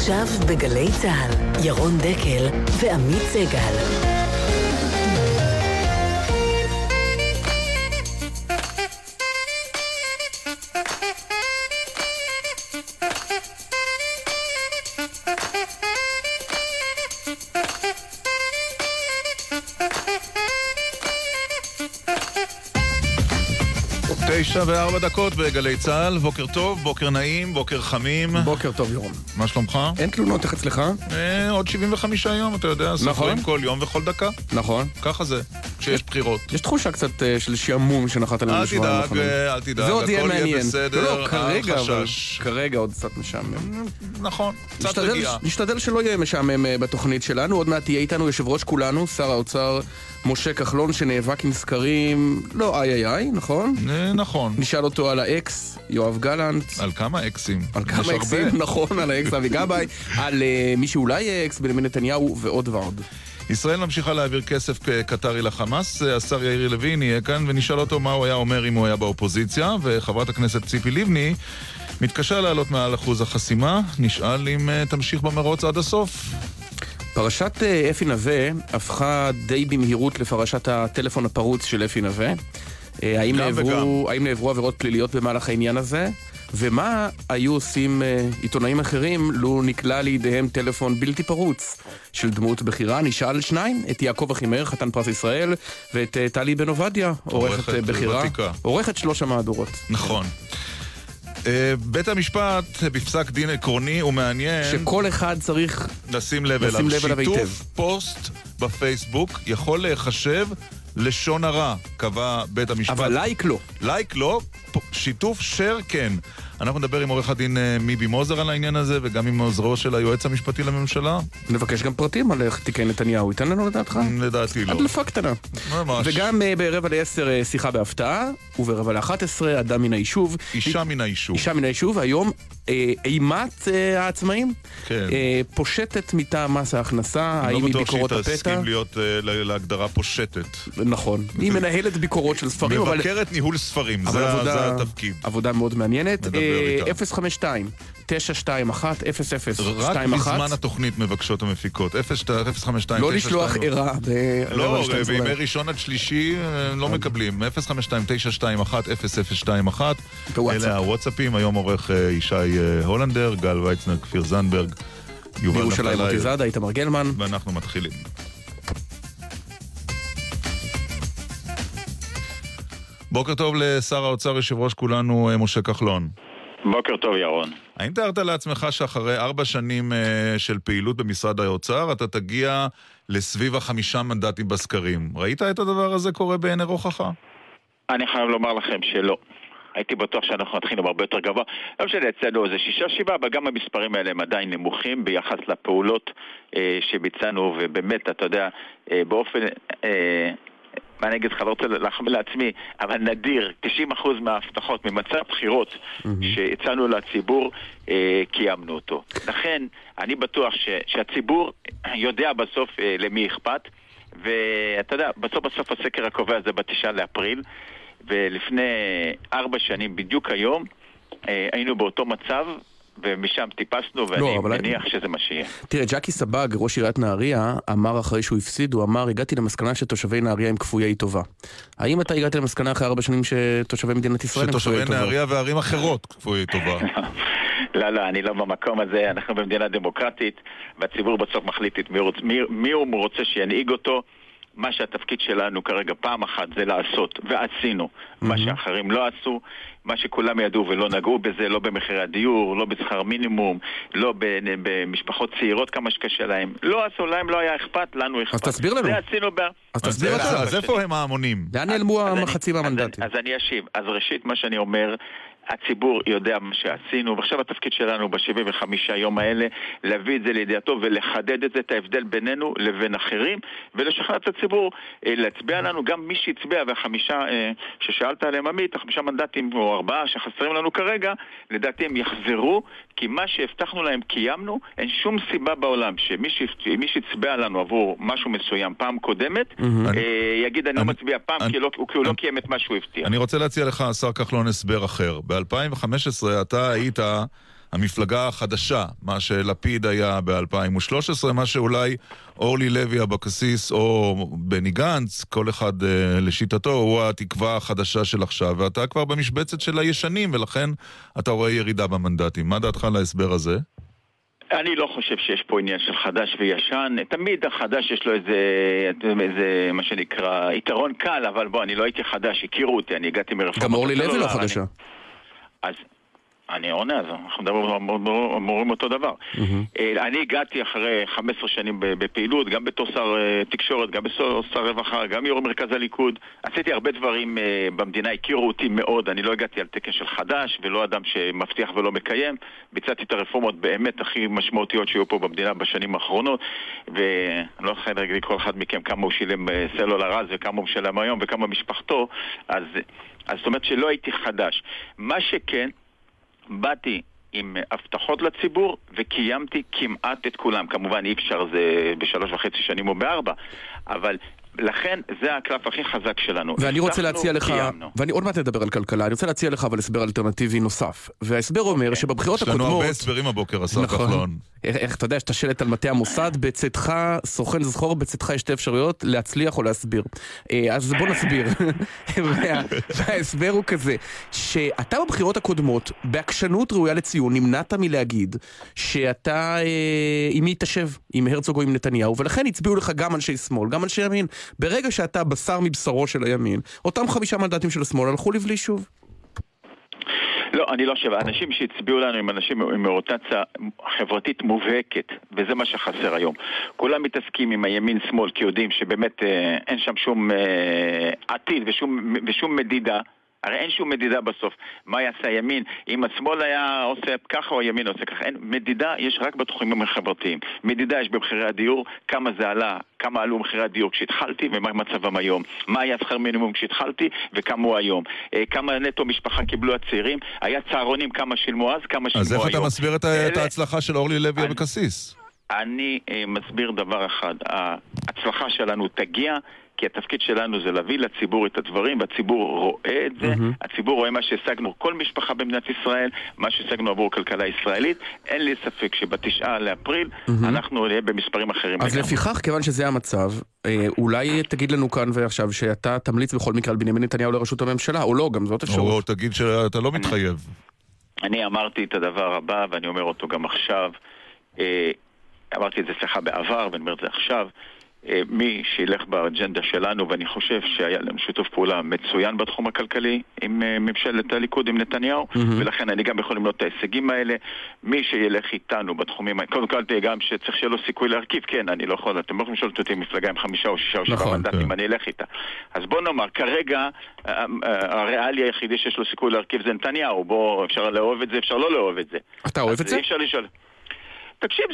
עכשיו בגלי צה"ל, ירון דקל ועמית סגל. תשע וארבע דקות בגלי צה"ל, בוקר טוב, בוקר נעים, בוקר חמים. בוקר טוב, ירון. מה שלומך? אין תלונות, איך אצלך? אה, עוד 75 יום, אתה יודע, נכון. סופרים כל יום וכל דקה. נכון. ככה זה, כשיש בחירות. יש תחושה קצת אה, של שעמום שנחת עלינו אל בשבועיים תדאג, האחרונים. אה, אל תדאג, זה עוד הכל יהיה מעניין. בסדר, לא, לא, כרגע, אל אבל. כרגע עוד קצת משעמם. נכון, קצת רגיעה. נשתדל שלא יהיה משעמם אה, בתוכנית שלנו. עוד מעט תהיה איתנו יושב ראש כולנו, שר האוצר משה כחלון, שנאבק עם סקרים, לא איי איי איי, נכון? נכון. נשאל אותו על האקס, יואב גלנט. על כמה אקסים? על כמה. אקסים, נכון, על האקס אבי גבאי, על מי שאולי אקס בנימין נתניהו ועוד ועוד. ישראל ממשיכה להעביר כסף קטרי לחמאס. השר יאיר לוין יהיה כאן ונשאל אותו מה הוא היה אומר אם הוא היה באופוזיציה. וחברת הכנסת ציפי לבני מתקשה לעלות מעל אחוז החסימה. נשאל אם אה, תמשיך במרוץ עד הסוף. פרשת אה, אפי נווה הפכה די במהירות לפרשת הטלפון הפרוץ של אפי נווה. אה, האם נעברו, האם נעברו עבירות פליליות במהלך העניין הזה? ומה היו עושים אה, עיתונאים אחרים לו נקלע לידיהם טלפון בלתי פרוץ של דמות בכירה? נשאל שניים, את יעקב אחימאיר, חתן פרס ישראל, ואת אה, טלי בן עובדיה, עורכת עורכת אה, בכירה. עורכת שלוש המהדורות. נכון. אה, בית המשפט, בפסק דין עקרוני ומעניין, שכל אחד צריך לשים לב לשים אליו. לב אליו היטב. שיתוף פוסט בפייסבוק יכול להיחשב לשון הרע, קבע בית המשפט. אבל לייק לא. לייק לא, שיתוף שר כן. אנחנו נדבר עם עורך הדין אה, מיבי מוזר על העניין הזה, וגם עם עוזרו של היועץ המשפטי לממשלה. נבקש גם פרטים על איך תיקי נתניהו. ייתן לנו לדעתך? לדעתי לא. הדלפה קטנה. ממש. וגם אה, ברבע לעשר אה, שיחה בהפתעה, וברבע לאחת עשרה אדם מן היישוב. אישה מן היישוב. אישה מן היישוב, היום אימת העצמאים כן. פושטת מטעם מס ההכנסה, אני האם לא היא בטוח ביקורות שהיא הפתע? תסכים להיות אה, ל- להגדרה פושטת. נכון. היא מנהלת ביקורות של ספרים, אבל... מבקרת ניהול ספרים, זה התפקיד. עבודה מאוד מעניינת. נדבר אה, איתה. 052 921 0021 רק בזמן התוכנית מבקשות המפיקות. 052 לא לשלוח ערה לא, ברבע ל-12 בימי. ראשון עד שלישי אה, לא מקבלים. 052-921-0021. בוואטסאפ. אלה הוואטסאפים, היום עורך אה, ישי אה, הולנדר, גל ויצנר, כפיר זנדברג, יובל בירושלים מוטי נפתלי, זאדה, איתמר גלמן. ואנחנו מתחילים. בוקר טוב לשר האוצר, יושב ראש כולנו, משה כחלון. בוקר טוב, ירון. האם תיארת לעצמך שאחרי ארבע שנים אה, של פעילות במשרד האוצר, אתה תגיע לסביב החמישה מנדטים בסקרים? ראית את הדבר הזה קורה בעיני רוחך? אני חייב לומר לכם שלא. הייתי בטוח שאנחנו נתחיל הרבה יותר גבוה. לא משנה, אצלנו זה שישה, שבעה, אבל גם המספרים האלה הם עדיין נמוכים ביחס לפעולות אה, שביצענו, ובאמת, אתה יודע, אה, באופן... אה, מה אני אגיד לך, לא רוצה להחמיא לעצמי, אבל נדיר, 90% מההבטחות ממצע הבחירות שהצענו לציבור, אה, קיימנו אותו. לכן, אני בטוח ש, שהציבור יודע בסוף אה, למי אכפת, ואתה יודע, בסוף בסוף הסקר הקובע זה בתשעה לאפריל, ולפני ארבע שנים, בדיוק היום, אה, היינו באותו מצב, ומשם טיפסנו, ואני לא, אבל- מניח שזה מה שיהיה. תראה, ג'קי סבג, ראש עיריית נהריה, אמר אחרי שהוא הפסיד, הוא אמר, הגעתי למסקנה שתושבי נהריה הם כפויי טובה. האם אתה הגעת למסקנה אחרי ארבע שנים שתושבי מדינת ישראל הם שתושבי כפויי טובה? נהריה וערים אחרות כפויי טובה. לא, לא, אני לא במקום הזה, אנחנו במדינה דמוקרטית, והציבור בסוף מחליט את מי, מי, מי הוא רוצה שינהיג אותו. מה שהתפקיד שלנו כרגע פעם אחת זה לעשות, ועשינו מה שאחרים לא עשו, מה שכולם ידעו ולא נגעו בזה, לא במחירי הדיור, לא בשכר מינימום, לא ב- במשפחות צעירות כמה שקשה להם. לא עשו, להם לא היה אכפת, לנו אכפת. תסביר לנו. זה עשינו ב... אז אז תסביר אז- אתה. אז איפה הם ההמונים? לאן נעלמו אז אני- המחצים אז המנדטים? אני- אז אני אשיב. אז ראשית, מה שאני אומר, הציבור יודע מה שעשינו, ועכשיו התפקיד שלנו ב-75 יום האלה, להביא את זה לידיעתו ולחדד את זה, את ההבדל בינינו לבין אחרים, ולשכנע את הציבור אה, להצביע לנו, גם מי שהצביע, והחמישה אה, ששאלת עליהם עמית, החמישה מנדטים או ארבעה שחסרים לנו כרגע, לדעתי הם יחזרו, כי מה שהבטחנו להם קיימנו, אין שום סיבה בעולם שמי שהצ- מי שהצביע לנו עבור משהו מסוים פעם קודמת, אה, יגיד אני לא מצביע פעם כי לא- כי הוא לא קיים את מה שהוא הבטיח. אני רוצה להציע לך, השר כחלון, הסבר אחר. ב-2015 אתה היית המפלגה החדשה, מה שלפיד היה ב-2013, מה שאולי אורלי לוי אבקסיס או בני גנץ, כל אחד אה, לשיטתו, הוא התקווה החדשה של עכשיו, ואתה כבר במשבצת של הישנים, ולכן אתה רואה ירידה במנדטים. מה דעתך על ההסבר הזה? אני לא חושב שיש פה עניין של חדש וישן. תמיד החדש יש לו איזה, איזה מה שנקרא, יתרון קל, אבל בוא, אני לא הייתי חדש, הכירו אותי, אני הגעתי מרפורמה. גם אורלי לוי לא חדשה. אז אני עונה, אז אנחנו מדברים, אותו דבר. Mm-hmm. אני הגעתי אחרי 15 שנים בפעילות, גם בתור שר אה, תקשורת, גם בתור שר רווחה, גם יו"ר מרכז הליכוד. עשיתי הרבה דברים אה, במדינה, הכירו אותי מאוד, אני לא הגעתי על תקן של חדש, ולא אדם שמבטיח ולא מקיים. ביצעתי את הרפורמות באמת הכי משמעותיות שהיו פה במדינה בשנים האחרונות, ואני לא יכול להגיד לכל אחד מכם כמה הוא שילם סלולר אז וכמה הוא משלם היום וכמה משפחתו, אז, אז זאת אומרת שלא הייתי חדש. מה שכן, באתי עם הבטחות לציבור וקיימתי כמעט את כולם. כמובן אי אפשר זה בשלוש וחצי שנים או בארבע, אבל לכן זה הקלף הכי חזק שלנו. ואני רוצה להציע לך, קיימנו. ואני עוד מעט אדבר על כלכלה, אני רוצה להציע לך אבל הסבר אלטרנטיבי נוסף. וההסבר אומר okay. אוקיי. שבבחירות הקודמות... יש לנו הרבה הסברים הבוקר, השר נכון. כחלון. איך, איך אתה יודע, שאתה שלט על מטה המוסד, בצאתך, סוכן זכור, בצאתך יש שתי אפשרויות, להצליח או להסביר. אה, אז בוא נסביר. וה, וההסבר הוא כזה, שאתה בבחירות הקודמות, בעקשנות ראויה לציון, נמנעת מלהגיד שאתה אה, עם מי תשב, עם הרצוג או עם נתניהו, ולכן הצביעו לך גם אנשי שמאל, גם אנשי ימין. ברגע שאתה בשר מבשרו של הימין, אותם חמישה מנדטים של השמאל הלכו לבלי שוב. לא, אני לא חושב. האנשים שהצביעו לנו הם אנשים עם אוריינטציה חברתית מובהקת, וזה מה שחסר היום. כולם מתעסקים עם הימין-שמאל, כי יודעים שבאמת אה, אין שם שום אה, עתיד ושום, ושום מדידה. הרי אין שום מדידה בסוף. מה יעשה הימין? אם השמאל היה עושה ככה או הימין עושה ככה. אין, מדידה יש רק בתחומים החברתיים. מדידה יש במחירי הדיור, כמה זה עלה, כמה עלו מחירי הדיור כשהתחלתי ומה מצבם היום. מה היה שכר מינימום כשהתחלתי וכמה הוא היום. אה, כמה נטו משפחה קיבלו הצעירים, היה צהרונים, כמה שילמו אז, כמה שילמו היום. אז איך אתה מסביר את, אלה... את ההצלחה של אורלי לוי אבקסיס? אני אה, מסביר דבר אחד, ההצלחה שלנו תגיע כי התפקיד שלנו זה להביא לציבור את הדברים, והציבור רואה את זה, mm-hmm. הציבור רואה מה שהשגנו, כל משפחה במדינת ישראל, מה שהשגנו עבור הכלכלה הישראלית. אין לי ספק שבתשעה לאפריל mm-hmm. אנחנו נהיה במספרים אחרים. אז לגמרי. לפיכך, כיוון שזה המצב, אה, אולי תגיד לנו כאן ועכשיו שאתה תמליץ בכל מקרה על בנימין נתניהו לראשות הממשלה, או לא, גם זאת אפשרות. או תגיד שאתה לא מתחייב. אני אמרתי את הדבר הבא, ואני אומר אותו גם עכשיו. אה, אמרתי את זה אצלך בעבר, ואני אומר את זה עכשיו. אה, מי שילך באג'נדה שלנו, ואני חושב שהיה לנו שיתוף פעולה מצוין בתחום הכלכלי עם אה, ממשלת הליכוד, עם נתניהו, mm-hmm. ולכן אני גם יכול למנות את ההישגים האלה. מי שילך איתנו בתחומים קודם כל גם שצריך שיהיה לו סיכוי להרכיב, כן, אני לא יכול, אתם לא יכולים לשאול אותי מפלגה עם חמישה או שישה או שבעה נכון, מנדטים, כן. אני אלך איתה. אז בוא נאמר, כרגע אה, הריאלי היחידי שיש לו סיכוי להרכיב זה נתניהו, בוא, אפשר לאהוב את זה, אפשר לא לאהוב את זה. אתה אוהב את זה? אי אפשר לשאול. תקשיב,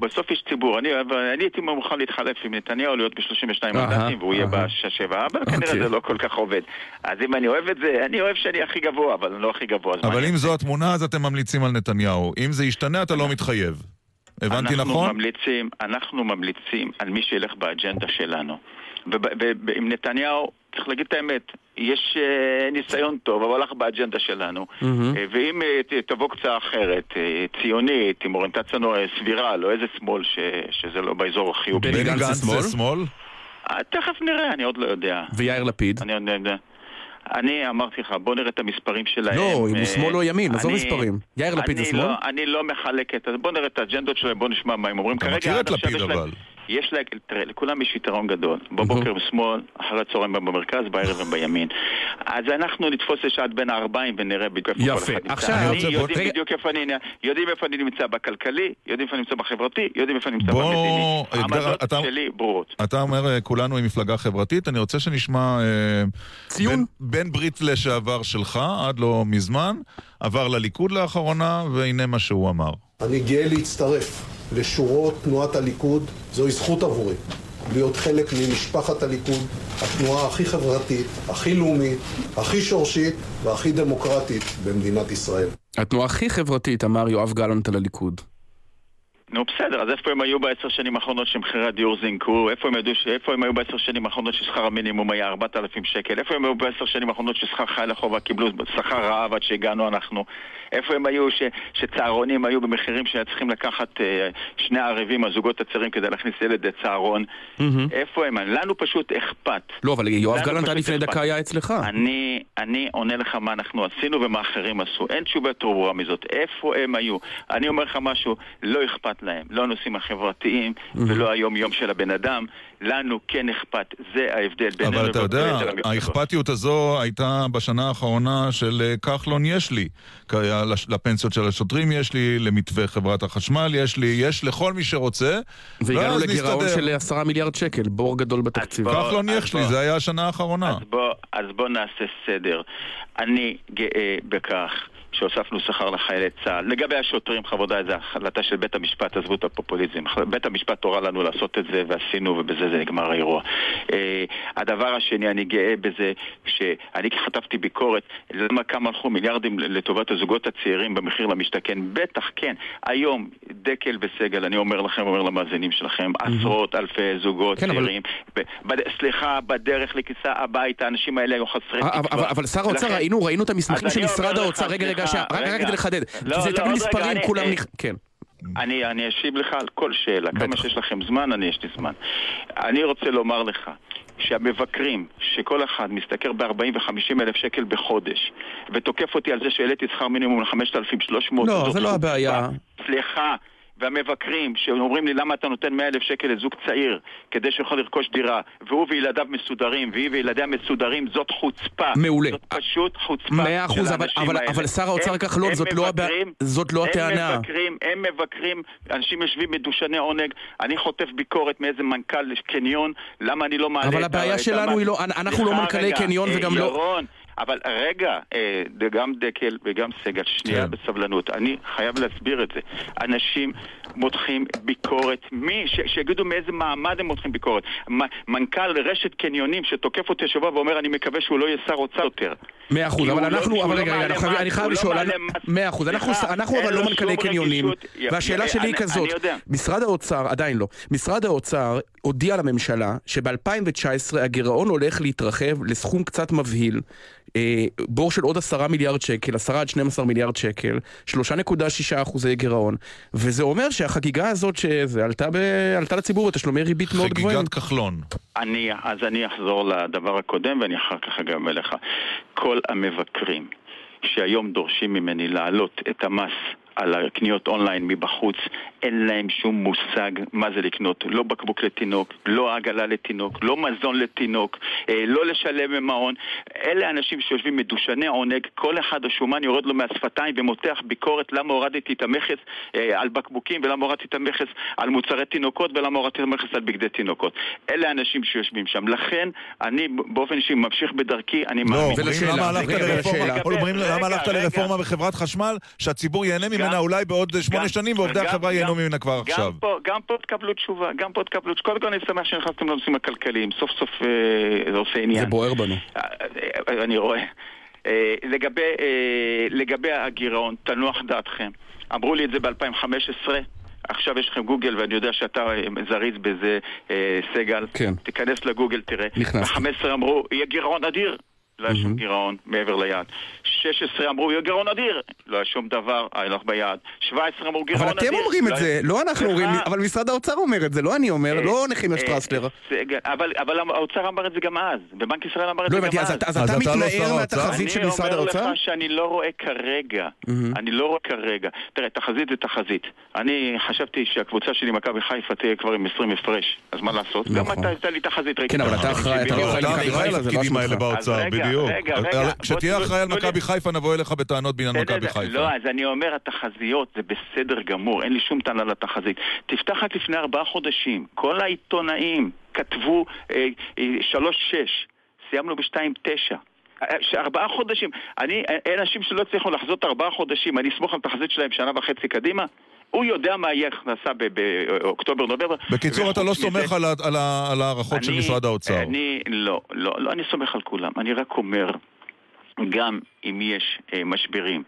בסוף יש ציבור. אני, אני הייתי מוכן להתחלף עם נתניהו, להיות ב-32 מנדטים, והוא יהיה בשבעה, אבל כנראה אוקיי. זה לא כל כך עובד. אז אם אני אוהב את זה, אני אוהב שאני הכי גבוה, אבל אני לא הכי גבוה. אבל אם זו התמונה, אז אתם ממליצים על נתניהו. אם זה ישתנה, אתה לא מתחייב. הבנתי אנחנו נכון? ממליצים, אנחנו ממליצים על מי שילך באג'נדה שלנו. ועם נתניהו, צריך להגיד את האמת, יש uh, ניסיון טוב, אבל הלך באג'נדה שלנו. Mm-hmm. Uh, ואם uh, תבוא קצת אחרת, ציונית, עם אוריינטציה סבירה, לא איזה שמאל ש, שזה לא באזור החיובי. בני גנץ זה שמאל? תכף נראה, אני עוד לא יודע. ויאיר לפיד? אני עוד לא יודע. אני אמרתי לך, בוא נראה את המספרים שלהם. לא, אם הוא שמאל או ימין, עזוב מספרים. יאיר לפיד זה שמאל? לא, אני לא מחלק את זה, בוא נראה את האג'נדות שלהם, בוא נשמע מה הם אומרים. אתה מכיר את לפיד אבל. יש לה, תראה, לכולם יש יתרון גדול. בבוקר בשמאל, אחר הצהריים הם במרכז, בערב הם בימין. אז אנחנו נתפוס לשעת בין הארבעים ונראה בדיוק איפה כל אחד נמצא. עכשיו, יודעים בדיוק איפה אני, יודעים איפה אני נמצא בכלכלי, יודעים איפה אני נמצא בחברתי, יודעים איפה אני נמצא במדיני. העמדות שלי ברורות. אתה אומר, אה, כולנו עם מפלגה חברתית, אני רוצה שנשמע... אה, ציון? בן ברית לשעבר שלך, עד לא מזמן, עבר לליכוד לאחרונה, והנה מה שהוא אמר. אני גאה להצטרף לשורות תנועת הליכוד, זוהי זכות עבורי. להיות חלק ממשפחת הליכוד, התנועה הכי חברתית, הכי לאומית, הכי שורשית והכי דמוקרטית במדינת ישראל. התנועה הכי חברתית, אמר יואב גלנט על הליכוד. נו בסדר, אז איפה הם היו בעשר שנים האחרונות שמחירי הדיור זינקו? איפה הם, ידעו, איפה הם היו בעשר שנים האחרונות ששכר המינימום היה 4,000 שקל? איפה הם היו בעשר שנים האחרונות ששכר חייל החובה קיבלו שכר רעב עד שהגענו אנחנו? איפה הם היו ש, שצהרונים היו במחירים שהיה צריכים לקחת אה, שני ערבים, הזוגות הצעירים, כדי להכניס ילד לצהרון? Mm-hmm. איפה הם? לנו פשוט אכפת. לא, אבל יואב גלנט עד לפני דקה היה אצלך. אני, אני עונה לך מה אנחנו עשינו ומה אחרים עשו. אין תשובה יותר ברורה מזאת. איפה הם היו? אני אומר לך משהו, לא אכפת להם. לא הנושאים החברתיים mm-hmm. ולא היום-יום של הבן אדם. לנו כן אכפת, זה ההבדל בינינו. אבל אתה יודע, האכפתיות הזו הייתה בשנה האחרונה של אה, כחלון יש לי. לפנסיות של השוטרים יש לי, למתווה חברת החשמל יש לי, יש לכל מי שרוצה. והגענו לגירעון של עשרה מיליארד שקל, בור גדול בתקציב. כחלון יש לי, זה היה השנה האחרונה. אז בוא, אז בוא נעשה סדר. אני גאה בכך שהוספנו שכר לחיילי צה"ל. לגבי השוטרים, חברותיי, זו החלטה של בית המשפט, עזבו את הפופוליזם. בית המשפט הורה לנו לעשות את זה, ועשינו, ובזה זה נגמר האירוע. Uh, הדבר השני, אני גאה בזה שאני חטפתי ביקורת, למה כמה הלכו מיליארדים לטובת הזוגות הצעירים במחיר למשתכן? בטח, כן. היום, דקל וסגל, אני אומר לכם, אומר למאזינים שלכם, עשרות אלפי זוגות כן, צעירים. אבל... סליחה, בדרך לכיסה הביתה, האנשים האלה היו חסרי תקווה. אבל שר האוצר, ראינו את המסמכים של משרד האוצר, רגע, רגע, רק כדי לחדד. לא, זה לא, תמיד מספרים, כולם... כן. אני, אני אשיב לך על כל שאלה. בטח. כמה שיש לכם זמן, אני יש לי זמן. אני רוצה לומר לך שהמבקרים, שכל אחד משתכר ב-40 ו-50 אלף שקל בחודש, ותוקף אותי על זה שהעליתי שכר מינימום ל-5,300... לא, זה לא הבעיה. סליחה. והמבקרים שאומרים לי למה אתה נותן 100 אלף שקל לזוג צעיר כדי שיוכל לרכוש דירה? והוא וילדיו מסודרים והיא וילדיה מסודרים זאת חוצפה. מעולה. זאת פשוט חוצפה מאה אחוז אבל, אבל, אבל שר האוצר כחלון זאת, לא הבע... זאת לא הטענה. הם מבקרים, הם מבקרים אנשים יושבים מדושני עונג. אני חוטף ביקורת מאיזה מנכ"ל קניון למה אני לא מעלה אבל הבעיה שלנו היא לא אנחנו לא מנכ"לי קניון וגם לא ירון אבל רגע, אה, גם דקל וגם סגל, שנייה כן. בסבלנות. אני חייב להסביר את זה. אנשים מותחים ביקורת, מי, ש, שיגידו מאיזה מעמד הם מותחים ביקורת. מנכ"ל רשת קניונים שתוקף אותי השבוע ואומר אני מקווה שהוא לא יהיה שר אוצר יותר. מאה אחוז, אבל לא- אנחנו, אבל לא רגע, אני חייב לא לשאול, מאה אחוז, אנחנו אבל לא מנכ"לי קניונים, והשאלה שלי היא כזאת, משרד האוצר, עדיין לא, משרד האוצר הודיע לממשלה שב-2019 הגירעון הולך להתרחב לסכום קצת מבהיל. אה, בור של עוד עשרה מיליארד שקל, עשרה עד 12 מיליארד שקל, שלושה נקודה שישה אחוזי גירעון, וזה אומר שהחגיגה הזאת שזה עלתה, ב, עלתה לציבור בתשלומי ריבית מאוד גבוהים. חגיגת כחלון. אני, אז אני אחזור לדבר הקודם ואני אחר כך אגם אליך. כל המבקרים שהיום דורשים ממני להעלות את המס על הקניות אונליין מבחוץ, אין להם שום מושג מה זה לקנות. לא בקבוק לתינוק, לא עגלה לתינוק, לא מזון לתינוק, אה, לא לשלם במעון. אלה אנשים שיושבים מדושני עונג, כל אחד השומן יורד לו מהשפתיים ומותח ביקורת למה הורדתי את המכס אה, על בקבוקים ולמה הורדתי את המכס על מוצרי תינוקות ולמה הורדתי את המכס על בגדי תינוקות. אלה האנשים שיושבים שם. לכן, אני באופן אישי ממשיך בדרכי, אני לא, מאמין. למה הלכת לרפורמה בחברת חשמל, שהציבור ייהנה ממנה ממנה אולי בעוד שמונה שנים, ועובדי החברה ייהנו ממנה כבר עכשיו. גם פה תקבלו תשובה, גם פה תקבלו תשובה. קודם כל אני שמח שנכנסתם לנושאים הכלכליים, סוף סוף אה, זה עושה עניין. זה בוער בנו. אה, אה, אני רואה. לגבי הגירעון, תנוח דעתכם. אמרו לי את זה ב-2015. עכשיו יש לכם גוגל ואני יודע שאתה זריז בזה, סגל. כן. תיכנס לגוגל, תראה. נכנס. ב-15 אמרו, יהיה גירעון אדיר. לא היה שום גירעון מעבר ליעד. 16 אמרו, יהיה גירעון אדיר, לא היה שום דבר, היה לך ביעד. 17 אמרו, גירעון אדיר. אבל אתם אומרים את זה, לא אנחנו אומרים, אבל משרד האוצר אומר את זה, לא אני אומר, לא נחמיה שטרסלר. אבל האוצר אמר את זה גם אז, ובנק ישראל אמר את זה גם אז. אז אתה מתנער מהתחזית של משרד האוצר? אני אומר לך שאני לא רואה כרגע, אני לא רואה כרגע. תראה, תחזית זה תחזית. אני חשבתי שהקבוצה שלי, מכבי חיפה, תהיה כבר עם 20 הפרש, אז מה לעשות? גם אתה הייתה לי תחזית, כן, אבל אתה אחראי, אתה לא אחראי בדיוק. רגע, רגע. כשתהיה אחראי על מכבי חיפה נבוא אליך בטענות בעניין מכבי חיפה. לא, אז אני אומר, התחזיות זה בסדר גמור, אין לי שום טענה לתחזית. תפתח רק לפני ארבעה חודשים, כל העיתונאים כתבו אה, אה, שלוש-שש, סיימנו בשתיים תשע. אה, ארבעה חודשים. אני, אין אנשים שלא הצליחו לחזות ארבעה חודשים, אני אסמוך על תחזית שלהם שנה וחצי קדימה? הוא יודע מה יהיה הכנסה באוקטובר-נובמבר. בקיצור, אתה לא סומך על ההערכות של משרד האוצר. אני לא, לא, לא, אני סומך על כולם. אני רק אומר גם אם יש אה, משברים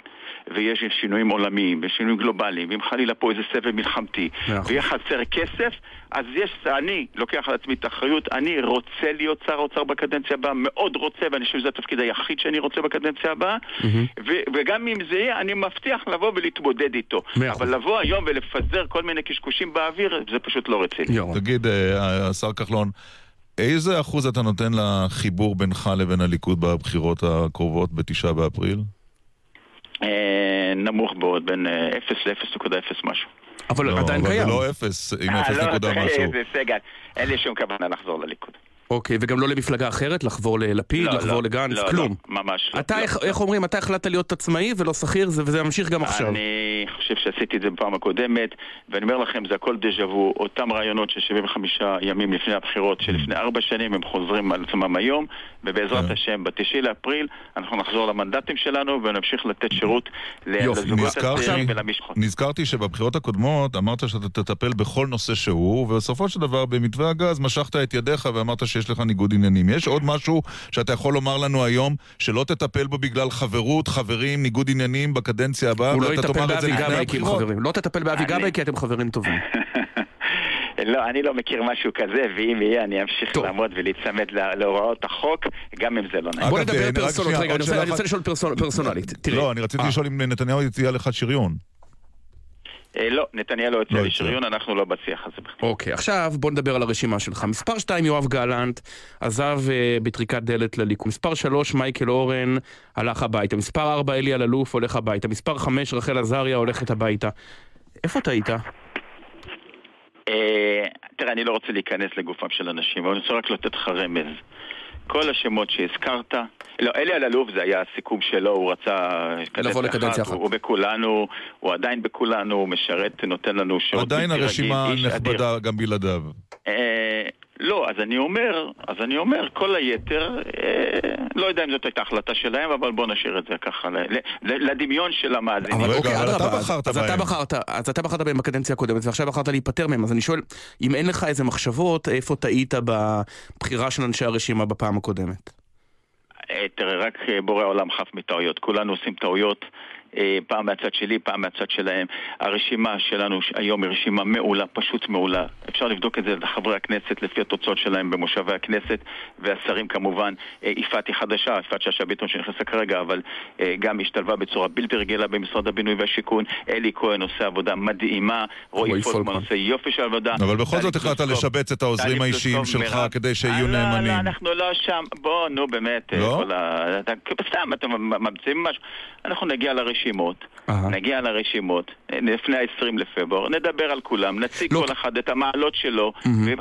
ויש שינויים עולמיים ושינויים גלובליים, ואם חלילה פה איזה סבב מלחמתי, ויהיה חסר כסף, אז יש, אני לוקח על עצמי את האחריות, אני רוצה להיות שר האוצר בקדנציה הבאה, מאוד רוצה, ואני חושב שזה התפקיד היחיד שאני רוצה בקדנציה הבאה, ו- וגם אם זה יהיה, אני מבטיח לבוא ולהתמודד איתו. אבל לבוא היום ולפזר כל מיני קשקושים באוויר, זה פשוט לא רציני. תגיד, אה, השר כחלון, איזה אחוז אתה נותן לחיבור בינך לבין הליכוד בבחירות הקרובות בתשעה באפריל? אה, נמוך מאוד, בין 0 אה, ל-0.0 משהו. אבל לא, עדיין אבל קיים. אבל זה לא 0, עם 0 אה, נקודה לא, משהו. לי שום כוונה לחזור לליכוד. אוקיי, וגם לא למפלגה אחרת? לחבור ללפיד, לא, לחבור לא, לגנץ? לא, כלום. לא, ממש לא. אתה, לא, איך, לא. איך אומרים, אתה החלטת להיות עצמאי ולא שכיר, זה- וזה ממשיך גם עכשיו. אני חושב שעשיתי את זה בפעם הקודמת, ואני אומר לכם, זה הכל דז'ה וו, אותם רעיונות של 75 ימים לפני הבחירות שלפני ארבע שנים, הם חוזרים על עצמם היום, ובעזרת כן. השם, ב-9 לאפריל, אנחנו נחזור למנדטים שלנו ונמשיך לתת שירות לזוגות נזכרתי- הצעירים ולמשפחות. נזכרתי שבבחירות הקודמות אמרת שאתה תטפל בכל נושא שהוא, ובסופו של דבר במתווה הגז משכת את ידיך ואמרת שיש לך ניגוד עניינים. יש עוד משהו שאתה יכול לומר לנו היום שלא תטפל בו בגלל חברות, חברים, ניגוד עניינים בקדנציה הבאה, הוא לא יטפל תאמר את זה באבי גבאי כי הם? חברים. לא תטפל באבי גבאי כי אתם חברים טובים. לא, אני לא מכיר משהו כזה, ואם יהיה, אני אמשיך טוב. לעמוד ולהיצמד לה- להוראות החוק, גם אם זה לא נעים. בוא נדבר פרסונות. שנייה, רגע, אני רוצה-. לשאול פרסונ- פרסונלית. לא, אני רציתי אה. לשאול אם נתניהו הציע לך שריון. אה, לא, נתניהו לא יוצא לא לשריון, אנחנו לא בשיח הזה בכלל. אוקיי, עכשיו בוא נדבר על הרשימה שלך. מספר 2 יואב גלנט עזב אה, בטריקת דלת לליכוד. מספר 3 מייקל אורן הלך הביתה. מספר 4 אלי אלאלוף הולך הביתה. מספר 5 רחל עזריה הולכת הביתה. איפה אתה היית? אה, תראה, אני לא רוצה להיכנס לגופם של אנשים, אבל אני רוצה רק לתת לך רמז. כל השמות שהזכרת, לא, אלי אלאלוף זה היה הסיכום שלו, הוא רצה לבוא לקדנציה אחת. הוא, הוא בכולנו, הוא עדיין בכולנו, הוא משרת, נותן לנו שירות עדיין בלתי הרשימה. נכבדה גם בלעדיו. אה, לא, אז אני אומר, אז אני אומר, כל היתר, אה, לא יודע אם זאת הייתה החלטה שלהם, אבל בואו נשאיר את זה ככה ל- ל- לדמיון של המאזינים. אבל רגע, אוקיי, אבל אתה אדרבה, בחרת אז אתה בהם. בחרת, אז אתה בחרת בהם בקדנציה הקודמת ועכשיו בחרת להיפטר מהם, אז אני שואל, אם אין לך איזה מחשבות, איפה טעית בבחירה של אנשי הרשימה בפעם הקודמת? אה, תראה, רק אה, בורא עולם חף מטעויות. כולנו עושים טעויות, אה, פעם מהצד שלי, פעם מהצד שלהם. הרשימה שלנו היום היא רשימה מעולה, פשוט מעולה. אפשר לבדוק את זה לחברי הכנסת לפי התוצאות שלהם במושבי הכנסת, והשרים כמובן. אה, יפעת היא חדשה, יפעת שאשא ביטון שנכנסה כרגע, אבל אה, גם השתלבה בצורה בלתי רגילה במשרד הבינוי והשיכון. אלי כהן עושה עבודה מדהימה, רועי פולקמן. עושה יופי של עבודה. אבל בכל זאת החלטת לשבץ את העוזרים האישיים שלך. כדי שיהיו אה, לא, נאמנים. לא, אנחנו לא שם. בוא, נו באמת. אה, לא? סתם, אתם ממציאים משהו. אנחנו נגיע לרשימות, אהה. נגיע לרשימות, אה, לפני ה-20 לפברואר, נדבר על כולם, נציג לא. כל אחד את המעלות שלו, ו-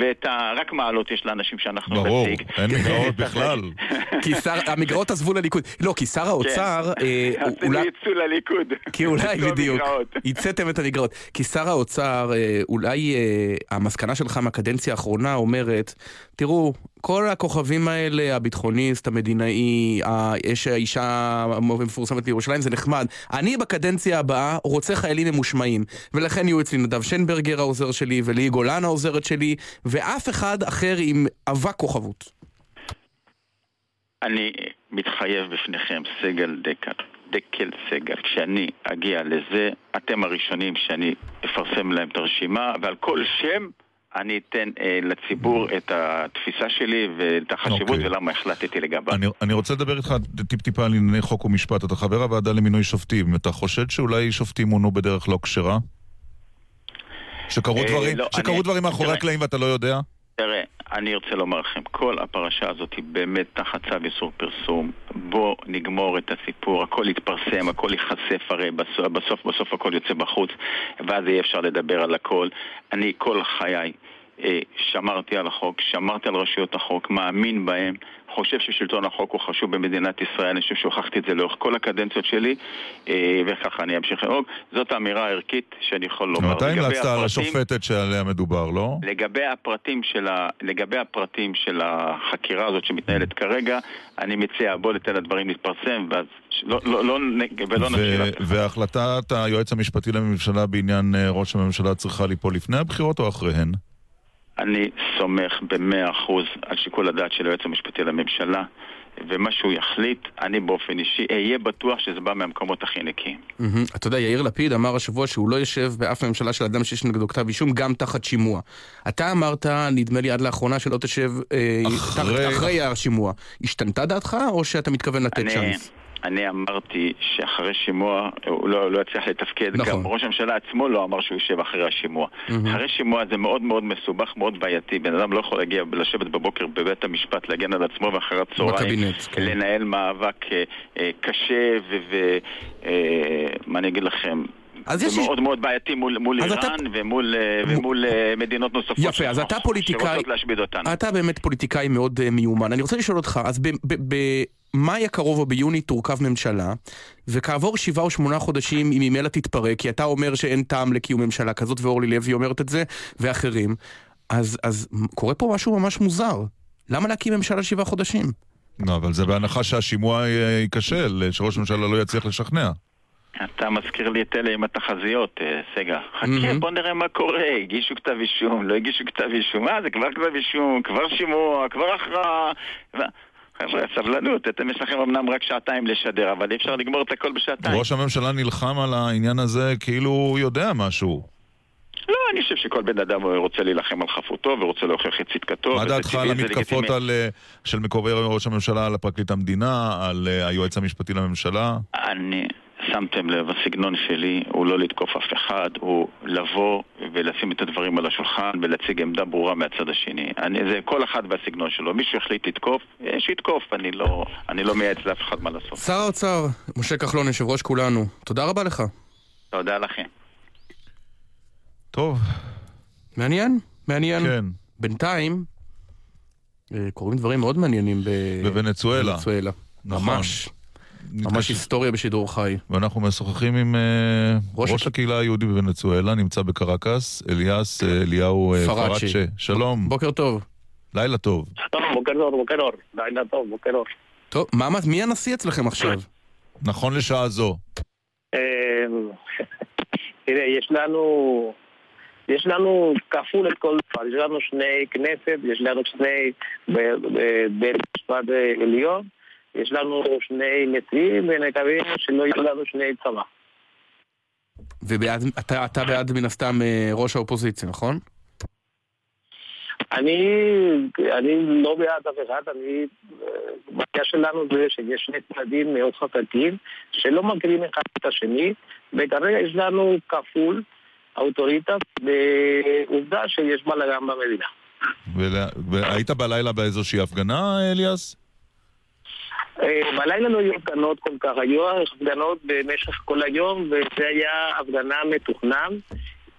ואת ה... רק מעלות יש לאנשים שאנחנו ברור, נציג. אין מגרעות בכלל. כי שר, המגרעות עזבו לליכוד. לא, כי שר האוצר, אה, עשינו אולי... יצוא לליכוד. כי אולי בדיוק, המגרעות. הצאתם את הנגרעות. כי שר האוצר, אה, אולי אה, המסקנה שלך מהקדנציה האחרונה אומרת, תראו, כל הכוכבים האלה, הביטחוניסט, המדינאי, ה- יש האישה המפורסמת בירושלים, זה נחמד. אני בקדנציה הבאה רוצה חיילים ממושמעים, ולכן יהיו אצלי נדב שנברגר העוזר שלי, וליהי גולן העוזרת שלי, ואף אחד אחר עם אבק כוכבות. אני מתחייב בפניכם, סגל דקל, דקל סגל, כשאני אגיע לזה, אתם הראשונים שאני אפרסם להם את הרשימה, ועל כל שם אני אתן אה, לציבור את התפיסה שלי ואת החשיבות אוקיי. ולמה החלטתי לגביו. אני, אני רוצה לדבר איתך טיפ-טיפה על ענייני חוק ומשפט. אתה חבר הוועדה למינוי שופטים. אתה חושד שאולי שופטים מונו בדרך לא כשרה? שקרו אה, דברים, לא, שקרו אני- דברים מאחורי. הקלעים ואתה לא יודע? תראה, אני רוצה לומר לכם, כל הפרשה הזאת היא באמת תחת צו איסור פרסום. בואו נגמור את הסיפור, הכל יתפרסם, הכל ייחשף הרי בסוף, בסוף, בסוף הכל יוצא בחוץ, ואז יהיה אפשר לדבר על הכל. אני כל חיי אה, שמרתי על החוק, שמרתי על רשויות החוק, מאמין בהם, חושב ששלטון החוק הוא חשוב במדינת ישראל, אני חושב שהוכחתי את זה לאורך כל הקדנציות שלי, אה, וככה אני אמשיך לנהוג. זאת האמירה הערכית שאני יכול לומר. אתה המלצת על השופטת שעליה מדובר, לא? לגבי הפרטים של, ה... לגבי הפרטים של החקירה הזאת שמתנהלת כרגע, אני מציע, בוא ניתן לדברים להתפרסם, ואז לא, לא, לא, ולא ו-. והחלטת היועץ המשפטי לממשלה בעניין אה, ראש הממשלה צריכה ליפול לפני הבחירות או אחריהן? אני סומך במאה אחוז על שיקול הדעת של היועץ המשפטי לממשלה. ומה שהוא יחליט, אני באופן אישי אהיה בטוח שזה בא מהמקומות הכי נקיים. אתה יודע, יאיר לפיד אמר השבוע שהוא לא יושב באף ממשלה של אדם שיש נגדו כתב אישום, גם תחת שימוע. אתה אמרת, נדמה לי עד לאחרונה, שלא תשב אה, אחרי השימוע. השתנתה דעתך, או שאתה מתכוון לתת צ'אנס? אני אמרתי שאחרי שימוע הוא לא, לא יצליח לתפקד, נכון. גם ראש הממשלה עצמו לא אמר שהוא יושב אחרי השימוע. Mm-hmm. אחרי שימוע זה מאוד מאוד מסובך, מאוד בעייתי. בן אדם לא יכול להגיע, לשבת בבוקר בבית המשפט, להגן על עצמו ואחרי הצהריים, כן. לנהל מאבק אה, אה, קשה ומה אה, אני אגיד לכם, אז יש... מאוד מאוד בעייתי מול, מול איראן אתה... ומול, אה, ומול uh, מדינות נוספות יפה, אז אתה פוליטיקאי... להשמיד אותנו. אתה באמת פוליטיקאי מאוד מיומן. אני רוצה לשאול אותך, אז במאי הקרוב או ביוני תורכב ממשלה, וכעבור שבעה או שמונה חודשים היא ממילא תתפרק, כי אתה אומר שאין טעם לקיום ממשלה כזאת, ואורלי לוי אומרת את זה, ואחרים. אז, אז קורה פה משהו ממש מוזר. למה להקים ממשלה שבעה חודשים? לא, אבל זה בהנחה שהשימוע ייכשל, שראש הממשלה לא יצליח לשכנע. אתה מזכיר לי את אלה עם התחזיות, אה, סגה. חכה. בוא נראה מה קורה. הגישו כתב אישום, לא הגישו כתב אישום. מה, זה כבר כתב אישום, כבר שימוע, כבר הכרעה. חבר'ה, סבלנות, אתם יש לכם אמנם רק שעתיים לשדר, אבל אי אפשר לגמור את הכל בשעתיים. ראש הממשלה נלחם על העניין הזה כאילו הוא יודע משהו. לא, אני חושב שכל בן אדם רוצה להילחם על חפותו ורוצה להוכיח את צדקתו. מה דעתך על המתקפות על, אה, של מקורבי ראש הממשלה על הפרקליט המדינה, על אה, היועץ המשפטי לממשלה? אני, שמתם לב, הסגנון שלי הוא לא לתקוף אף אחד, הוא לבוא ולשים את הדברים על השולחן ולהציג עמדה ברורה מהצד השני. אני, זה כל אחד והסגנון שלו. מישהו החליט לתקוף, אה, שיתקוף, אני לא, אני לא מייעץ לאף אחד מה לעשות. שר האוצר, משה כחלון, יושב ראש כולנו, תודה רבה לך. תודה לכם. טוב. מעניין, מעניין. כן. בינתיים, אה, קורים דברים מאוד מעניינים בוונצואלה. נכון. ממש. ממש היסטוריה בשידור חי. ואנחנו משוחחים עם אה, ראש הקהילה היהודית בוונצואלה, נמצא בקרקס, אליאס אה, אליהו אה, פרצ'ה. שלום. בוקר טוב. לילה טוב. שלום, בוקר טוב, בוקר אור. לילה טוב, בוקר אור. טוב, מי הנשיא אצלכם עכשיו? נכון לשעה זו. תראה, יש לנו... יש לנו כפול את כל דבר, יש לנו שני כנסת, יש לנו שני בית משפט עליון, יש לנו שני נשיאים ונקווים שלא יהיו לנו שני צבא. ואתה בעד מן הסתם אה, ראש האופוזיציה, נכון? אני, אני לא בעד אף אחד, אני, הבעיה אה, שלנו זה שיש שני צדדים מאוד חזקים שלא מכירים אחד את השני וכרגע יש לנו כפול אוטוריטה ועובדה שיש בלאגן במדינה. והיית בלילה באיזושהי הפגנה, אליאס? אה, בלילה לא היו הפגנות כל כך, היו הפגנות במשך כל היום וזה היה הפגנה מתוכנן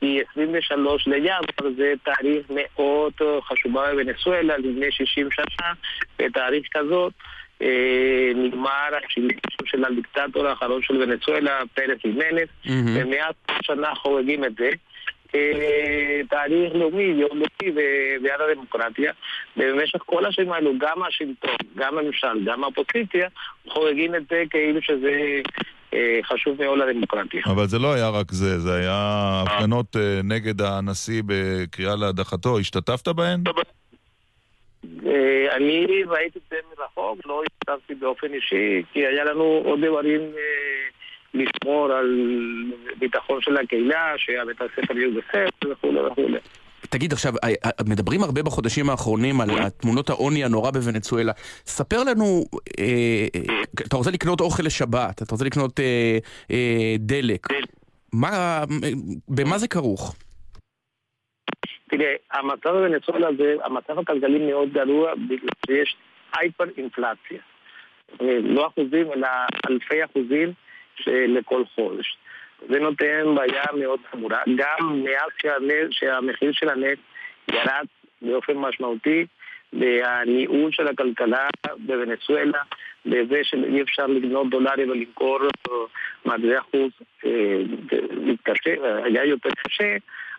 היא 23 לינואר, זה תאריך מאוד חשובה בוונצואלה, לפני 60 שנה, בתאריך כזאת אה, נגמר השלטון של הדיקטטור האחרון של וונצואלה, פרס אימנס, ומאז שנה חוגגים את זה. תהליך לאומי, יום לאומי ביד הדמוקרטיה, ובמשך כל השנים האלו, גם השלטון, גם הממשל, גם האופוזיציה, חוגגים את זה כאילו שזה אה, חשוב מאוד לדמוקרטיה. אבל זה לא היה רק זה, זה היה הפגנות אה, נגד הנשיא בקריאה להדחתו, השתתפת בהן? אה, אני ראיתי את זה מרחוק, לא השתתפתי באופן אישי, כי היה לנו עוד דברים לשמור על ביטחון של הקהילה, שהבית הספר יהיו בסדר וכולי וכולי. תגיד עכשיו, אה, אה, מדברים הרבה בחודשים האחרונים על תמונות העוני הנורא בוונצואלה. ספר לנו, אה, אתה רוצה לקנות אוכל לשבת, אתה רוצה לקנות אה, אה, דלק. מה, במה זה כרוך? תראה, המצב בוונצואלה זה, המצב הכלכלי מאוד גרוע בגלל שיש הייפר אינפלציה. לא אחוזים, אלא אלפי אחוזים. לכל חודש. זה נותן בעיה מאוד חמורה. גם מאז שהמחיר של הנפט ירד באופן משמעותי, והניהול של הכלכלה בוונצואלה, בזה שאי אפשר לגנות דולרים ולמכור מטבע חוץ, אה, היה יותר קשה,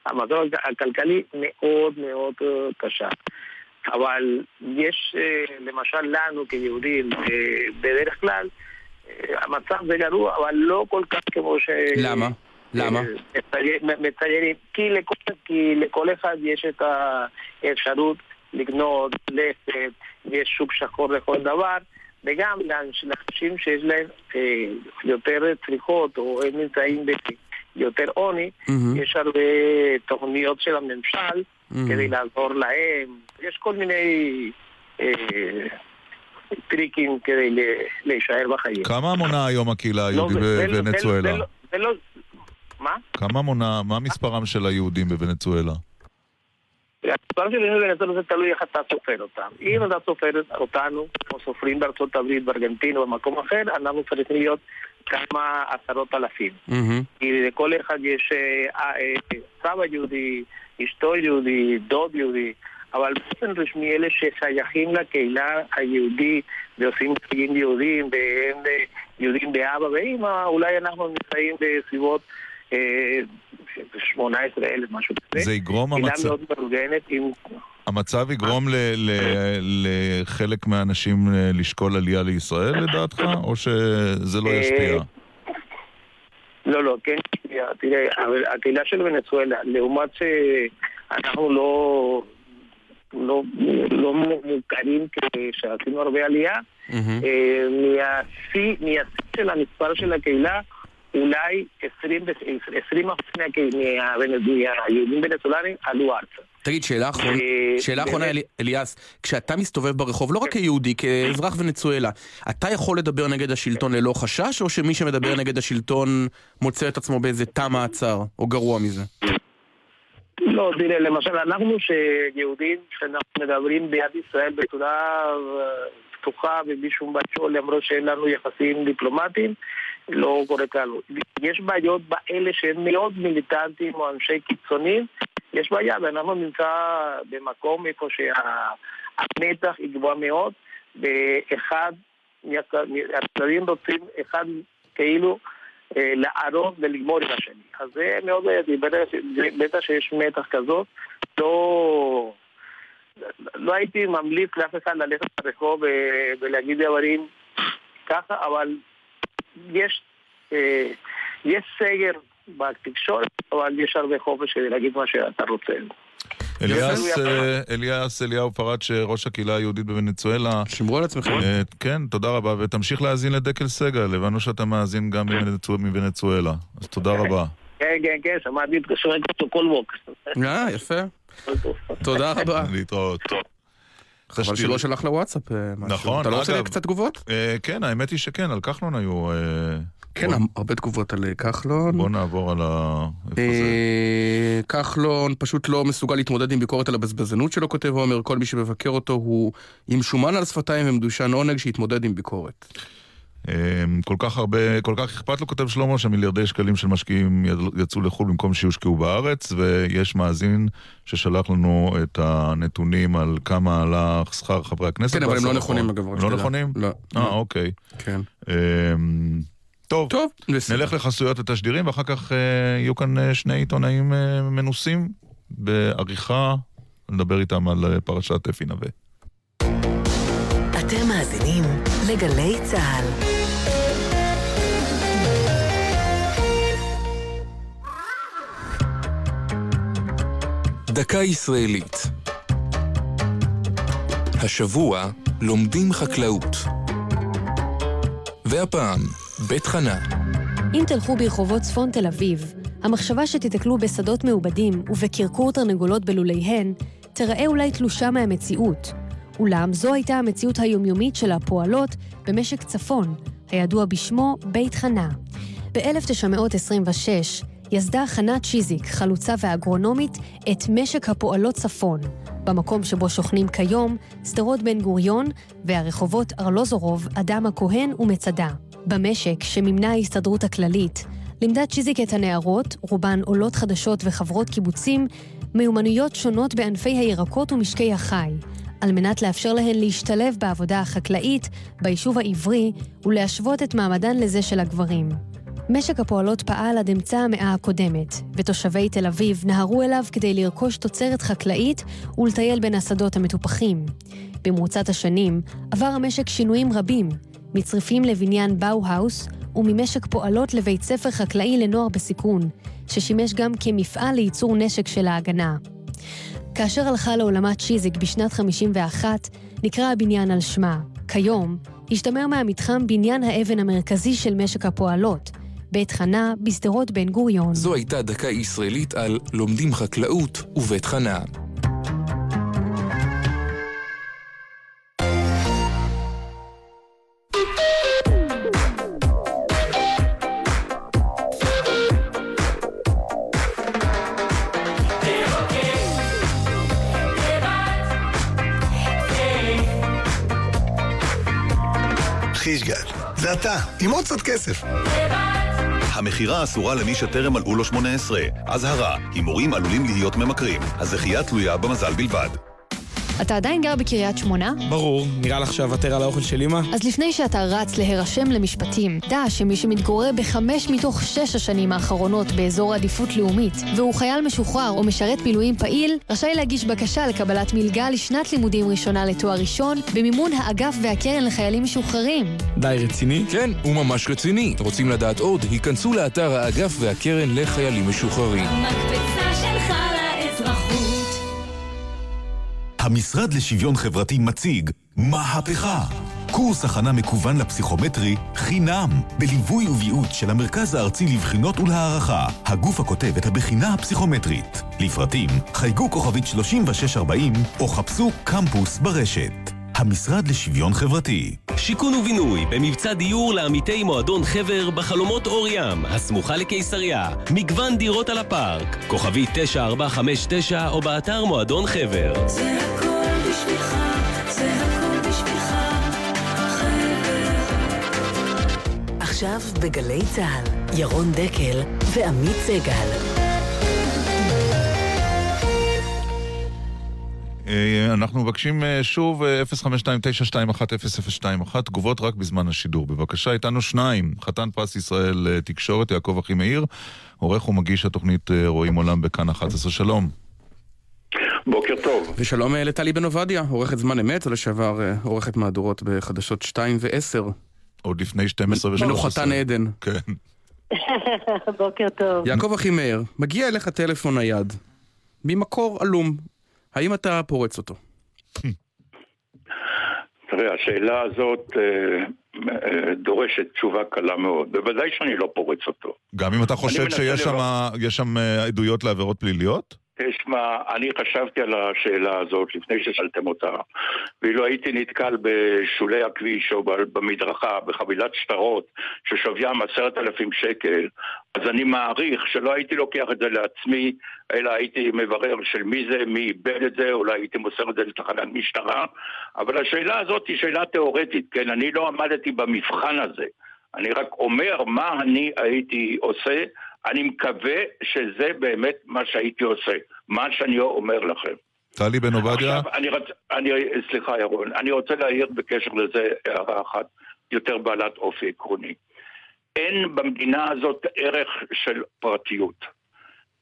המצב הכלכלי מאוד מאוד קשה. אבל יש, אה, למשל לנו כיהודים, אה, בדרך כלל, המצב זה גרוע, אבל לא כל כך כמו ש... למה? למה? מציירים, כי לכל, כי לכל אחד יש את האפשרות לקנות לפת, יש שוק שחור לכל דבר, וגם לאנשים שיש להם אה, יותר צריכות או הם נמצאים ביותר עוני. יש הרבה תוכניות של הממשל. כדי לעזור להם, יש כל מיני אה, טריקים כדי להישאר בחיים. כמה מונה היום הקהילה לא, היהודית לא, בוונצואלה? לא... מה? כמה מונה, מה מספרם של היהודים בוונצואלה? המספר של יהודים בוונצואלה זה תלוי איך אתה סופר אותם. אם אתה סופר אותנו, כמו סופרים בארצות הברית, בארגנטינה או במקום אחר, אנחנו צריכים להיות כמה עשרות אלפים. כי לכל אחד יש אה, אה, סבא יהודי, אשתו יהודי, דוד יהודי. אבל באופן רשמי אלה ששייכים לקהילה היהודי ועושים חיים יהודים והם אה, יהודים באבא ואמא, אולי אנחנו נמצאים בסביבות 18 אלף, משהו כזה. זה יגרום המצב... קהילה מאוד מאורגנת עם... המצב יגרום לחלק מהאנשים אה, לשקול עלייה לישראל לדעתך, או שזה לא ישפיע? לא, לא, כן תראה, הקהילה של ונצואלה, לעומת שאנחנו לא... לא, לא מוכרים כשעשינו הרבה עלייה, מהשיא של המספר של הקהילה אולי 20 מהיהודים ונצולנים עלו ארצה. תגיד, שאלה אחרונה, אה, שאלה אחרונה אליאס, כשאתה מסתובב ברחוב, לא רק כן. כיהודי, כאזרח ונצואלה, אתה יכול לדבר נגד השלטון ללא חשש, או שמי שמדבר נגד השלטון מוצא את עצמו באיזה תא מעצר, או גרוע מזה? לא, תראה, למשל, אנחנו שיהודים, שאנחנו מדברים ביד ישראל בצורה אה, פתוחה ובלי שום בעיות, למרות שאין לנו יחסים דיפלומטיים, לא קורה כלום. יש בעיות באלה שהם מאוד מיליטנטים או אנשי קיצונים, יש בעיה, ואנחנו נמצא במקום איפה שהמתח היא גבוהה מאוד, ואחד, הצדדים רוצים, אחד כאילו לערוב ולגמור עם השני. אז זה מאוד בעייתי, בטח שיש מתח כזאת, לא... לא הייתי ממליץ לאף אחד ללכת לרחוב ולהגיד דברים ככה, אבל יש, אה, יש סגר בתקשורת, אבל יש הרבה חופש להגיד מה שאתה רוצה. אליאס, אה, אליאס אליהו פרץ', ראש הקהילה היהודית בוונצואלה. שמרו על עצמכם. אה, כן, תודה רבה, ותמשיך להאזין לדקל סגל, הבנו שאתה מאזין גם מוונצואלה, אז תודה רבה. כן, כן, כן, שמעתי את שומע אותו כל בוקר. אה, יפה. תודה רבה. להתראות. חבל שלא שלח לוואטסאפ משהו. נכון, אתה לא רוצה קצת תגובות? כן, האמת היא שכן, על כחלון היו... כן, הרבה תגובות על אה, כחלון. בוא נעבור על ה... אה, כחלון פשוט לא מסוגל להתמודד עם ביקורת על הבזבזנות שלו, כותב עומר, כל מי שמבקר אותו הוא עם שומן על שפתיים ומדושן עונג שיתמודד עם ביקורת. אה, כל כך הרבה, כל כך אכפת לו, כותב שלמה, שהמיליארדי שקלים של משקיעים יצאו לחו"ל במקום שיושקעו בארץ, ויש מאזין ששלח לנו את הנתונים על כמה עלה שכר חברי הכנסת. כן, אבל הם לא נכונים אגב. הם לא נכונים? לא. אה, אוקיי. כן. טוב, טוב נלך לחסויות התשדירים, ואחר כך אה, יהיו כאן אה, שני עיתונאים אה, מנוסים בעריכה, נדבר איתם על אה, פרשת אפי נווה. אתם מאזינים לגלי צה"ל. דקה ישראלית. השבוע לומדים חקלאות. והפעם, בית חנה. אם תלכו ברחובות צפון תל אביב, המחשבה שתיתקלו בשדות מעובדים ובקרקור תרנגולות בלוליהן, תראה אולי תלושה מהמציאות. אולם זו הייתה המציאות היומיומית של הפועלות במשק צפון, הידוע בשמו בית חנה. ב-1926 יסדה חנה צ'יזיק, חלוצה ואגרונומית, את משק הפועלות צפון, במקום שבו שוכנים כיום שדרות בן גוריון והרחובות ארלוזורוב, אדם הכהן ומצדה. במשק, שמימנה ההסתדרות הכללית, לימדה צ'יזיק את הנערות, רובן עולות חדשות וחברות קיבוצים, מיומנויות שונות בענפי הירקות ומשקי החי, על מנת לאפשר להן להשתלב בעבודה החקלאית, ביישוב העברי, ולהשוות את מעמדן לזה של הגברים. משק הפועלות פעל עד אמצע המאה הקודמת, ותושבי תל אביב נהרו אליו כדי לרכוש תוצרת חקלאית ולטייל בין השדות המטופחים. במרוצת השנים עבר המשק שינויים רבים, מצריפים לבניין באו-האוס וממשק פועלות לבית ספר חקלאי לנוער בסיכון, ששימש גם כמפעל לייצור נשק של ההגנה. כאשר הלכה לעולמה צ'יזיק בשנת 51, נקרא הבניין על שמה. כיום, השתמר מהמתחם בניין האבן המרכזי של משק הפועלות, בית חנה בשדרות בן גוריון. זו הייתה דקה ישראלית על לומדים חקלאות ובית חנה. חישגל, זה אתה, עם עוד קצת כסף. המכירה אסורה למי שטרם מלאו לו 18. אזהרה, הימורים עלולים להיות ממכרים. הזכייה תלויה במזל בלבד. אתה עדיין גר בקריית שמונה? ברור, נראה לך שאוותר על האוכל של אמא? אז לפני שאתה רץ להירשם למשפטים, דע שמי שמתגורר בחמש מתוך שש השנים האחרונות באזור עדיפות לאומית, והוא חייל משוחרר או משרת מילואים פעיל, רשאי להגיש בקשה לקבלת מלגה לשנת לימודים ראשונה לתואר ראשון, במימון האגף והקרן לחיילים משוחררים. די רציני? כן, הוא ממש רציני. רוצים לדעת עוד? היכנסו לאתר האגף והקרן לחיילים משוחררים. המקפצה שלך המשרד לשוויון חברתי מציג מהפכה. קורס הכנה מקוון לפסיכומטרי חינם, בליווי וביעוט של המרכז הארצי לבחינות ולהערכה, הגוף הכותב את הבחינה הפסיכומטרית. לפרטים, חייגו כוכבית 3640 או חפשו קמפוס ברשת. המשרד לשוויון חברתי. שיכון ובינוי במבצע דיור לעמיתי מועדון חבר בחלומות אור ים, הסמוכה לקיסריה. מגוון דירות על הפארק. כוכבי 9459 או באתר מועדון חבר. זה הכל בשבילך, זה הכל בשבילך, עכשיו בגלי צה"ל, ירון דקל ועמית סגל. אנחנו מבקשים אה, שוב אה, 052-921-0021, תגובות רק בזמן השידור. בבקשה, איתנו שניים, חתן פרס ישראל אה, תקשורת, יעקב אחימאיר, עורך ומגיש התוכנית אה, רואים עולם בכאן 11. שלום. בוקר טוב. ושלום אה, לטלי בן עובדיה, עורכת זמן אמת, ולשעבר אה, עורכת מהדורות בחדשות 2 ו-10. עוד לפני 12 ו-13. מנוחתן עדן. כן. בוקר טוב. יעקב אחימאיר, מגיע אליך טלפון נייד, ממקור עלום. האם אתה פורץ אותו? תראה, השאלה הזאת אה, אה, דורשת תשובה קלה מאוד. בוודאי שאני לא פורץ אותו. גם אם אתה חושד מנסה שיש שם, שם אה, עדויות לעבירות פליליות? תשמע, אני חשבתי על השאלה הזאת לפני ששאלתם אותה, ואילו הייתי נתקל בשולי הכביש או במדרכה, בחבילת שטרות ששוויים עשרת אלפים שקל, אז אני מעריך שלא הייתי לוקח את זה לעצמי, אלא הייתי מברר של מי זה, מי איבד את זה, אולי הייתי מוסר את זה לתחנת משטרה, אבל השאלה הזאת היא שאלה תיאורטית, כן? אני לא עמדתי במבחן הזה. אני רק אומר מה אני הייתי עושה, אני מקווה שזה באמת מה שהייתי עושה, מה שאני אומר לכם. טלי בן עובדיה? סליחה ירון, אני רוצה להעיר בקשר לזה הערה אחת יותר בעלת אופי עקרוני. אין במדינה הזאת ערך של פרטיות.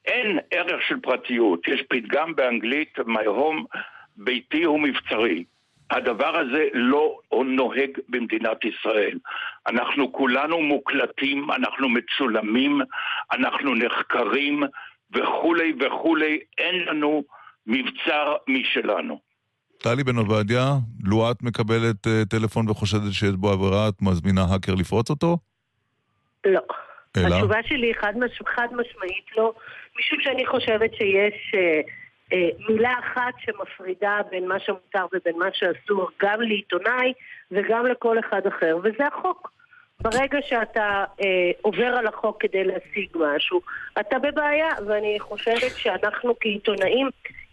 אין ערך של פרטיות. יש פתגם באנגלית, My home, ביתי הוא מבצרי. הדבר הזה לא נוהג במדינת ישראל. אנחנו כולנו מוקלטים, אנחנו מצולמים, אנחנו נחקרים וכולי וכולי, אין לנו מבצר משלנו. טלי בן עובדיה, לו את מקבלת אה, טלפון וחושדת שיש בו עבירה, את מזמינה האקר לפרוץ אותו? לא. אלא? התשובה שלי היא חד, מש... חד משמעית לא, משום שאני חושבת שיש אה, מילה אחת שמפרידה בין מה שמותר ובין מה שאסור, גם לעיתונאי וגם לכל אחד אחר, וזה החוק. ברגע שאתה אה, עובר על החוק כדי להשיג משהו, אתה בבעיה, ואני חושבת שאנחנו כעיתונאים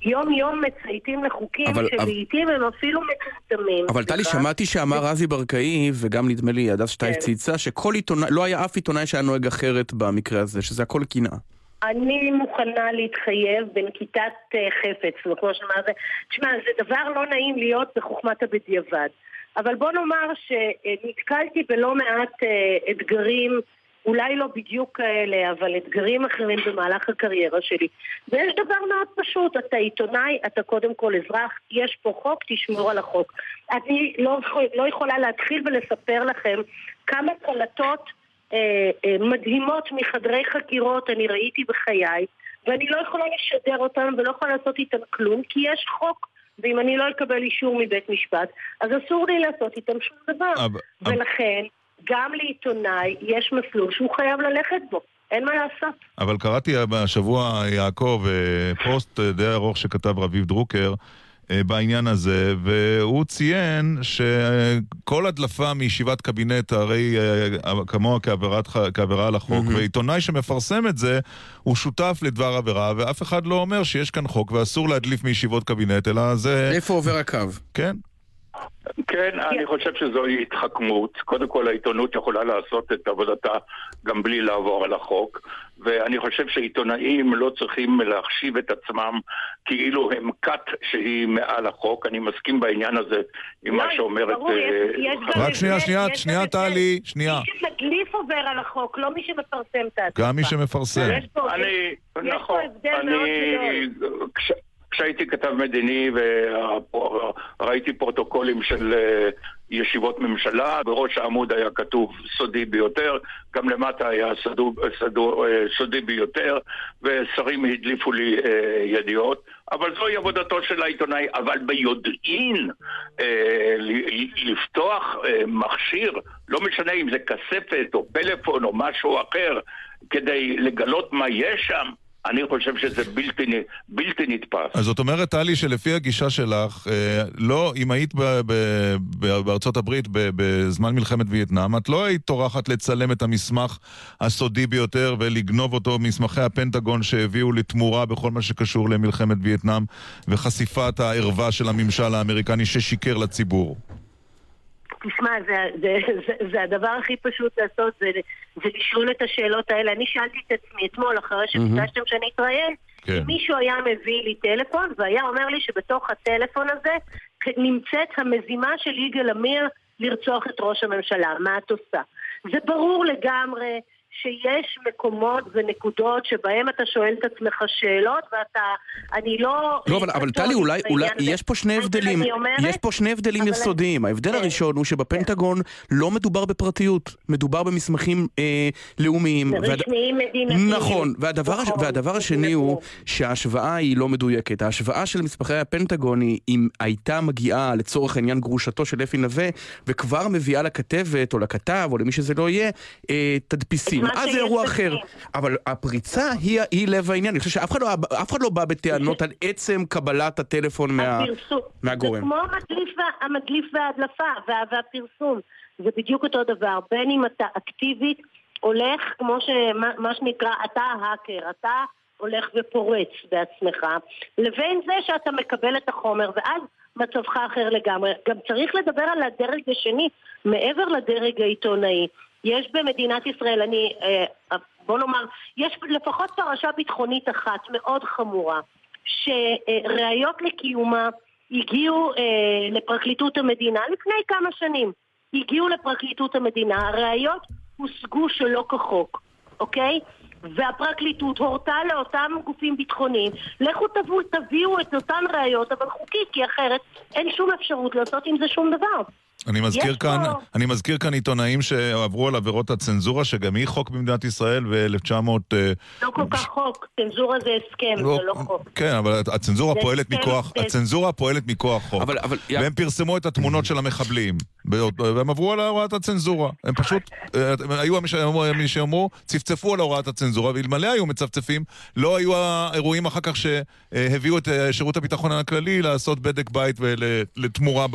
יום יום מצייתים לחוקים אבל- שלעיתים הם אפילו מטומטמים. אבל טלי. שמעתי שאמר רזי ברקאי, וגם נדמה לי הדס שטייף כן. צייצה, שכל עיתונאי, לא היה אף עיתונאי שהיה נוהג אחרת במקרה הזה, שזה הכל קנאה. אני מוכנה להתחייב בנקיטת אה, חפץ, כמו שאמרת, תשמע, זה דבר לא נעים להיות בחוכמת הבדיעבד. אבל בוא נאמר שנתקלתי בלא מעט אה, אתגרים, אולי לא בדיוק כאלה, אבל אתגרים אחרים במהלך הקריירה שלי. ויש דבר מאוד פשוט, אתה עיתונאי, אתה קודם כל אזרח, יש פה חוק, תשמור על החוק. אני לא, לא יכולה להתחיל ולספר לכם כמה קלטות אה, אה, מדהימות מחדרי חקירות אני ראיתי בחיי, ואני לא יכולה לשדר אותן ולא יכולה לעשות איתן כלום, כי יש חוק. ואם אני לא אקבל אישור מבית משפט, אז אסור לי לעשות איתם שום דבר. אבל- ולכן, גם לעיתונאי יש מסלול שהוא חייב ללכת בו. אין מה לעשות. אבל קראתי השבוע, יעקב, אה, פוסט אה, די ארוך שכתב רביב דרוקר בעניין הזה, והוא ציין שכל הדלפה מישיבת קבינט הרי אה, כמוה כעבירת, כעבירה על החוק, ועיתונאי שמפרסם את זה הוא שותף לדבר עבירה, ואף אחד לא אומר שיש כאן חוק ואסור להדליף מישיבות קבינט, אלא זה... איפה עובר הקו? כן. כן, אני חושב שזוהי התחכמות. קודם כל העיתונות יכולה לעשות את עבודתה גם בלי לעבור על החוק, ואני חושב שעיתונאים לא צריכים להחשיב את עצמם כאילו הם כת שהיא מעל החוק. אני מסכים בעניין הזה עם מה שאומרת... ברור, יש- אה, יש גם רק שנייה, שנייה, שנייה, טלי, שנייה. מי שמדליף עובר על החוק, לא מי שמפרסם את ההדלפה. גם מי שמפרסם. יש פה- אני, יש נכון, פה הבדל מאוד אני, כש, כשהייתי כתב מדיני וראיתי פרוטוקולים של אה, ישיבות ממשלה, בראש העמוד היה כתוב סודי ביותר, גם למטה היה סדו, סדו, אה, סודי ביותר, ושרים הדליפו לי אה, ידיעות, אבל זוהי עבודתו של העיתונאי, אבל ביודעין לפתוח מכשיר, לא משנה אם זה כספת או פלאפון או משהו אחר, כדי לגלות מה יש שם, אני חושב שזה בלתי, בלתי נתפס. אז זאת אומרת, טלי, שלפי הגישה שלך, אה, לא, אם היית ב, ב, ב, בארצות הברית ב, בזמן מלחמת וייטנאם, את לא היית טורחת לצלם את המסמך הסודי ביותר ולגנוב אותו מסמכי הפנטגון שהביאו לתמורה בכל מה שקשור למלחמת וייטנאם וחשיפת הערווה של הממשל האמריקני ששיקר לציבור. תשמע, זה, זה, זה, זה הדבר הכי פשוט לעשות, זה, זה לשאול את השאלות האלה. אני שאלתי את עצמי אתמול, אחרי שביקשתם שאני אתראיין, כן. אם מישהו היה מביא לי טלפון והיה אומר לי שבתוך הטלפון הזה נמצאת המזימה של יגאל עמיר לרצוח את ראש הממשלה. מה את עושה? זה ברור לגמרי שיש מקומות ונקודות שבהם אתה שואל את עצמך שאלות ואתה... אני לא... לא, אבל, אבל טלי, אולי, אולי. יש פה שני הבדלים, אומרת- יש פה שני הבדלים יסודיים. ההבדל הראשון הוא שבפנטגון לא מדובר בפרטיות, מדובר במסמכים אה, לאומיים. רשמיים מדינתיים. נכון, והדבר, הש... נכון, והדבר השני הוא שההשוואה היא לא מדויקת. ההשוואה של מסמכי הפנטגון היא אם הייתה מגיעה לצורך העניין גרושתו של אפי נווה, וכבר מביאה לכתבת או לכתב או למי שזה לא יהיה, אה, תדפיסים. מה אז זה אירוע. אחר. אבל הפריצה היא, היא לב העניין. אני חושב שאף אחד לא, לא בא בטענות על עצם קבלת הטלפון מה. מהגורם. זה כמו המדליף, המדליף וההדלפה וה- והפרסום. זה בדיוק אותו דבר. בין אם אתה אקטיבית, הולך כמו שמה מה שנקרא, אתה ההאקר, אתה הולך ופורץ בעצמך, לבין זה שאתה מקבל את החומר, ואז מצבך אחר לגמרי. גם צריך לדבר על הדרג השני, מעבר לדרג העיתונאי. יש במדינת ישראל, אני, אה, בוא נאמר, יש לפחות פרשה ביטחונית אחת מאוד חמורה, שראיות לקיומה הגיעו אה, לפרקליטות המדינה לפני כמה שנים. הגיעו לפרקליטות המדינה, הראיות הושגו שלא כחוק, אוקיי? והפרקליטות הורתה לאותם גופים ביטחוניים, לכו תבואו, תביאו את אותן ראיות, אבל חוקית, כי אחרת אין שום אפשרות לעשות עם זה שום דבר. אני מזכיר כאן, פה- אני מזכיר כאן עיתונאים שעברו על עבירות הצנזורה, שגם היא חוק במדינת ישראל ב-1900... לא כל כך חוק, צנזורה זה הסכם, זה לא חוק. כן, אבל הצנזורה פועלת הסכם, מכוח, זה- הצנזורה פועלת מכוח חוק. אבל- אבל- והם פרסמו את התמונות של המחבלים, והם עברו על הוראת הצנזורה. הם פשוט, אה, היו מי שאמרו- מי שאמרו, צפצפו על הוראת הצנזורה, ואלמלא היו מצפצפים, לא היו האירועים אחר כך שהביאו את אה, שירות הביטחון הכללי לעשות בדק בית ולתמורה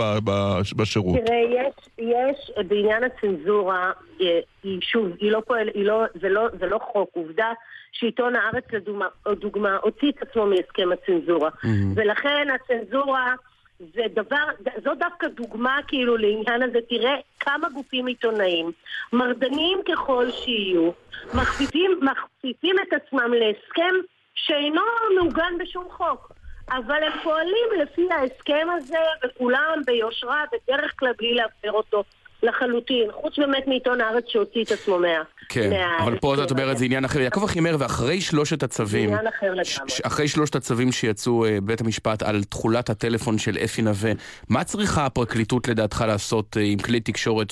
בשירות. יש, יש בעניין הצנזורה, אה, היא שוב, היא לא פועל, היא לא, זה, לא, זה לא חוק, עובדה שעיתון הארץ לדוגמה, דוגמה, הוציא את עצמו מהסכם הצנזורה. ולכן הצנזורה זה דבר, זו דווקא דוגמה כאילו לעניין הזה, תראה כמה גופים עיתונאיים, מרדניים ככל שיהיו, מכפיפים, מכפיפים את עצמם להסכם שאינו מעוגן בשום חוק. אבל הם פועלים לפי ההסכם הזה, וכולם ביושרה, בדרך כלל בלי להפר אותו. לחלוטין, חוץ באמת מעיתון הארץ שהוציא את עצמו מה... כן, מה- אבל פה את אומרת זה עניין אחר. יעקב אחימאיר, ואחרי שלושת הצווים, עניין אחר לגמרי. אחרי שלושת הצווים שיצאו אה, בבית המשפט על תכולת הטלפון של אפי נווה, מה צריכה הפרקליטות לדעתך לעשות אה, עם כלי תקשורת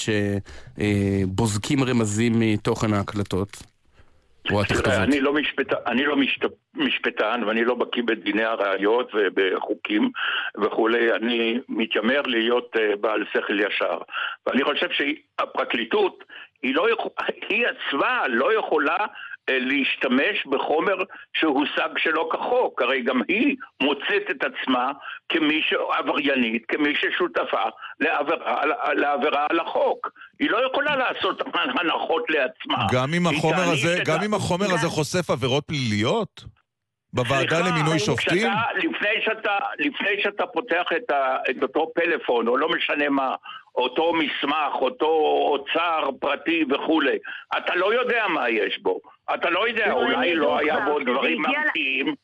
שבוזקים רמזים מתוכן ההקלטות? או התכתובות? אני לא, משפט, אני לא משת, משפטן ואני לא בקיא בדיני הראיות ובחוקים וכולי, אני מתיימר להיות uh, בעל שכל ישר. ואני חושב שהפרקליטות, היא, לא היא עצמה לא יכולה להשתמש בחומר שהושג שלא כחוק. הרי גם היא מוצאת את עצמה כמי שעבריינית, כמי ששותפה לעבירה, לעבירה על החוק. היא לא יכולה לעשות הנחות לעצמה. גם אם החומר הזה, גם אם החומר הזה חושף עבירות פליליות? בוועדה סליחה, למינוי שופטים? כשאתה, לפני, שאתה, לפני שאתה פותח את, ה, את אותו פלאפון, או לא משנה מה, אותו מסמך, אותו אוצר פרטי וכולי, אתה לא יודע מה יש בו. אתה לא יודע, לא, אולי לא לי היה בו דברים מרתיעים.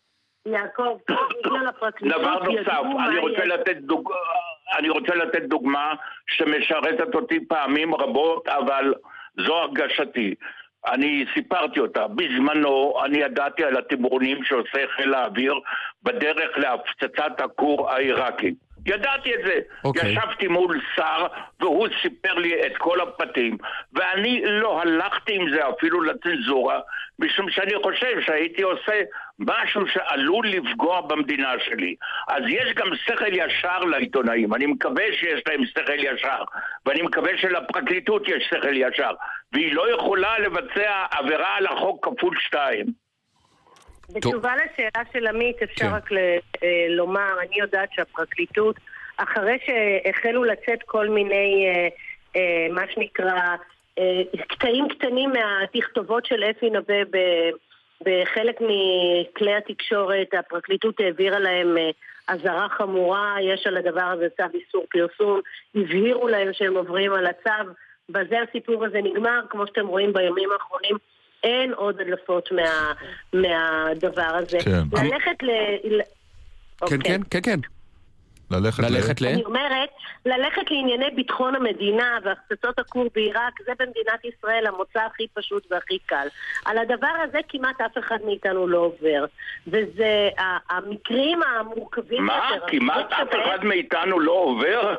יעקב, דבר נוסף, אני רוצה. לתת, דוג... אני רוצה לתת דוגמה שמשרתת אותי פעמים רבות, אבל זו הרגשתי. אני סיפרתי אותה. בזמנו אני ידעתי על התמרונים שעושה חיל האוויר בדרך להפצצת הכור העיראקי. ידעתי את זה. אוקיי. ישבתי מול שר והוא סיפר לי את כל הפרטים ואני לא הלכתי עם זה אפילו לצנזורה משום שאני חושב שהייתי עושה משהו שעלול לפגוע במדינה שלי. אז יש גם שכל ישר לעיתונאים, אני מקווה שיש להם שכל ישר ואני מקווה שלפרקליטות יש שכל ישר והיא לא יכולה לבצע עבירה על החוק כפול שתיים. בתשובה לשאלה של עמית, אפשר כן. רק אה, לומר, אני יודעת שהפרקליטות, אחרי שהחלו לצאת כל מיני, אה, אה, מה שנקרא, קטעים קטנים מהתכתובות של אפי נווה ב- בחלק מכלי התקשורת, הפרקליטות העבירה להם אזהרה חמורה, יש על הדבר הזה צו איסור פרסום, הבהירו להם שהם עוברים על הצו, בזה הסיפור הזה נגמר, כמו שאתם רואים בימים האחרונים. אין עוד הדלפות מה, מהדבר הזה. כן. ללכת ל... כן, אוקיי. כן, כן, כן. ללכת ללכת ל... אני אומרת, ללכת לענייני ביטחון המדינה והפצצות הכור בעיראק, זה במדינת ישראל המוצא הכי פשוט והכי קל. על הדבר הזה כמעט אף אחד מאיתנו לא עובר. וזה המקרים המורכבים מה? יותר. כמעט המקרים אף אחד מאיתנו לא עובר?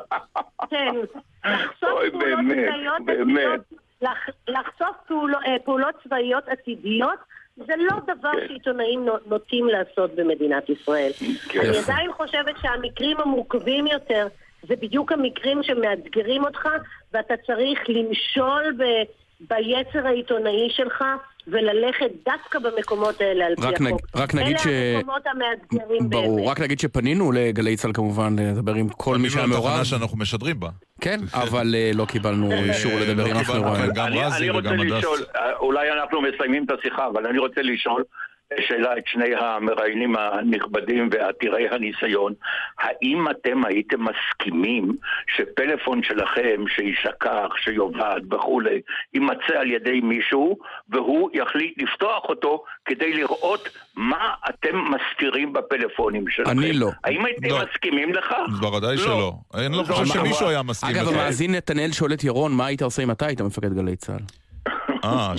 כן, לחשוף אוי, פעולות לחשוף פעולו- אה, פעולות צבאיות עתידיות, זה לא דבר כן. שעיתונאים נו- נוטים לעשות במדינת ישראל. כן. אני. עדיין חושבת שהמקרים המורכבים יותר זה בדיוק המקרים שמאתגרים אותך, ואתה צריך למשול ב... ביצר העיתונאי שלך וללכת דווקא במקומות האלה על פי רק נג- החוק. רק נגיד ש- אלה המקומות המאתגרים באמת. ברור, רק נגיד שפנינו לגלי צה"ל כמובן לדבר עם כל מי שהיה מעורב. שאנחנו משדרים בה. כן, אבל אה, לא קיבלנו אישור לדבר עם אף מרואיין. כן, גם אני, רזי וגם הדס. לשאול, אה, אולי אנחנו מסיימים את השיחה, אבל אני רוצה לשאול שאלה את שני המראיינים הנכבדים ועתירי הניסיון. האם אתם הייתם מסכימים שפלאפון שלכם, שישכח, שיאבד וכולי, יימצא על ידי מישהו, והוא יחליט לפתוח אותו כדי לראות מה אתם מסתירים בפלאפונים שלכם? אני לא. האם הייתם לא. מסכימים לכך? בוודאי שלא. אני לא חושב שמישהו היה מסכים אגב. המאזין נתנאל שואל את ירון, מה היית עושה אם אתה היית מפקד גלי צה"ל? אה,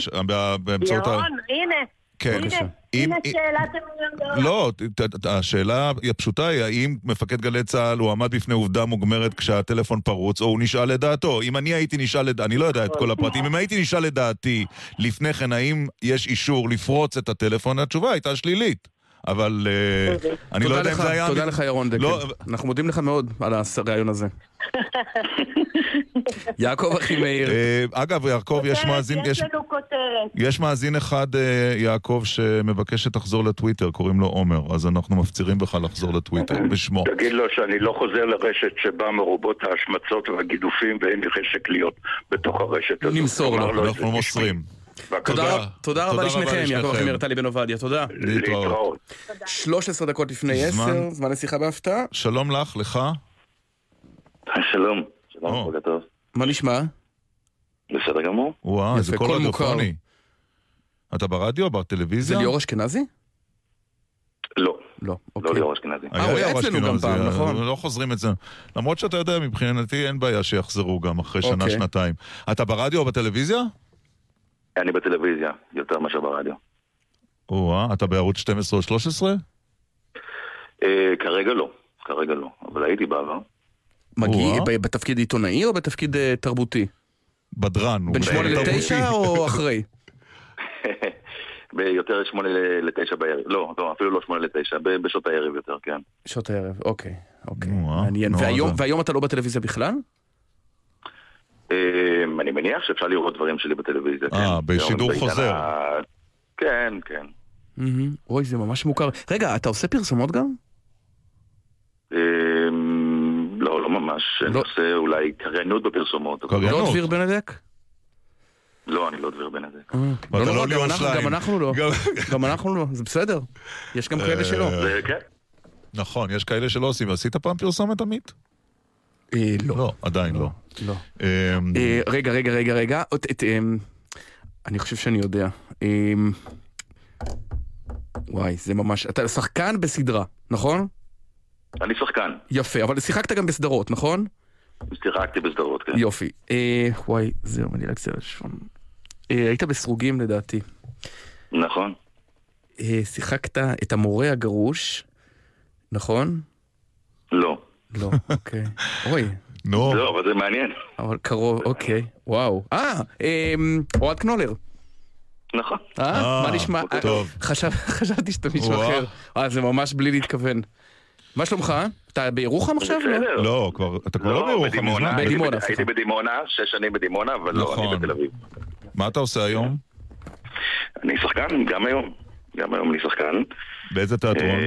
באמצעות ה... ירון, הנה. כן. הנה, אם- הנה אם- שאלת המיליון דולר. לא, ת- השאלה הפשוטה היא האם מפקד גלי צה"ל הוא עמד בפני עובדה מוגמרת כשהטלפון פרוץ, או הוא נשאל לדעתו. אם אני הייתי נשאל לדעתי, אני לא יודע את כל הפרטים, אם הייתי נשאל לדעתי לפני כן האם יש אישור לפרוץ את הטלפון, התשובה הייתה שלילית. אבל אה, אני לא יודע אם זה היה... תודה לך ירון דקל. לא, אנחנו מודים לך מאוד על הרעיון הזה. יעקב אחימאיר. אה, אגב, יעקב, יש מאזין... יש יש- לנו כותרת. יש מאזין אחד, אה, יעקב, שמבקש שתחזור לטוויטר, קוראים לו עומר, אז אנחנו מפצירים בך לחזור לטוויטר בשמו. תגיד לו שאני לא חוזר לרשת שבה מרובות ההשמצות והגידופים ואין לי חשק להיות בתוך הרשת הזאת. נמסור לו, אנחנו. מוסרים. תודה רבה לשניכם, יעקב אחימאיר, טלי בן עובדיה, תודה. להתראות. 13 דקות לפני זמן. 10, זמן לשיחה בהפתעה. שלום לך, לך. שלום, שלום, בוקר טוב. מה נשמע? בסדר גמור. וואו, איזה קול. רדיופוני. אתה ברדיו? בטלוויזיה? זה ליאור אשכנזי? לא. לא, לא ליאור אשכנזי. אה, הוא היה אצלנו גם פעם, אה, נכון. לא חוזרים את זה. למרות שאתה יודע, מבחינתי אין בעיה שיחזרו גם אחרי שנה, אוקיי. שנתיים. אתה ברדיו או בטלוויזיה? אני בטלוויזיה, יותר מאשר ברדיו. או-אה, אתה בערוץ 12 או 13? אה, כרגע לא, כרגע לא, אבל הייתי בעבר. מגיע ב- בתפקיד עיתונאי או בתפקיד אה, תרבותי? בדרן. בין שמונה. לתשע או אחרי? ביותר שמונה לתשע בערב. לא, לא, אפילו לא שמונה לתשע, ב- בשעות הערב יותר, כן. שעות הערב, אוקיי. אוקיי, אה, מעניין. והיום אתה לא בטלוויזיה בכלל? אה, אני מניח שאפשר לראות דברים שלי בטלוויזיה, כן. אה, בשידור בעידן חוזר. כן, כן. אוי, זה ממש מוכר. רגע, אתה עושה פרסומות גם? אה, לא, לא ממש. אני עושה אולי קריינות בפרסומות. לא דביר בנדק? לא, אני לא דביר בנדק. לא נורא, גם אנחנו- גם אנחנו לא. גם אנחנו לא, זה בסדר. יש גם כאלה שלא. זה- כן. נכון, יש כאלה שלא עושים. עשית פעם פרסומת, עמית? לא. לא, עדיין לא. לא. אמ, אה, רגע, רגע, רגע, רגע. אמ, אני חושב שאני יודע. אמ, וואי, זה ממש... אתה שחקן בסדרה, נכון? אני שחקן. יפה, אבל שיחקת גם בסדרות, נכון? שיחקתי בסדרות, כן. יופי. אה, וואי, זהו, אני על השעון. אה, היית בסרוגים לדעתי. נכון. אה, שיחקת את המורה הגרוש, נכון? לא. לא, אוקיי. אוי. נו. לא, אבל זה מעניין. אבל קרוב, אוקיי. וואו. אה, אמ, אוהד קנולר. נכון. אה? אה, מה נשמע? טוב. חשב- חשבתי שאתה מישהו. אחר. אה, זה ממש בלי להתכוון. מה שלומך? אתה בירוחם עכשיו? לא, כבר, אתה כבר לא בירוחם בדימונה. הייתי בדימונה, שש שנים בדימונה, אבל לא, אני נכון. בתל אביב. מה אתה עושה היום? אני שחקן, גם היום. גם היום אני שחקן. באיזה תיאטרון?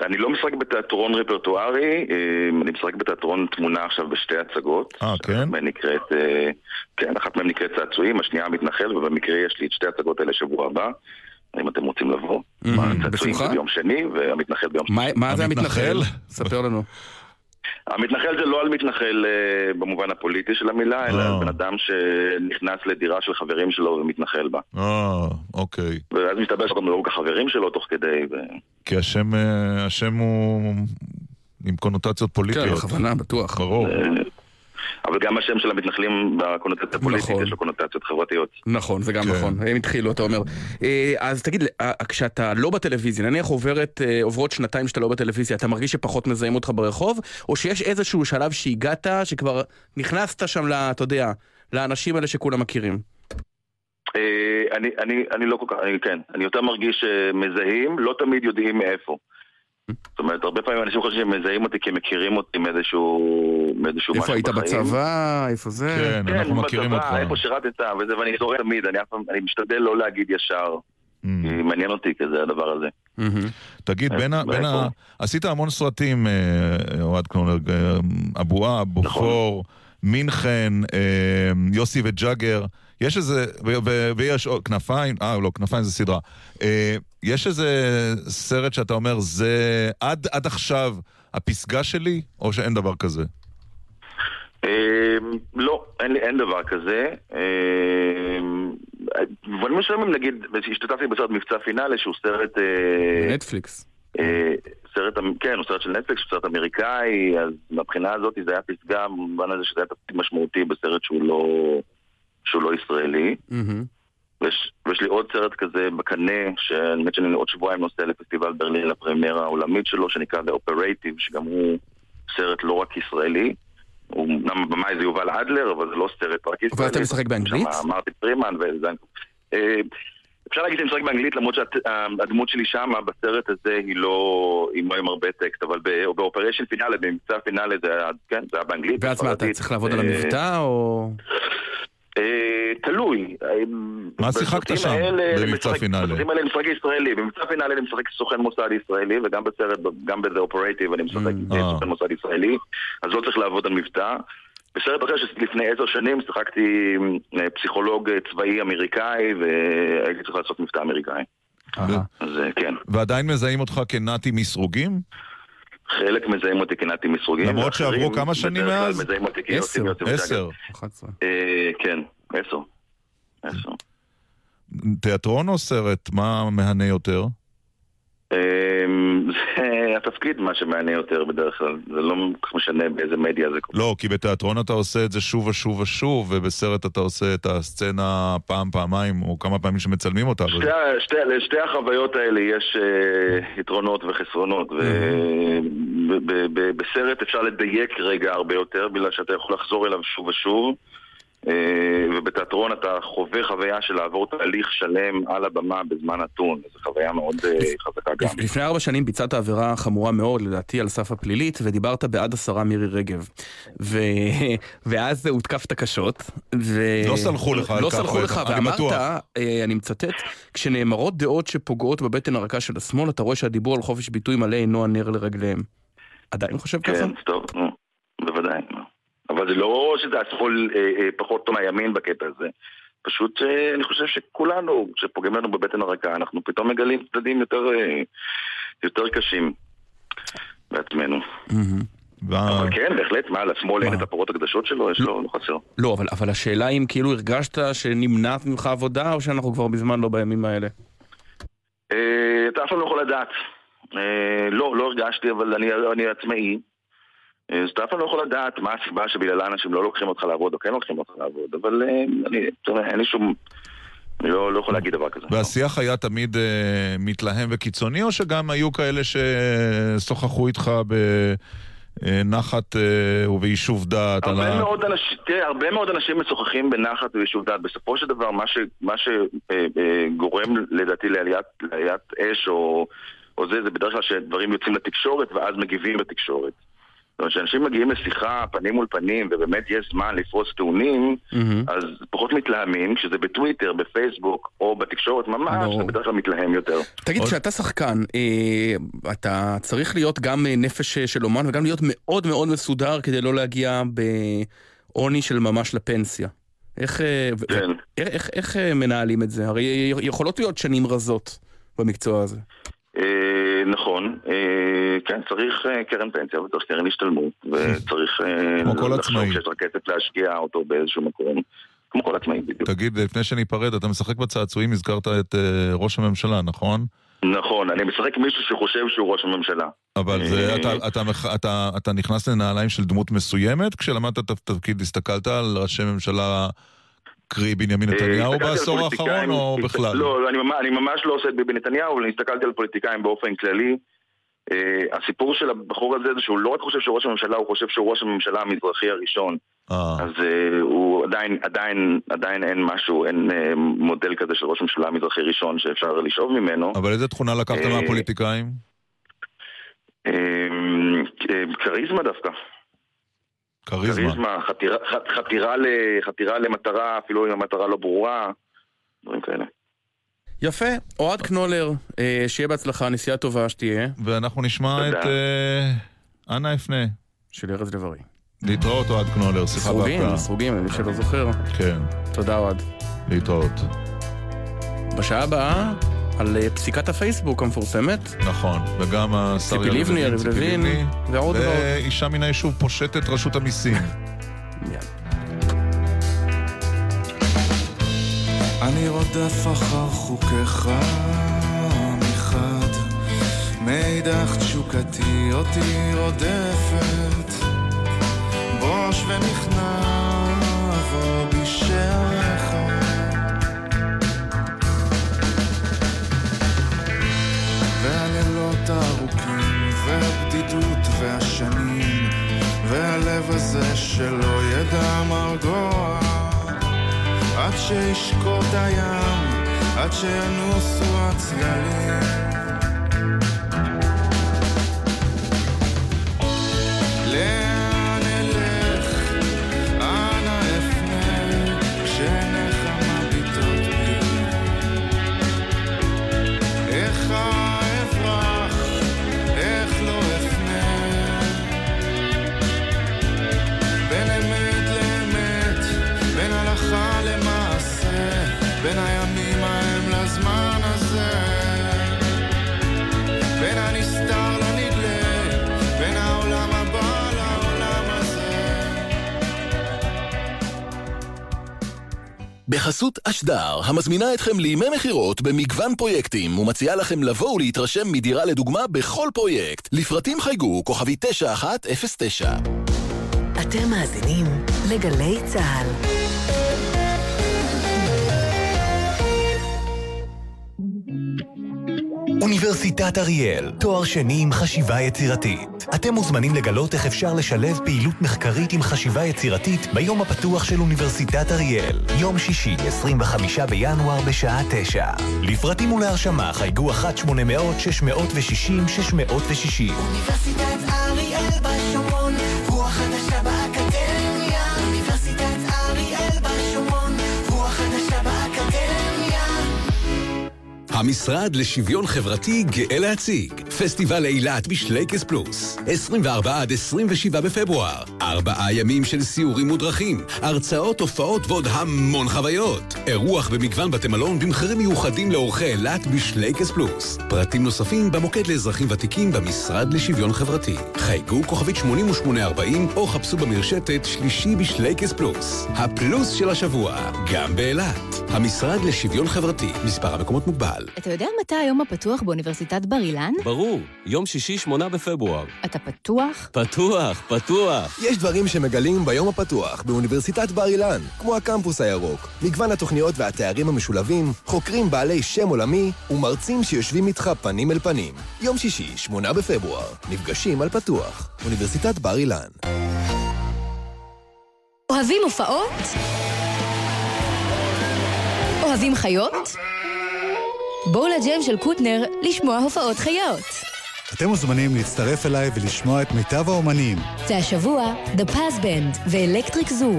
אני לא משחק בתיאטרון רפרטוארי, אה, אני משחק בתיאטרון תמונה עכשיו בשתי הצגות. אה, כן? אחת מהן נקראת, אה, כן, אחת מהן נקראת צעצועים, השנייה המתנחל, ובמקרה יש לי את שתי הצגות האלה שבוע הבא. אם אתם רוצים לבוא. הצעצועים בשמחה. זה ביום שני, והמתנחל ביום מה- שני. מה זה המתנחל? ספר לנו. המתנחל זה לא על מתנחל אה, במובן הפוליטי של המילה, אלא על בן אדם שנכנס לדירה של חברים שלו ומתנחל בה. אה, אוקיי. ואז מסתבר שאתם לא כל כך חברים שלו תוך כדי, ו... כי השם, אה, השם הוא עם קונוטציות פוליטיות. כן, בכוונה, בטוח. ברור. אבל גם השם של המתנחלים בקונוטציה הפוליטית נכון. יש לו קונוטציות חברתיות. נכון, זה גם כן. נכון, הם התחילו, אתה אומר. אה, אז תגיד, אה, כשאתה לא בטלוויזיה, נניח עוברת, אה, עוברות שנתיים שאתה לא בטלוויזיה, אתה מרגיש שפחות מזהים אותך ברחוב, או שיש איזשהו שלב שהגעת, שכבר נכנסת שם, ל- אתה יודע, לאנשים האלה שכולם מכירים? אה, אני, אני, אני לא כל כך, אני, כן, אני יותר מרגיש שמזהים, לא תמיד יודעים מאיפה. זאת אומרת, הרבה פעמים אנשים חושבים שהם מזהים אותי כי הם מכירים אותי מאיזשהו, מאיזשהו איפה היית בחיים. בצבא? איפה זה? כן, אנחנו מכירים אותך. איפה שירתת, וזה, ואני זורק תמיד, אני אני משתדל לא להגיד ישר. Mm. מעניין אותי כזה הדבר הזה. תגיד, אה, בין ה... בין ה... מאיפה? עשית המון סרטים, אה, אוהד קלונר, אה, אבואה, בופור, מינכן, אה, יוסי וג'אגר. יש איזה, ויש כנפיים, אה לא, כנפיים זה סדרה. יש איזה סרט שאתה אומר, זה עד, עד עכשיו הפסגה שלי, או שאין דבר כזה? אה, לא, אין, לי- אין דבר כזה. אה, במובנים מסוימים, נגיד, השתתפתי בסרט מבצע פינאלי, שהוא סרט... אה, נטפליקס. אה, סרט, אמ- כן, הוא סרט של נטפליקס, הוא סרט אמריקאי, אז מהבחינה הזאת זה היה פסגה במובן הזה שזה היה תפקיד משמעותי בסרט שהוא לא, שהוא לא ישראלי. ויש, ויש לי עוד סרט כזה בקנה, שהאמת שאני עוד שבועיים נוסע לפסטיבל ברלין לפרמיירה העולמית שלו, שנקרא The Operative, שגם הוא סרט לא רק ישראלי. הוא אמנם הבמאי זה יובל אדלר, אבל זה לא סרט רק ישראלי. ואתה משחק באנגלית? שם אמרתי פרימן וזה... אה, אפשר להגיד שאני משחק באנגלית למרות שהדמות שלי שמה בסרט הזה היא לא, היא לא עם הרבה טקסט, אבל באופריישן פינאלי, במבצע פינאלי זה היה, כן, זה היה באנגלית. ואז מה, אתה. צריך לעבוד על אה, המבטא, או... אה, תלוי. מה שיחקת שם במבצע פינאלי? בסרטים האלה אני משחק ישראלי, במבצע פינאלי אני משחק סוכן מוסד ישראלי, וגם בסרט, גם ב-The Operative אני משחק אה. סוכן מוסד ישראלי, אז לא צריך לעבוד על מבטא. בסרט אחר שלפני עשר שנים שיחקתי אה, פסיכולוג צבאי אמריקאי, והייתי צריך לעשות מבטא אמריקאי. אז כן. ועדיין מזהים אותך כנתי מסרוגים? חלק מזהים אותי כנתי מסרוגים. למרות שעברו כמה שנים בדרך כלל מאז? מזהים אותי כיוסי עשר. עשר. אה, כן, עשר. עשר. תיאטרון או סרט? מה מהנה יותר? אמ, זה התפקיד מה שמעניין יותר בדרך כלל, זה לא כל כך משנה באיזה מדיה זה קורה. לא, כי בתיאטרון אתה עושה את זה שוב ושוב ושוב, ובסרט אתה עושה את הסצנה פעם, פעמיים, או כמה פעמים שמצלמים אותה. שתי, שתי, לשתי החוויות האלה יש אה, יתרונות וחסרונות, ובסרט אפשר לדייק רגע הרבה יותר, בגלל שאתה יכול לחזור אליו שוב ושוב, ובתיאטרון אתה חווה חוויה של לעבור תהליך שלם על הבמה בזמן נתון, זו חוויה מאוד אה, חזקה גם. לפני ארבע שנים ביצעת עבירה חמורה מאוד, לדעתי על סף הפלילית, ודיברת בעד השרה מירי רגב. ו... ואז הותקפת קשות, ו... לא סלחו לך על לא כך, סלחו בטח, לך, אני ואמרת, בטוח. אה, אני מצטט, כשנאמרות דעות שפוגעות בבטן הרכה של השמאל, אתה רואה שהדיבור על חופש ביטוי מלא אינו הנר לרגליהם. עדיין חושב ככה? כן, טוב. נו. אבל זה לא שזה השמאל אה, אה, פחות טוב מהימין בקטע הזה. פשוט אה, אני חושב שכולנו, כשפוגעים לנו בבטן הרכה, אנחנו פתאום מגלים צדדים יותר, אה, יותר קשים בעצמנו. אבל כן, בהחלט, מה, לשמאל אין את הפרות הקדשות שלו? יש לו, לא חסר. לא, אבל, אבל השאלה אם כאילו הרגשת שנמנעת ממך עבודה, או שאנחנו כבר מזמן לא בימים האלה? אה, אתה אף פעם לא יכול לדעת. אה, לא, לא הרגשתי, אבל אני, אני עצמאי. אה, אז אתה אף פעם לא יכול לדעת מה הסיבה שבגללה אנשים לא לוקחים אותך לעבוד או כן לוקחים אותך לעבוד, אבל אה, אני, אתה יודע, אין לי שום... אני לא, לא יכול להגיד דבר כזה. והשיח היה תמיד אה, מתלהם וקיצוני, או שגם היו כאלה ששוחחו איתך בנחת אה, וביישוב דעת? הרבה מאוד אנשים, תראה, הרבה מאוד אנשים משוחחים בנחת וביישוב דעת. בסופו של דבר, מה, ש, מה שגורם לדעתי לעליית, לעליית אש או, או זה, זה בדרך כלל שדברים יוצאים לתקשורת ואז מגיבים בתקשורת. זאת אומרת, כשאנשים מגיעים לשיחה פנים מול פנים ובאמת יש זמן לפרוס טיעונים, אז פחות מתלהמים, כשזה בטוויטר, בפייסבוק או בתקשורת ממש, זה בדרך כלל מתלהם יותר. תגיד, כשאתה שחקן, אה, אתה צריך להיות גם אה, נפש אה, של אומן וגם להיות מאוד מאוד מסודר כדי לא להגיע בעוני של ממש לפנסיה. איך, אה, כן. איך, איך אה, מנהלים את זה? הרי יכולות להיות שנים רזות במקצוע הזה. נכון, אה, כן, צריך אה, קרן פנסיה וצריך קרן השתלמות וצריך אה, כמו כל לחשוב עצמאי. שיש כסף להשקיע אותו באיזשהו מקום, כמו כל עצמאי בדיוק. תגיד, לפני שניפרד, אתה משחק בצעצועים, הזכרת את אה, ראש הממשלה, נכון? נכון, אני משחק מישהו שחושב שהוא ראש הממשלה. אבל זה, אתה, אתה, מח- אתה, אתה נכנס לנעליים של דמות מסוימת? כשלמדת את התפקיד, הסתכלת על ראשי ממשלה, קרי בנימין אה, נתניהו בעשור האחרון, או בכלל? לא, לא, אני ממש- לא עושה את ביבי נתניהו, אבל אני הסתכלתי על פוליטיקאים באופן כללי. אה, הסיפור של הבחור הזה זה שהוא לא רק חושב שהוא ראש הממשלה, הוא חושב שהוא ראש הממשלה המזרחי הראשון. אז אה, הוא עדיין, עדיין, עדיין אין משהו, אין מודל כזה של ראש ממשלה מזרחי ראשון שאפשר לשאוב ממנו. אבל איזה תכונה לקחת מהפוליטיקאים? כריזמה דווקא. כריזמה. כריזמה, חתירה, ח- חתירה, ל- חתירה למטרה, אפילו אם המטרה לא ברורה, דברים כאלה. יפה, אוהד קנולר, אה, שיהיה בהצלחה, נסיעה טובה שתהיה. ואנחנו נשמע את אה, אנה אפנה. של ארז לב-ארי. להתראות אוהד קנולר, שיחה סרוגים, בהפתעה. סרוגים, למי שלא זוכר. כן. תודה אוהד. להתראות. בשעה הבאה, על אה, פסיקת הפייסבוק המפורסמת. נכון, וגם השר ציפי יריב לבני, יריב לוין, ועוד ועוד. ואישה מן היישוב פושטת רשות המיסים. אני רודף אחר חוקיך מחד, מאידך תשוקתי אותי רודפת, בוש ונכנע אבוא בשעריך. והלילות הארוכים, והבדידות והשנים, והלב הזה שלא ידע מרגוע. עד שישקוט הים, עד שינוסו הצללים. בחסות אשדר, המזמינה אתכם לימי מכירות במגוון פרויקטים ומציעה לכם לבוא ולהתרשם מדירה לדוגמה בכל פרויקט. לפרטים חייגו כוכבי 9109. אתם מאזינים לגלי צה"ל. אוניברסיטת אריאל, תואר שני עם חשיבה יצירתית. אתם מוזמנים לגלות איך אפשר לשלב פעילות מחקרית עם חשיבה יצירתית ביום הפתוח של אוניברסיטת אריאל, יום שישי, 25 בינואר בשעה 9. לפרטים ולהרשמה חייגו 1-800-660-660. אוניברסיטת אריאל בשומרון, המשרד לשוויון חברתי גאה להציג פסטיבל אילת בשלייקס פלוס. 24 עד 27 בפברואר. ארבעה ימים של סיורים מודרכים הרצאות, הופעות ועוד המון חוויות. אירוח במגוון בתי מלון במחירים מיוחדים לאורחי אילת בשלייקס פלוס. פרטים נוספים במוקד לאזרחים ותיקים במשרד לשוויון חברתי. חייגו כוכבית 8840 או חפשו במרשתת שלישי בשלייקס פלוס. הפלוס של השבוע גם באילת. המשרד לשוויון חברתי מספר המקומות מוגבל. אתה יודע מתי היום הפתוח באוניברסיטת בר אילן? ברור, יום שישי, שמונה בפברואר. אתה פתוח? פתוח, פתוח. יש דברים שמגלים ביום הפתוח באוניברסיטת בר אילן, כמו הקמפוס הירוק, מגוון התוכניות והתארים המשולבים, חוקרים בעלי שם עולמי ומרצים שיושבים איתך פנים אל פנים. יום שישי, שמונה בפברואר, נפגשים על פתוח. אוניברסיטת בר אילן. אוהבים הופעות? אוהבים חיות? בואו לג'ם של קוטנר לשמוע הופעות חיות. אתם מוזמנים להצטרף אליי ולשמוע את מיטב האומנים. זה השבוע, The Paz Band ואלקטריק זו.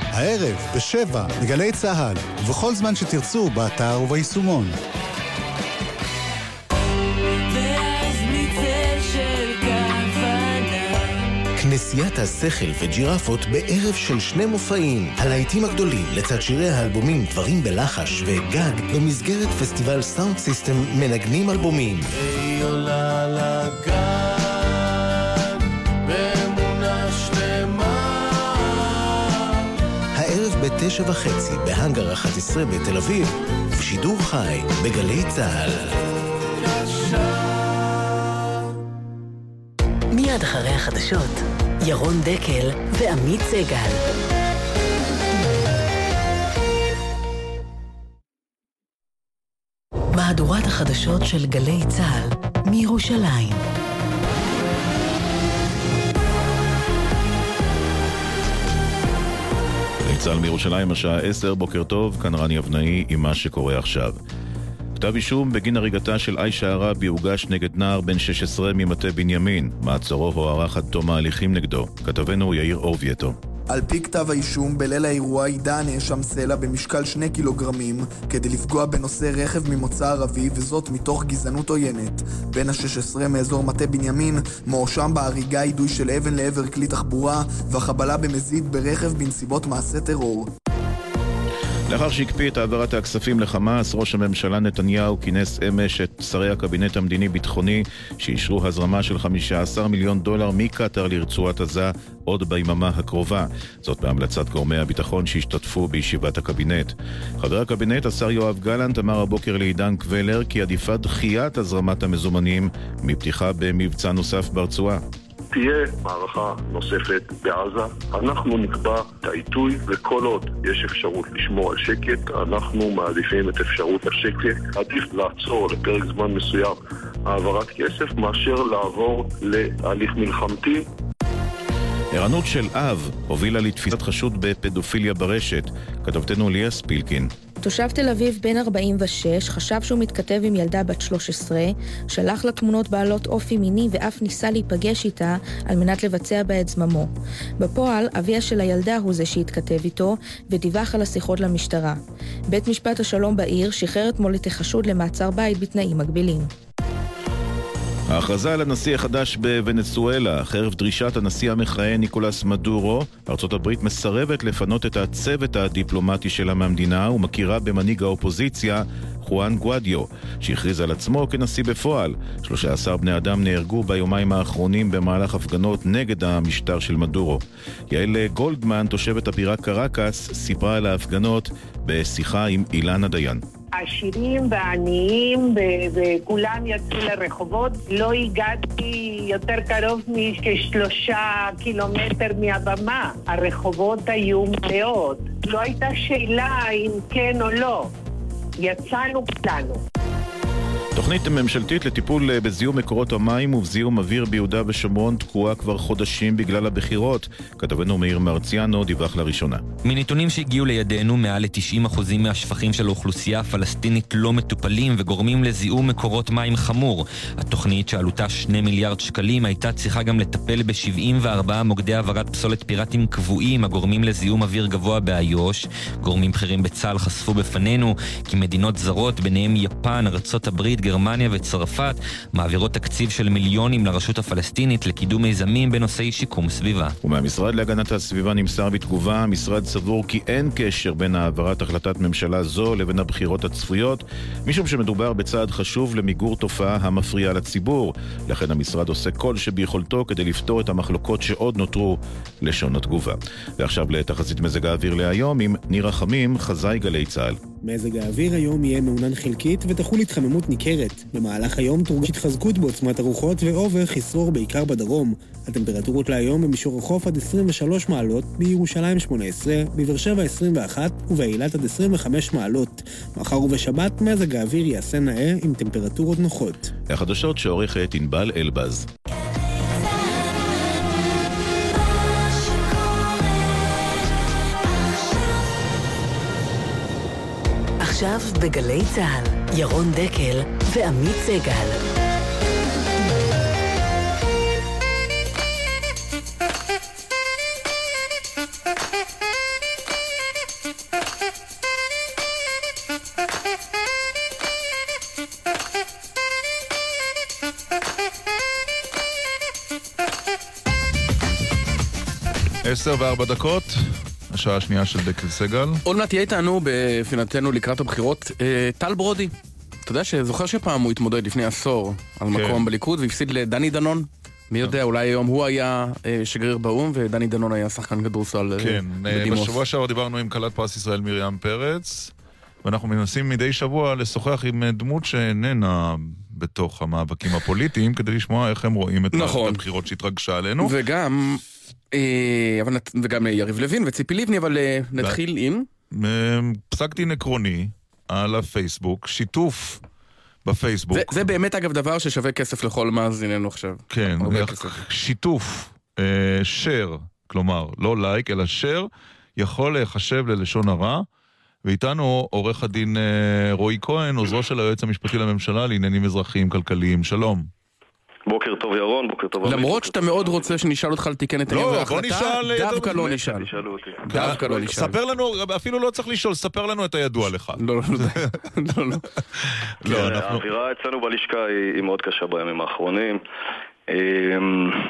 הערב, בשבע, בגלי צה"ל, ובכל זמן שתרצו, באתר וביישומון. כנסיית השכל וג'ירפות בערב של שני מופעים. הלהיטים הגדולים לצד שירי האלבומים דברים בלחש וגג במסגרת פסטיבל סאונד סיסטם מנגנים אלבומים. היא עולה לגן באמונה שלמה הערב בתשע וחצי בהאנגר 11 בתל אביב ובשידור חי בגלי צה"ל. מיד אחרי החדשות, ירון דקל ועמית סגל. מהדורת החדשות של גלי צה"ל מירושלים. גלי צה"ל מירושלים, השעה 10, בוקר טוב, כאן רני אבנאי עם מה שקורה עכשיו. כתב אישום בגין הריגתה של עיישה ערבי הוגש נגד נער בן 16 ממטה בנימין. מעצרו הוארך עד תום ההליכים נגדו. כתבנו יאיר אורבייטו. על פי כתב האישום, בליל האירוע יידה הנאשם סלע במשקל שני קילוגרמים כדי לפגוע בנושא רכב ממוצא ערבי וזאת מתוך גזענות עוינת. בן ה-16 מאזור מטה בנימין מואשם בהריגה יידוי של אבן לעבר כלי תחבורה והחבלה במזיד ברכב בנסיבות מעשה טרור. לאחר שהקפיא את העברת הכספים לחמאס, ראש הממשלה נתניהו כינס אמש את שרי הקבינט המדיני-ביטחוני שאישרו הזרמה של 15 מיליון דולר מקטאר לרצועת עזה עוד ביממה הקרובה. זאת בהמלצת גורמי הביטחון שהשתתפו בישיבת הקבינט. חבר הקבינט, השר יואב גלנט, אמר הבוקר לעידן קבלר כי עדיפה דחיית הזרמת המזומנים מפתיחה במבצע נוסף ברצועה. תהיה מערכה נוספת בעזה. אנחנו נקבע את העיתוי, וכל עוד יש אפשרות לשמור על שקט, אנחנו מעדיפים את אפשרות השקט. עדיף לעצור לפרק זמן מסוים העברת כסף, מאשר לעבור להליך מלחמתי. ערנות של אב הובילה לתפיסת חשוד בפדופיליה ברשת. כתבתנו ליה ספילקין. תושב תל אביב בן 46 חשב שהוא מתכתב עם ילדה בת 13, שלח לה תמונות בעלות אופי מיני ואף ניסה להיפגש איתה על מנת לבצע בה את זממו. בפועל, אביה של הילדה הוא זה שהתכתב איתו ודיווח על השיחות למשטרה. בית משפט השלום בעיר שחרר אתמול את החשוד למעצר בית בתנאים מגבילים. ההכרזה על הנשיא החדש בוונצואלה, חרף דרישת הנשיא המכהן ניקולס מדורו, ארצות הברית מסרבת לפנות את הצוות הדיפלומטי שלה מהמדינה ומכירה במנהיג האופוזיציה, חואן גואדיו, שהכריז על עצמו כנשיא בפועל. 13 בני אדם נהרגו ביומיים האחרונים במהלך הפגנות נגד המשטר של מדורו. יעל גולדמן, תושבת הבירה קרקס, סיפרה על ההפגנות בשיחה עם אילנה דיין. עשירים ועניים, ו- וכולם יצאו לרחובות. לא הגעתי יותר קרוב מכשלושה קילומטר מהבמה. הרחובות היו מלאות. לא הייתה שאלה אם כן או לא. יצאנו כולנו. תוכנית ממשלתית לטיפול אה, בזיהום מקורות המים ובזיהום אוויר ביהודה ושומרון תקועה כבר חודשים בגלל הבחירות. כתבנו מאיר מרציאנו דיווח לראשונה. מנתונים שהגיעו לידינו, מעל ל-90% מהשפכים של האוכלוסייה הפלסטינית לא מטופלים וגורמים לזיהום מקורות מים חמור. התוכנית שעלותה 2 מיליארד שקלים הייתה צריכה גם לטפל ב-74 מוקדי העברת פסולת פיראטיים קבועים הגורמים לזיהום אוויר גבוה באיו"ש. גורמים בכירים בצה"ל חשפו בפנינו כי מדינות זרות, ביניהם יפן, ארצות הברית, גרמניה וצרפת, מעבירות תקציב של מיליונים לרשות הפלסטינית לקידום מיזמים בנושאי שיקום סביבה. ומהמשרד להגנת הסביבה נמסר בתגובה, המשרד סבור כי אין קשר בין העברת החלטת ממשלה זו לבין הבחירות הצפויות, משום שמדובר בצעד חשוב למיגור תופעה המפריעה לציבור. לכן המשרד עושה כל שביכולתו כדי לפתור את המחלוקות שעוד נותרו לשון התגובה. ועכשיו לתחזית מזג האוויר להיום עם נירה חמים, חזאי גלי צה"ל. מזג האוויר היום יהיה מעונן חלקית ותחול התחממות ניכרת. במהלך היום תורגש התחזקות בעוצמת הרוחות ואובר חסרור בעיקר בדרום. הטמפרטורות להיום במישור החוף עד 23 מעלות, בירושלים 18, בבאר שבע 21 ובאילת עד 25 מעלות. מחר ובשבת מזג האוויר יעשה נאה עם טמפרטורות נוחות. החדשות שעורכת ענבל אלבז. עכשיו בגלי צה"ל, ירון דקל ועמית סגל. עשר וארבע דקות, השעה השנייה של דקל סגל. עוד מעט תהיה איתנו בפינתנו לקראת הבחירות אה, טל ברודי. אתה יודע שזוכר שפעם הוא התמודד לפני עשור על כן. מקום בליכוד והפסיד לדני דנון? מי יודע, אולי היום הוא היה אה, שגריר באו"ם ודני דנון היה שחקן כדורסל אה, כן, בדימוס. בשבוע שעבר דיברנו עם כלת פרס ישראל מרים פרץ, ואנחנו מנסים מדי שבוע לשוחח עם דמות שאיננה בתוך המאבקים הפוליטיים, כדי לשמוע איך הם רואים את נכון. הבחירות שהתרגשה עלינו. וגם, אבל נת- וגם אה, יריב לוין וציפי לבני, אבל אה, נתחיל עם... אה, פסק דין עקרוני על הפייסבוק, שיתוף בפייסבוק. זה, זה באמת אגב דבר ששווה כסף לכל מאזיננו עכשיו. כן. שיתוף, אה, share, כלומר, לא לייק, אלא share, יכול להיחשב ללשון הרע. ואיתנו עורך הדין אה, רועי כהן, עוזרו של היועץ המשפטי לממשלה לעניינים אזרחיים כלכליים. שלום. בוקר טוב ירון, בוקר טוב עמית. למרות שאתה מאוד רוצה שנשאל אותך לתיקן את לא, העניין וההחלטה, נשאל, אה, דווקא לא נשאל. דווקא לא נשאל. ספר לנו, אפילו לא צריך לשאול, ספר לנו את הידוע לך. לא, לא, לא, לא. לא, כן. האווירה אצלנו בלשכה היא, היא מאוד קשה בימים האחרונים. אמ,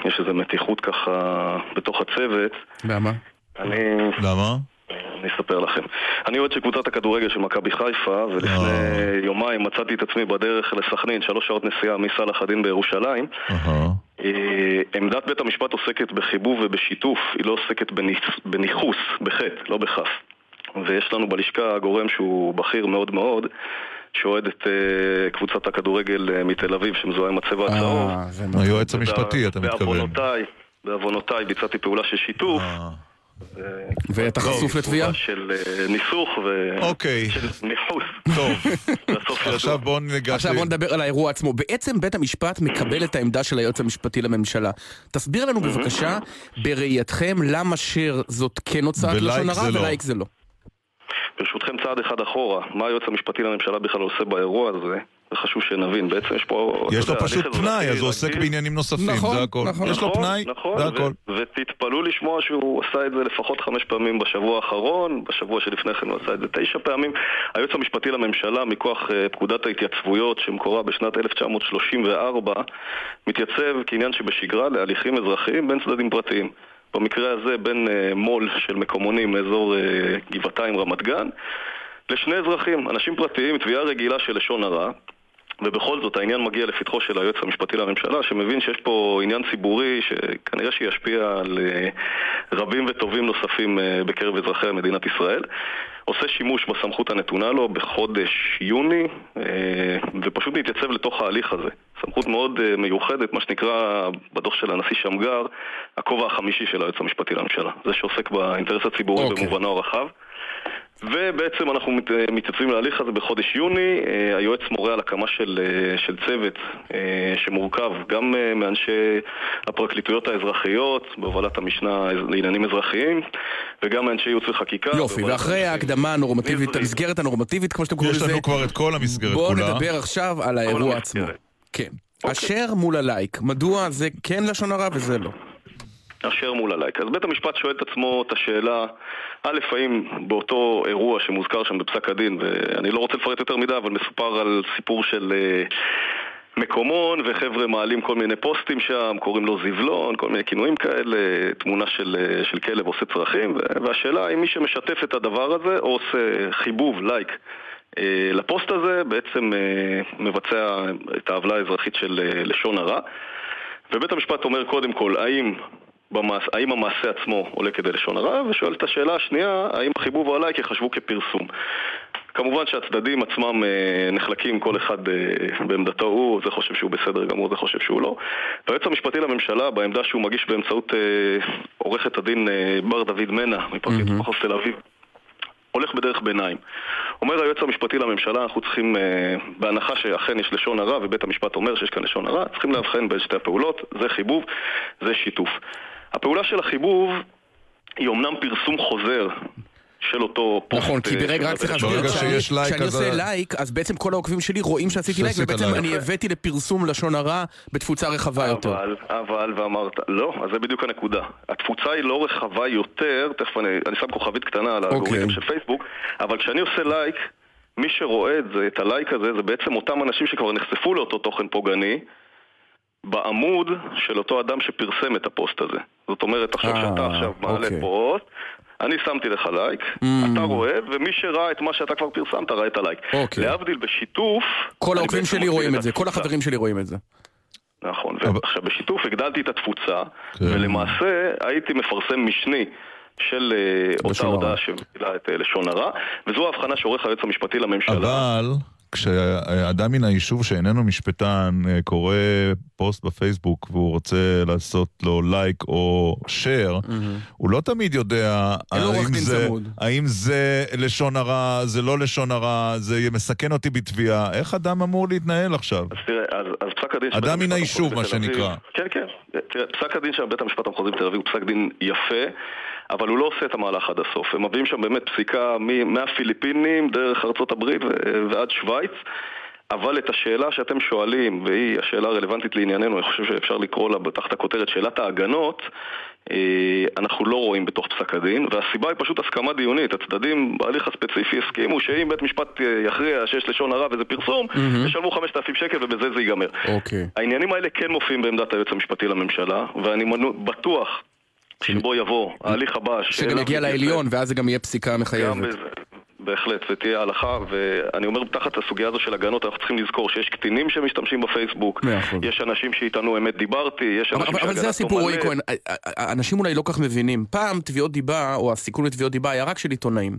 יש איזו מתיחות ככה בתוך הצוות. למה? אני... למה? אני אספר לכם. אני אוהד של קבוצת הכדורגל של מכבי חיפה, ולפני יומיים מצאתי את עצמי בדרך לסכנין, שלוש שעות נסיעה מסלאח א-דין בירושלים. אה, עמדת בית המשפט עוסקת בחיבוב ובשיתוף, היא לא עוסקת בניכוס, בחטא, לא בכף. ויש לנו בלשכה גורם שהוא בכיר מאוד מאוד, שאוהד את אה, קבוצת הכדורגל מתל אביב, שמזוהה עם הצבע הצהוב. היועץ המשפטי, אתה מתכוון. בעוונותיי, בעוונותיי ביצעתי פעולה של שיתוף. ואתה חשוף לתביעה? של אה, ניסוך ו... אוקיי. של ניכוס. טוב. עכשיו בואו ניגש... עכשיו בוא נדבר על האירוע עצמו. בעצם בית המשפט מקבל את העמדה של היועץ המשפטי לממשלה. תסביר לנו בבקשה, בראייתכם, למה שר זאת כן הוצאת לשון הרע לא. ולייק זה לא. ברשותכם צעד אחד אחורה, מה היועץ המשפטי לממשלה בכלל עושה באירוע הזה? זה חשוב שנבין, בעצם יש פה... יש לו יודע, פשוט פנאי, אז הוא עוסק. בעניינים נוספים, זה הכל. יש לו פנאי, נכון, זה ו- הכל. ותתפלאו לשמוע שהוא עשה את זה לפחות חמש פעמים בשבוע האחרון, בשבוע שלפני כן הוא עשה את זה תשע פעמים. היועץ המשפטי לממשלה, מכוח אה, פקודת ההתייצבויות שמקורה בשנת 1934, מתייצב כעניין שבשגרה להליכים אזרחיים בין צדדים פרטיים. במקרה הזה בין אה, מו"ל של מקומונים מאזור אה, גבעתיים רמת גן לשני אזרחים, אנשים פרטיים, תביעה רגילה של לשון הרע ובכל זאת העניין מגיע לפתחו של היועץ המשפטי לממשלה שמבין שיש פה עניין ציבורי שכנראה שישפיע על אה, רבים וטובים נוספים אה, בקרב אזרחי מדינת ישראל. עושה שימוש בסמכות הנתונה לו בחודש יוני אה, ופשוט מתייצב לתוך ההליך הזה. סמכות מאוד מיוחדת, מה שנקרא בדוח של הנשיא שמגר הכובע החמישי של היועץ המשפטי לממשלה. זה שעוסק באינטרס הציבורי אוקיי. במובנו הרחב ובעצם אנחנו מת- מתייצבים להליך הזה בחודש יוני. אה, היועץ מורה על הקמה של, אה, של צוות אה, שמורכב גם אה, מאנשי הפרקליטויות האזרחיות, בהובלת המשנה לעניינים אזרחיים, וגם מאנשי ייעוץ וחקיקה. יופי, ואחרי ההקדמה הנורמטיבית, המסגרת הנורמטיבית, כמו שאתם קוראים יש לזה, לנו כבר את כל המסגרת בואו כולה. נדבר עכשיו על האירוע עצמו. כן. אשר מול הלייק, מדוע זה כן לשון הרע וזה לא? אשר מול הלייק. אז בית המשפט שואל את עצמו את השאלה, א', האם באותו אירוע שמוזכר שם בפסק הדין, ואני לא רוצה לפרט יותר מדי, אבל מסופר על סיפור של אה, מקומון, וחבר'ה מעלים כל מיני פוסטים שם, קוראים לו זבלון, כל מיני כינויים כאלה, תמונה של, אה, של כלב עושה צרכים, והשאלה האם מי שמשתף את הדבר הזה, או עושה חיבוב, לייק, אה, לפוסט הזה, בעצם מבצע את העוולה האזרחית של לשון הרע. ובית המשפט אומר קודם כל, האם, במעש, האם המעשה עצמו עולה כדי לשון הרע, ושואל את השאלה השנייה, האם החיבוב או הלייק יחשבו כפרסום. כמובן שהצדדים עצמם אה, נחלקים כל אחד אה, בעמדתו הוא, זה חושב שהוא בסדר גמור, זה חושב שהוא לא. והיועץ המשפטי לממשלה, בעמדה שהוא מגיש באמצעות אה, עורכת הדין בר דוד מנע, מפרקליטות מחוז תל אביב, הולך בדרך ביניים. אומר היועץ המשפטי לממשלה, אנחנו צריכים, בהנחה שאכן יש לשון הרע ובית המשפט אומר שיש כאן לשון הרע, צריכים להבחן בין שתי הפעולות, זה חיבוב, זה שיתוף. הפעולה של החיבוב היא אומנם פרסום חוזר של אותו פוסט. נכון, כי אה, ברגע, רק צריך להסביר. כשאני כשאני עושה לייק, אז בעצם כל העוקבים שלי רואים שעשיתי לייק, ובעצם. אני הבאתי לפרסום לשון הרע בתפוצה רחבה יותר. אבל, אבל, ואמרת, לא, אז זה בדיוק הנקודה. התפוצה היא לא רחבה יותר, תכף אני, אני שם כוכבית קטנה על האלגוריתם של פייסבוק, אבל כשאני עושה לייק, מי שרואה את זה, את הלייק הזה, זה בעצם אותם אנשים שכבר נחשפו לאותו תוכן פוגעני, בעמוד של אותו אדם שפרסם את הפוסט הזה. זאת אומרת, עכשיו אה, שאתה עכשיו מעלה אוקיי. פוסט, אני שמתי לך לייק, Mm. אתה רואה, ומי שראה את מה שאתה כבר פרסמת, ראה את הלייק. אוקיי. להבדיל בשיתוף... כל העוקבים שלי רואים את זה, כל. החברים שלי רואים את זה. נכון, ועכשיו בשיתוף הגדלתי את התפוצה, ולמעשה הייתי מפרסם משני של אה, אותה. הודעה שמובילה את אה, לשון הרע, וזו ההבחנה שעורך היועץ המשפטי לממשלה. אבל כשאדם מן היישוב שאיננו משפטן אה, קורא פוסט בפייסבוק והוא רוצה לעשות לו לייק או שייר, הוא לא תמיד יודע האם זה. האם זה לשון הרע, זה לא לשון הרע, זה מסכן אותי בתביעה. איך אדם אמור להתנהל עכשיו? אז תראה, אז, אז פסק הדין אדם מן היישוב, מה שנקרא. כן, כן. תראה, פסק הדין של בית המשפט המחוזי בתל אביב הוא פסק דין יפה, אבל הוא לא עושה את המהלך עד הסוף. הם מביאים שם באמת פסיקה מהפיליפינים, דרך ארצות הברית ו- ועד שווייץ. אבל את השאלה שאתם שואלים, והיא השאלה הרלוונטית לענייננו, אני חושב שאפשר לקרוא לה תחת הכותרת שאלת ההגנות, אה, אנחנו לא רואים בתוך פסק הדין, והסיבה היא פשוט הסכמה דיונית. הצדדים בהליך הספציפי הסכימו שאם בית משפט אה, יכריע שיש לשון הרע וזה פרסום, מהמם. ישלמו 5,000 שקל ובזה זה ייגמר. אוקיי. העניינים האלה כן מופיעים בעמדת היועץ המשפטי לממשלה, ואני בטוח שבו יבוא ההליך הבא שגם יגיע. לעליון, ואז זה גם יהיה פסיקה מחייבת. בהחלט, ותהיה הלכה, ואני אומר תחת הסוגיה הזו של הגנות, אנחנו צריכים לזכור שיש קטינים שמשתמשים בפייסבוק. יש אנשים שיטענו אמת דיברתי, יש אנשים אבל, אבל זה הסיפור, רועי. כהן. אנשים אולי לא כך מבינים. פעם תביעות דיבה, או הסיכון לתביעות דיבה, היה רק של עיתונאים.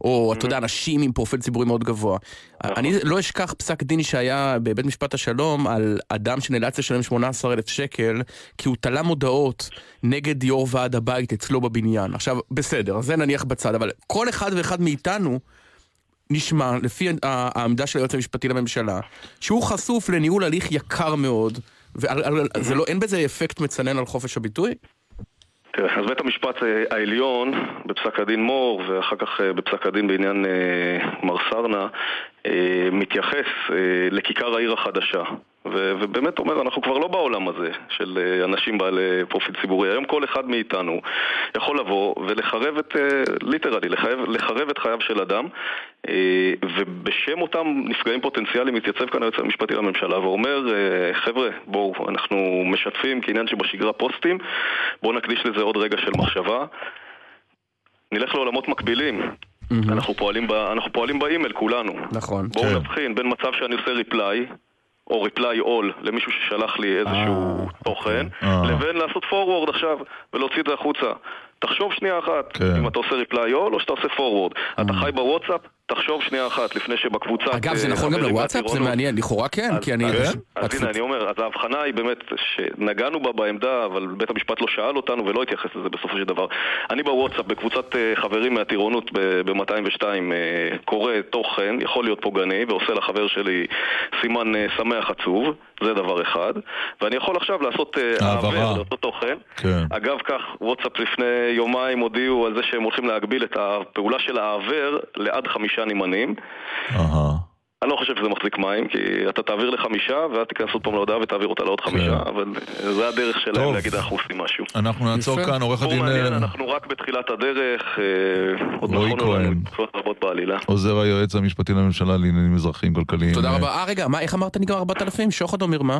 או, אתה יודע, אנשים עם פרופיל ציבורי מאוד גבוה. אני לא אשכח פסק דין שהיה בבית משפט השלום על אדם שנאלץ לשלם 18,000 שקל, כי הוא תלה מודעות נגד יו"ר ועד הבית אצלו בבניין. עכשיו, בסדר, זה נניח בצד, אבל כל אחד ואחד מאיתנו... נשמע, לפי העמדה של היועץ המשפטי לממשלה, שהוא חשוף לניהול הליך יקר מאוד, וזה לא, בזה אפקט מצנן על חופש הביטוי? תראה, אז בית המשפט אה, העליון, בפסק הדין מור, ואחר כך אה, בפסק הדין בעניין אה, מר סרנה, מתייחס לכיכר העיר החדשה. ו- ובאמת אומר, אנחנו כבר לא בעולם הזה של אה, אנשים בעלי פרופיל ציבורי. היום כל אחד מאיתנו יכול לבוא ולחרב את, אה, ליטרלי, לחרב, לחרב את חייו של אדם, אה, ובשם אותם נפגעים פוטנציאליים מתייצב כאן היועץ המשפטי לממשלה ואומר, אה, חבר'ה, בואו, אנחנו משתפים כעניין שבשגרה פוסטים, בואו נקדיש לזה עוד רגע של מחשבה. נלך לעולמות מקבילים. אנחנו פועלים, ב, אנחנו פועלים באימייל כולנו. נכון. בואו נבחין בין מצב שאני עושה reply, או reply all למישהו ששלח לי איזשהו תוכן, אה. לבין לעשות forward עכשיו ולהוציא את זה החוצה. תחשוב שנייה אחת, כן. אם אתה עושה reply all או שאתה עושה forward. אתה חי בוואטסאפ, תחשוב שנייה אחת לפני שבקבוצה... אגב, זה נכון גם לוואטסאפ? זה מעניין, לכאורה כן, כי אני... אז הנה, אני אומר, אז ההבחנה היא באמת שנגענו בה בעמדה, אבל בית המשפט לא שאל אותנו ולא התייחס לזה בסופו של דבר. אני בוואטסאפ, בקבוצת אה, חברים מהטירונות ב-202, קורא תוכן, יכול להיות פוגעני, ועושה לחבר שלי סימן אה, שמח עצוב, זה דבר אחד. ואני יכול עכשיו לעשות אה, העברה. העבר לאותו תוכן. כן. אגב כך, וואטסאפ לפני יומיים הודיעו על זה שהם הולכים להגביל את הפעולה של העבר לעד חמישה נמענים. אני לא חושב שזה מחזיק מים, כי אתה תעביר לחמישה, ואז תיכנס עוד פעם להודעה ותעביר אותה לעוד חמישה, אבל זה הדרך שלהם טוב. להגיד אנחנו עושים משהו. אנחנו נעצור כאן, עורך הדין מעניין, אה, אנחנו רק בתחילת הדרך, אה, עוד רועי נכונו לנו כהן. תקופות רבות בעלילה. עוזר היועץ המשפטי לממשלה לעניינים אזרחיים כלכליים. תודה אה, רבה. אה, רגע, מה, איך אמרת נגמר 4,000? שוחד או מרמה?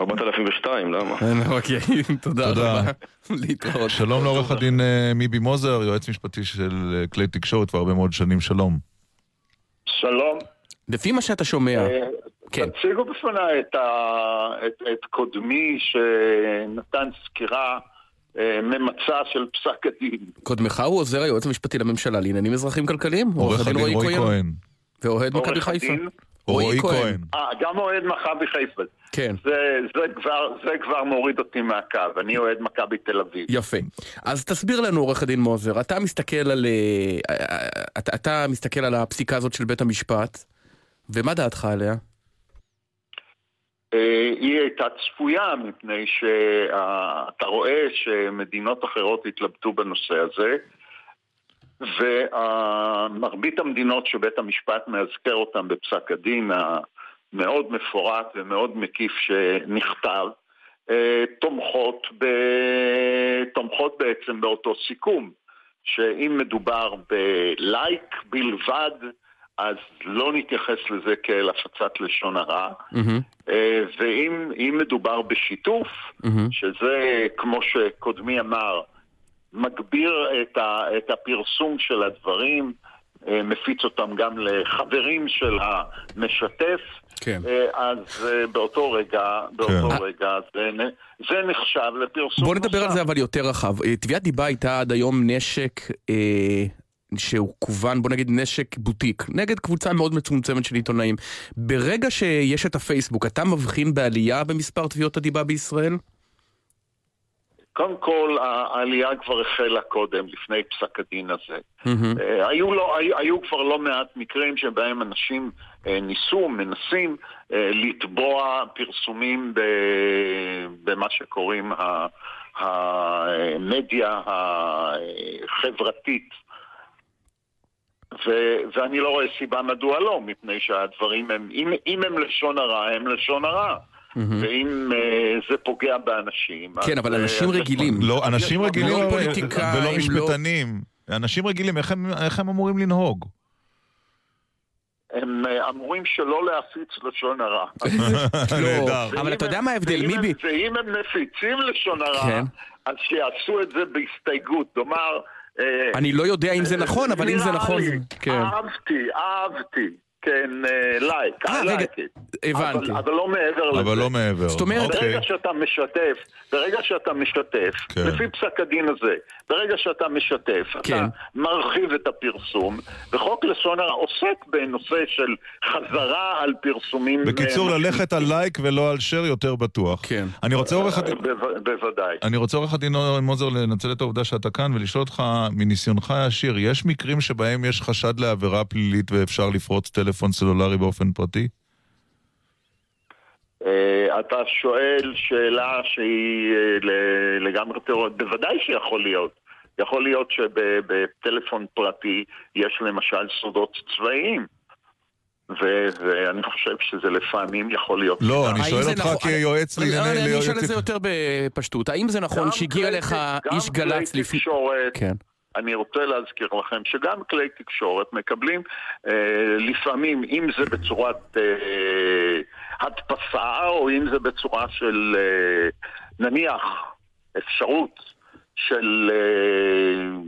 4002, למה? אוקיי, תודה תודה. רבה. להתראות. שלום לעורך הדין מיבי מוזר, יועץ משפטי של כלי תקשורת כבר הרבה מאוד שנים, שלום. שלום. לפי מה שאתה שומע, אה, כן. תציגו בפניי את, ה... את, את קודמי שנתן סקירה אה, ממצה של פסק הדין. קודמך הוא עוזר היועץ המשפטי לממשלה לעניינים אזרחים כלכליים? עורך הדין רועי כהן. ואוהד מכבי חיפה. רועי כהן. אה, גם אוהד מכבי חיפה. כן. זה, זה, כבר, זה כבר מוריד אותי מהקו, אני אוהד מכבי תל אביב. יפה. אז תסביר לנו, עורך הדין מוזר, אתה מסתכל על... אה, אה, אתה, אתה מסתכל על הפסיקה הזאת של בית המשפט, ומה דעתך עליה? אה, היא הייתה צפויה מפני שאתה רואה שמדינות אחרות התלבטו בנושא הזה ומרבית המדינות שבית המשפט מאזכר אותן בפסק הדין המאוד מפורט ומאוד מקיף שנכתב אה, תומכות, ב... תומכות בעצם באותו סיכום שאם מדובר בלייק בלבד אז לא נתייחס לזה כאל הפצת לשון הרע. אה, ואם אם מדובר בשיתוף, שזה, כמו שקודמי אמר, מגביר את, ה, את הפרסום של הדברים, אה, מפיץ אותם גם לחברים של המשתף, כן. אה, אז אה, באותו רגע, באותו כן. רגע זה, זה נחשב לפרסום בוא נדבר על זה אבל יותר רחב. תביעת דיבה הייתה עד היום נשק אה, שהוא כוון, בוא נגיד נשק בוטיק, נגד קבוצה מאוד מצומצמת של עיתונאים. ברגע שיש את הפייסבוק, אתה מבחין בעלייה במספר תביעות הדיבה בישראל? קודם כל, העלייה כבר החלה קודם, לפני פסק הדין הזה. אה, היו, לא, היו, היו כבר לא מעט מקרים שבהם אנשים אה, ניסו, מנסים אה, לתבוע פרסומים ב, במה שקוראים המדיה החברתית. ו- ואני לא רואה סיבה מדוע לא, מפני שהדברים הם, אם, אם הם לשון הרע, הם לשון הרע. ואם אה, זה פוגע באנשים... כן, אבל אה, אנשים רגילים. לא, אנשים יש רגילים פוליטיקאים, ולא לא- משפטנים. אנשים רגילים, איך הם- אמורים לנהוג? הם אה, אמורים שלא להפיץ לשון הרע. נהדר. אבל אתה יודע מה ההבדל, מיבי? ואם הם מפיצים לשון הרע, כן. אז שיעשו את זה בהסתייגות. כלומר... אה, אני לא יודע אם זה נכון, אבל אם זה נכון... כן. אהבתי, אהבתי. כן, אה, לייק, אה, I רגע, like it. הבנתי. אבל, לא מעבר לזה. אבל לא מעבר. זאת אומרת- ברגע אוקיי. שאתה משתף, ברגע שאתה משתף, כן. לפי פסק הדין הזה, ברגע שאתה משתף, כן. אתה מרחיב את הפרסום, וחוק לשון הרע עוסק בנושא של חזרה על פרסומים... בקיצור, אה, ללכת על לייק ולא על share יותר בטוח. כן. אני רוצה עורך הדין... בו- בוודאי. אני רוצה עורך הדין מוזר לנצל את העובדה שאתה כאן ולשאול אותך, מניסיונך העשיר, יש מקרים שבהם יש חשד לעבירה פלילית ואפשר לפרוץ טלפון סלולרי באופן פרטי? אה, אתה שואל שאלה שהיא אה, ל- לגמרי תיאורטית, בוודאי שיכול להיות. יכול להיות שבטלפון פרטי יש למשל סודות צבאיים. ו- ואני חושב שזה לפעמים יכול להיות... לא. אני שואל אותך נכון- כיועץ אני- לענייני... אני אשאל את זה יותר בפשטות. האם זה נכון גם שהגיע כלי- לך גם איש גל"צ כלי לפני... תקשורת, כן. אני רוצה להזכיר לכם שגם כלי תקשורת מקבלים אה, לפעמים, אם זה בצורת אה, הדפסה או אם זה בצורה של אה, נניח אפשרות של, אה,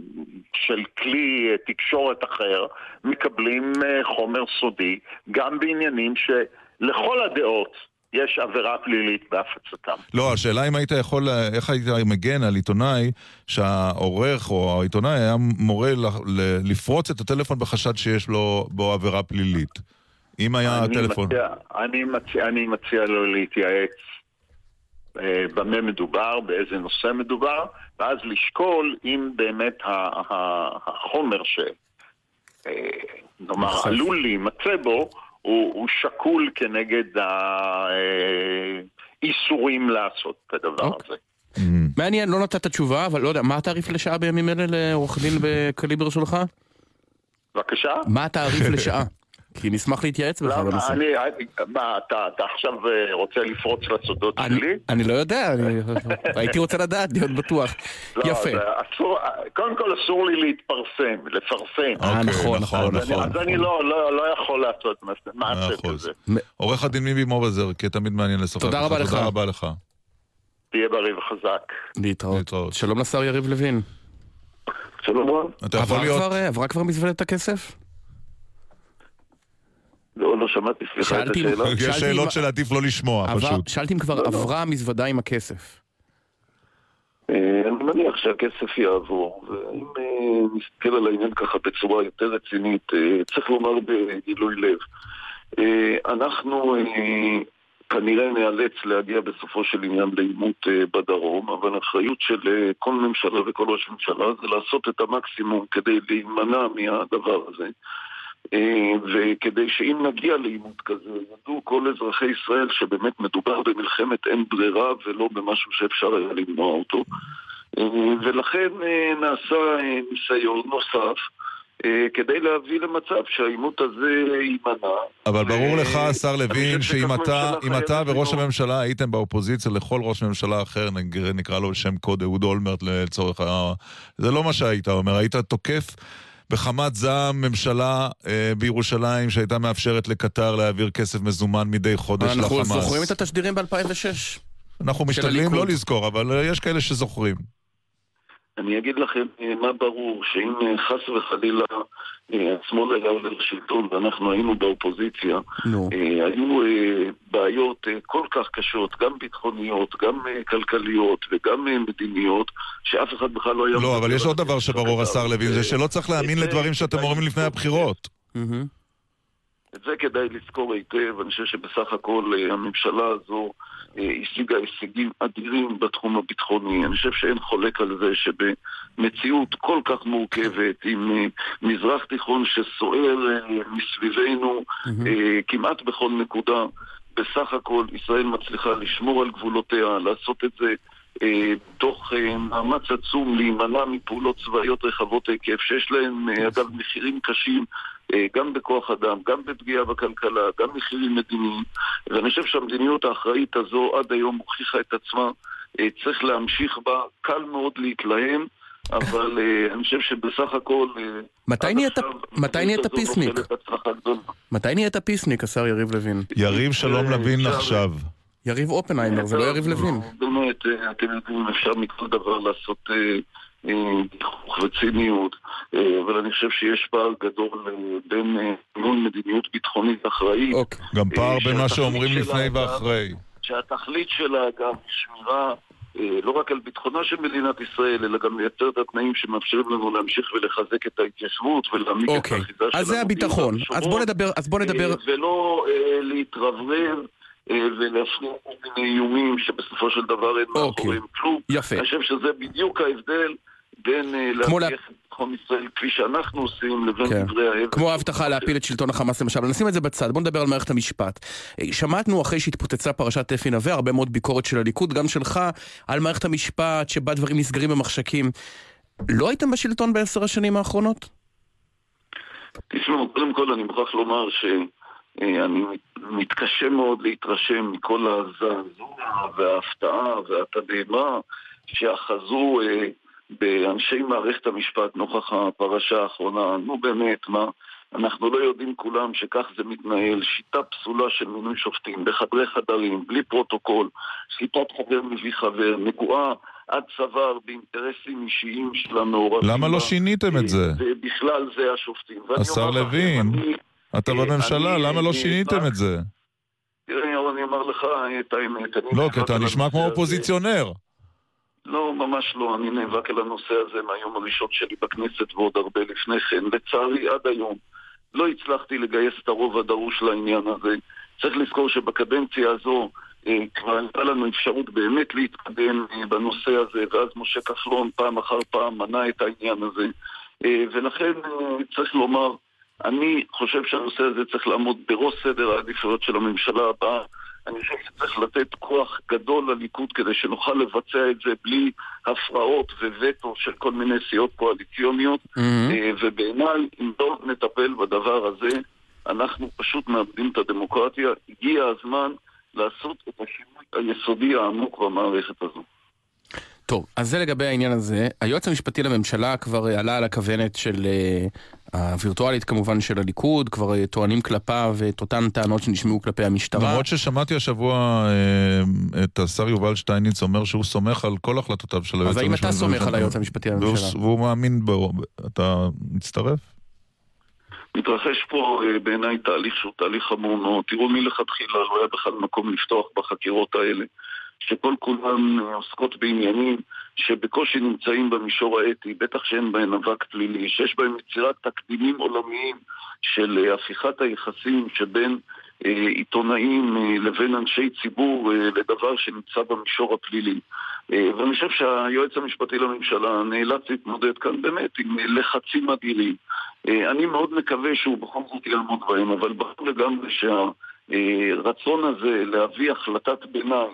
של כלי אה, תקשורת אחר, מקבלים אה, חומר סודי גם בעניינים שלכל הדעות יש עבירה פלילית בהפצתם. לא, השאלה אם היית יכול, איך היית מגן על עיתונאי שהעורך או העיתונאי היה מורה ל- ל- לפרוץ את הטלפון בחשד שיש לו בו עבירה פלילית. אם היה אני טלפון. מציע, אני, מציע, אני מציע לו להתייעץ אה, במה מדובר, באיזה נושא מדובר, ואז לשקול אם באמת ה, ה, החומר שנאמר נכון. עלול להימצא בו הוא, הוא שקול כנגד האיסורים לעשות את הדבר אוקיי. הזה. מעניין, לא נתת תשובה, אבל לא יודע, מה התעריף לשעה בימים אלה לעורך דין בקליבר שלך? בבקשה? מה התעריף לשעה? כי נשמח להתייעץ בך? בנושא. אני, אני- מה, אתה, אתה עכשיו אה, רוצה לפרוץ לסודות אני- שלי? אני לא יודע, אני- הייתי רוצה לדעת, להיות בטוח. לא, יפה. זה אסור, קודם כל אסור לי להתפרסם, לפרסם. אה, נכון, נכון, נכון. אז אני לא, לא, לא יכול לעשות מעשה-. כזה. עורך הדין מיבי מובזר, כי תמיד מעניין לשוחח. תודה איתך. רבה לך. תודה רבה לך. תהיה בריא וחזק. להתראות. שלום לשר יריב לוין. שלום רב. כבר, אה, עברה כבר מזוודת הכסף? לא, לא שמעתי, סליחה את השאלה. יש שאלות אם- שעדיף לא לשמוע, פשוט. שאלתי אם כבר לא, לא. עברה המזוודה עם הכסף. אה, אני מניח שהכסף יעבור, ואם אה, נסתכל על העניין ככה בצורה יותר רצינית, אה, צריך לומר בגילוי לב. אנחנו אה, כנראה נאלץ להגיע בסופו של עניין לעימות בדרום, אבל האחריות של כל ממשלה וכל ראש ממשלה זה לעשות את המקסימום כדי להימנע מהדבר הזה. אה, וכדי שאם נגיע לעימות כזה, ידעו כל אזרחי ישראל שבאמת מדובר במלחמת אין ברירה ולא במשהו שאפשר היה למנוע אותו. אה, ולכן אה, נעשה ניסיון נוסף כדי להביא למצב שהעימות הזה יימנע. אבל ברור לך, השר לוין, שאם אתה, אתה וראש. הממשלה הייתם באופוזיציה לכל ראש ממשלה אחר, נקרא לו בשם קוד אהוד אולמרט לצורך ה... זה לא מה שהיית אומר, היית תוקף בחמת זעם ממשלה אה, בירושלים שהייתה מאפשרת לקטר להעביר כסף מזומן מדי חודש לחמאס. אנחנו זוכרים את התשדירים ב-2006. אנחנו משתדלים. לא לזכור, אבל אה, יש כאלה שזוכרים. אני אגיד לכם אה, מה ברור, שאם אה, חס וחלילה השמאל היה עולה לשלטון ואנחנו היינו באופוזיציה. אה, היו אה, בעיות אה, כל כך קשות, גם ביטחוניות, גם כלכליות וגם מדיניות, שאף אחד בכלל לא היה... לא, אבל יש עוד דבר שברור, השר לוין, זה שלא צריך להאמין לדברים שאתם אומרים לפני. הבחירות. את זה כדאי לזכור היטב, אני חושב שבסך הכל הממשלה הזו השיגה הישגים אדירים בתחום הביטחוני. אני חושב שאין חולק על זה שבמציאות כל כך מורכבת, עם אה, מזרח תיכון שסוער אה, מסביבנו אה, כמעט בכל נקודה, בסך הכל ישראל מצליחה לשמור על גבולותיה, לעשות את זה אה, תוך אה, מאמץ עצום להימנע מפעולות צבאיות רחבות היקף, שיש להן, אה, אגב, מחירים קשים אה, גם בכוח אדם, גם בפגיעה בכלכלה, גם מחירים מדיניים, ואני חושב שהמדיניות האחראית הזו עד היום הוכיחה את עצמה, אה, צריך להמשיך בה, קל מאוד להתלהם, אבל אה, אני חושב שבסך הכל... אה, מתי נהיית- פיסניק? מתי נהיית פיסניק, השר יריב לוין? יריב שלום אה, לוין עכשיו. יריב אופנהיימר, זה לא יריב לוין. באמת, אה, אתם יודעים, אפשר מכל דבר לעשות אה, אה, גיחוך וציניות, אה, אבל אני חושב שיש פער גדול אה, בין אה, ניהול מדיניות ביטחונית אחראית. גם פער בין מה שאומרים לפני ואחרי. שהתכלית שלה גם שמירה לא רק על ביטחונה של מדינת ישראל, אלא גם לייצר את התנאים שמאפשרים לנו להמשיך ולחזק את ההתיישבות ולהעמיק את אוקיי, האחיזה שלנו. אז זה הביטחון. אז בוא נדבר, אז בוא נדבר... ולא אה, להתרברב אה, ולהפריע כל מיני איומים שבסופו של דבר אין מאחוריהם כלום. אוקיי. יפה. אני חושב שזה בדיוק ההבדל בין אה, כמו להבטיח את ביטחון ישראל כפי שאנחנו עושים לבין כן. דברי ההבל. כמו ההבטחה להפיל את שלטון החמאס למשל, נשים את זה בצד, בוא נדבר על מערכת המשפט. אה, שמענו אחרי שהתפוצצה פרשת אפי נווה, הרבה מאוד ביקורת של הליכוד, גם שלך, על מערכת המשפט, שבה דברים נסגרים במחשכים. לא הייתם בשלטון בעשר השנים האחרונות? תשמעו, קודם כל אני מוכרח לומר אה, אני מתקשה מאוד להתרשם מכל הזעזוע וההפתעה והתדהמה שאחזו אה, באנשי מערכת המשפט נוכח הפרשה האחרונה. נו באמת, מה? אנחנו לא יודעים כולם שכך זה מתנהל, שיטה פסולה של מינוי שופטים בחדרי חדרים, בלי פרוטוקול, שיטת חבר מביא חבר, נגועה עד צוואר באינטרסים אישיים של המעורבים. למה לא שיניתם את זה? ובכלל זה השופטים. השר לוין, אתה אה, בממשלה, למה לא אני שיניתם את זה? תראה, אני אומר לך את האמת. לא, כי אתה נשמע כמו. אופוזיציונר. לא, ממש לא. אני נאבק על הנושא הזה מהיום הראשון שלי בכנסת ועוד הרבה לפני כן. לצערי, עד היום לא הצלחתי לגייס את הרוב הדרוש לעניין הזה. צריך לזכור שבקדנציה הזו אה, כבר הייתה לנו אפשרות באמת להתקדם אה, בנושא הזה, ואז משה כחלון פעם אחר פעם מנע את העניין הזה. אה, ולכן אה, צריך לומר, אני חושב שהנושא הזה צריך לעמוד בראש סדר העדיפויות של הממשלה הבאה. אני חושב שצריך לתת כוח גדול לליכוד כדי שנוכל לבצע את זה בלי הפרעות ווטו של כל מיני סיעות קואליציוניות. אה, ובעיניי, אם לא נטפל בדבר הזה, אנחנו פשוט מאבדים את הדמוקרטיה. הגיע הזמן לעשות את השינוי היסודי העמוק במערכת הזו. טוב, אז זה לגבי העניין הזה. היועץ המשפטי לממשלה כבר עלה על הכוונת של, אה, הווירטואלית כמובן, של הליכוד, כבר אה, טוענים כלפיו את אותן טענות שנשמעו כלפי המשטרה. למרות ששמעתי השבוע אה, את השר יובל שטייניץ אומר שהוא סומך על כל החלטותיו של היועץ אז המשפטי. האם אתה סומך על היועץ המשפטי לממשלה? והוא- והוא מאמין בו. אתה מצטרף? מתרחש פה בעיניי תהליך שהוא תהליך חמור מאוד. תראו, מלכתחילה לא היה בכלל מקום לפתוח בחקירות האלה, שכל כולן אה, עוסקות בעניינים שבקושי נמצאים במישור האתי, בטח שאין בהן אבק פלילי, שיש בהם יצירת תקדימים עולמיים של אה, הפיכת היחסים שבין אה, עיתונאים לבין אנשי ציבור לדבר שנמצא במישור הפלילי. ואני חושב שהיועץ המשפטי לממשלה נאלץ להתמודד כאן באמת עם לחצים אדירים. אני מאוד מקווה שהוא בכל זאת יעמוד בהם, אבל ברור לגמרי שהרצון הזה להביא החלטת ביניים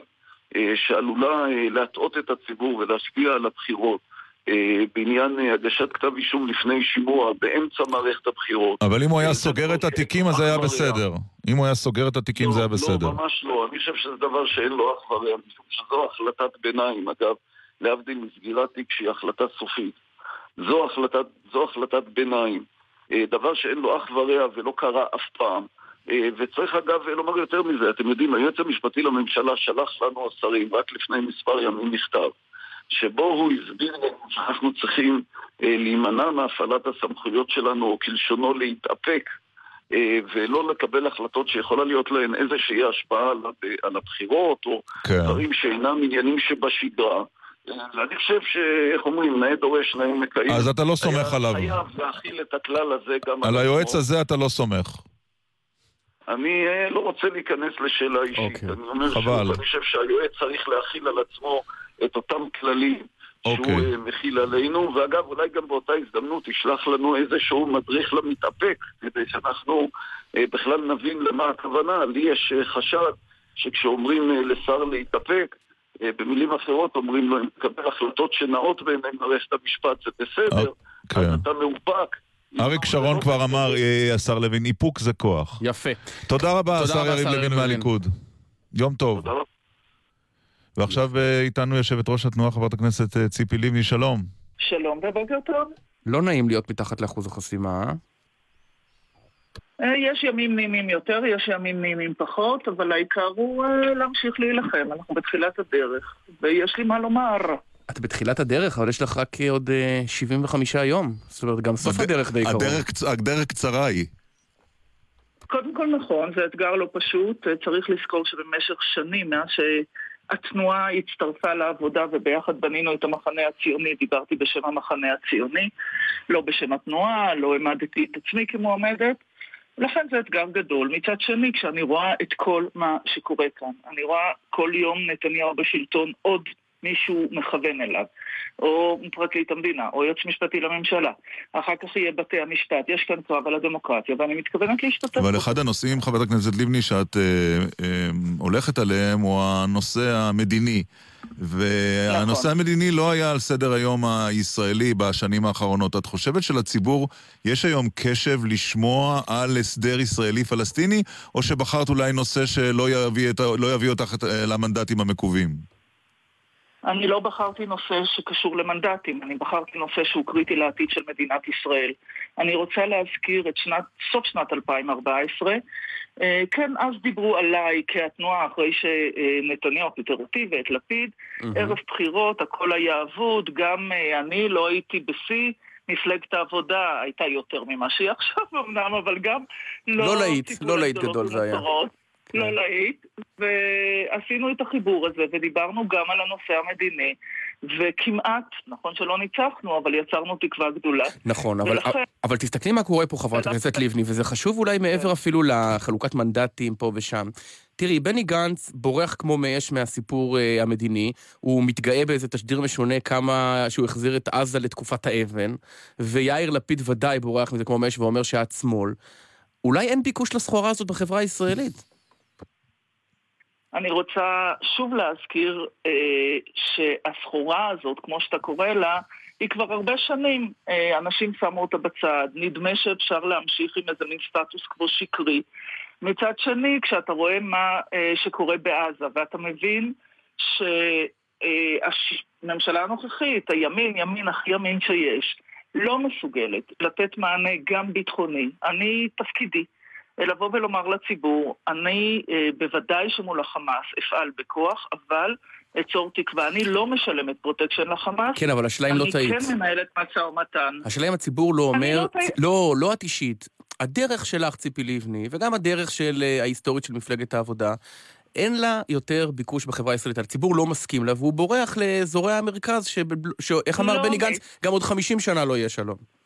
שעלולה אה, להטעות את הציבור ולהשפיע על הבחירות אה, בעניין אה, הגשת כתב אישום לפני שימוע באמצע מערכת הבחירות. אבל אם הוא היה סוגר את התיקים אז היה בסדר. אם הוא היה סוגר את התיקים זה היה בסדר. לא, ממש לא. אני חושב שזה דבר שאין לו אח ורע, משום שזו החלטת ביניים, אגב, להבדיל מסגירת תיק שהיא החלטה סופית. זו החלטת, זו החלטת ביניים. אה, דבר שאין לו אח ורע ולא קרה אף פעם. אה, וצריך אגב לומר יותר מזה, אתם יודעים, היועץ המשפטי לממשלה שלח לנו השרים רק לפני מספר ימים מכתב, שבו הוא הסביר לנו שאנחנו צריכים אה, להימנע מהפעלת הסמכויות שלנו, או כלשונו להתאפק, אה, ולא לקבל החלטות שיכולה להיות להן איזושהי השפעה על, הב- על הבחירות, או כן. דברים שאינם עניינים שבשגרה. אה, ואני חושב שאיך אומרים, נאה דורש, נאה מקיים. אז אתה לא סומך עליו. חייב להכיל את הכלל הזה גם על. היועץ הזה אתה לא סומך. אני אה, לא רוצה להיכנס לשאלה אישית. אוקיי, אני אומר חבל. שוב, אני חושב שהיועץ צריך להכיל על עצמו את אותם כללים שהוא אוקיי. אה, מכיל עלינו, ואגב, אולי גם באותה הזדמנות ישלח לנו איזשהו מדריך למתאפק, כדי שאנחנו אה, בכלל נבין למה הכוונה. לי יש חשד שכשאומרים לשר להתאפק, במילים אחרות אומרים לו, אם תקבל החלטות שנעות בעיני מערכת המשפט זה בסדר, כן. אז אתה מאופק. אריק שרון כבר אמר, אה, השר לוין, איפוק זה כוח. יפה. תודה רבה, תודה השר רבה, יריב לוין. מהליכוד. יום טוב. ועכשיו אה, איתנו יושבת ראש התנועה, חברת הכנסת אה, ציפי לבני, שלום. שלום ובוקר טוב. לא נעים להיות מתחת לאחוז החסימה, אה? אה, יש ימים נעימים יותר, יש ימים נעימים פחות, אבל העיקר הוא אה, להמשיך להילחם. אנחנו בתחילת הדרך, ויש לי מה לומר. את בתחילת הדרך, אבל יש לך רק אה, עוד אה, 75 יום. זאת אומרת, גם סוף הדרך די קרוב. הדרך קצרה היא. קודם כל נכון, זה אתגר לא פשוט. אה, צריך לזכור שבמשך שנים, מאז שהתנועה הצטרפה לעבודה וביחד בנינו את המחנה הציוני, דיברתי בשם המחנה הציוני, לא בשם התנועה, לא העמדתי את עצמי כמועמדת. לכן זה אתגר גדול. מצד שני, כשאני רואה את כל מה שקורה כאן, אני רואה כל יום נתניהו בשלטון עוד מישהו מכוון אליו, או פרקליט המדינה, או יועץ משפטי לממשלה. אחר כך יהיה בתי המשפט. יש כאן קרב על הדמוקרטיה, ואני מתכוונת להשתתף. אבל אחד הנושאים, חברת הכנסת לבני, שאת אה, אה, הולכת עליהם, הוא הנושא המדיני. והנושא נכון. המדיני לא היה על סדר היום הישראלי בשנים האחרונות. את חושבת שלציבור יש היום קשב לשמוע על הסדר ישראלי-פלסטיני, או שבחרת אולי נושא שלא יביא, את, לא יביא אותך את- למנדטים המקווים? אני לא בחרתי נושא שקשור למנדטים, אני בחרתי נושא שהוא קריטי לעתיד של מדינת ישראל. אני רוצה להזכיר את שנת, סוף שנת 2014. אה, כן, אז דיברו עליי כהתנועה אחרי שנתניהו פיטר אותי ואת לפיד. ערב בחירות, הכל היה אבוד, גם אה, אני לא הייתי בשיא. מפלגת העבודה הייתה יותר ממה שהיא עכשיו אמנם, אבל גם לא... לא להיט, לא להיט גדול זה היה. לא להיט, ועשינו את החיבור הזה, ודיברנו גם על הנושא המדיני, וכמעט, נכון שלא ניצחנו, אבל יצרנו תקווה גדולה. נכון, אבל, ולכן- אבל תסתכלי מה קורה פה, חברת הכנסת לבני, וזה חשוב אולי מעבר אפילו לחלוקת מנדטים פה ושם. תראי, בני גנץ בורח כמו מאש מהסיפור אה, המדיני, הוא מתגאה באיזה תשדיר משונה כמה שהוא החזיר את עזה לתקופת האבן, ויאיר לפיד ודאי בורח מזה כמו מאש ואומר שאת שמאל. אולי אין ביקוש לסחורה הזאת בחברה הישראלית. אני רוצה שוב להזכיר אה, שהסחורה הזאת, כמו שאתה קורא לה, היא כבר הרבה שנים. אה, אנשים שמו אותה בצד, נדמה שאפשר להמשיך עם איזה מין סטטוס קוו שקרי. מצד שני, כשאתה רואה מה אה, שקורה בעזה, ואתה מבין שהממשלה הנוכחית, הימין, ימין הכי ימין שיש, לא מסוגלת לתת מענה גם ביטחוני. אני, תפקידי, לבוא ולומר לציבור, אני אה, בוודאי שמול החמאס אפעל בכוח, אבל אצור תקווה. אני לא משלמת פרוטקשן לחמאס. כן, אבל השאלה אם לא טעית. אני כן מנהלת משא ומתן. השאלה אם הציבור לא אני אומר, לא. לא, לא את אישית, הדרך שלך, ציפי לבני, וגם הדרך של אה, ההיסטורית של מפלגת העבודה, אין לה יותר ביקוש בחברה הישראלית. הציבור לא מסכים לה, והוא בורח לאזורי המרכז, שאיך אמר לא, בני עמית. גנץ, גם עוד 50 שנה לא יהיה שלום.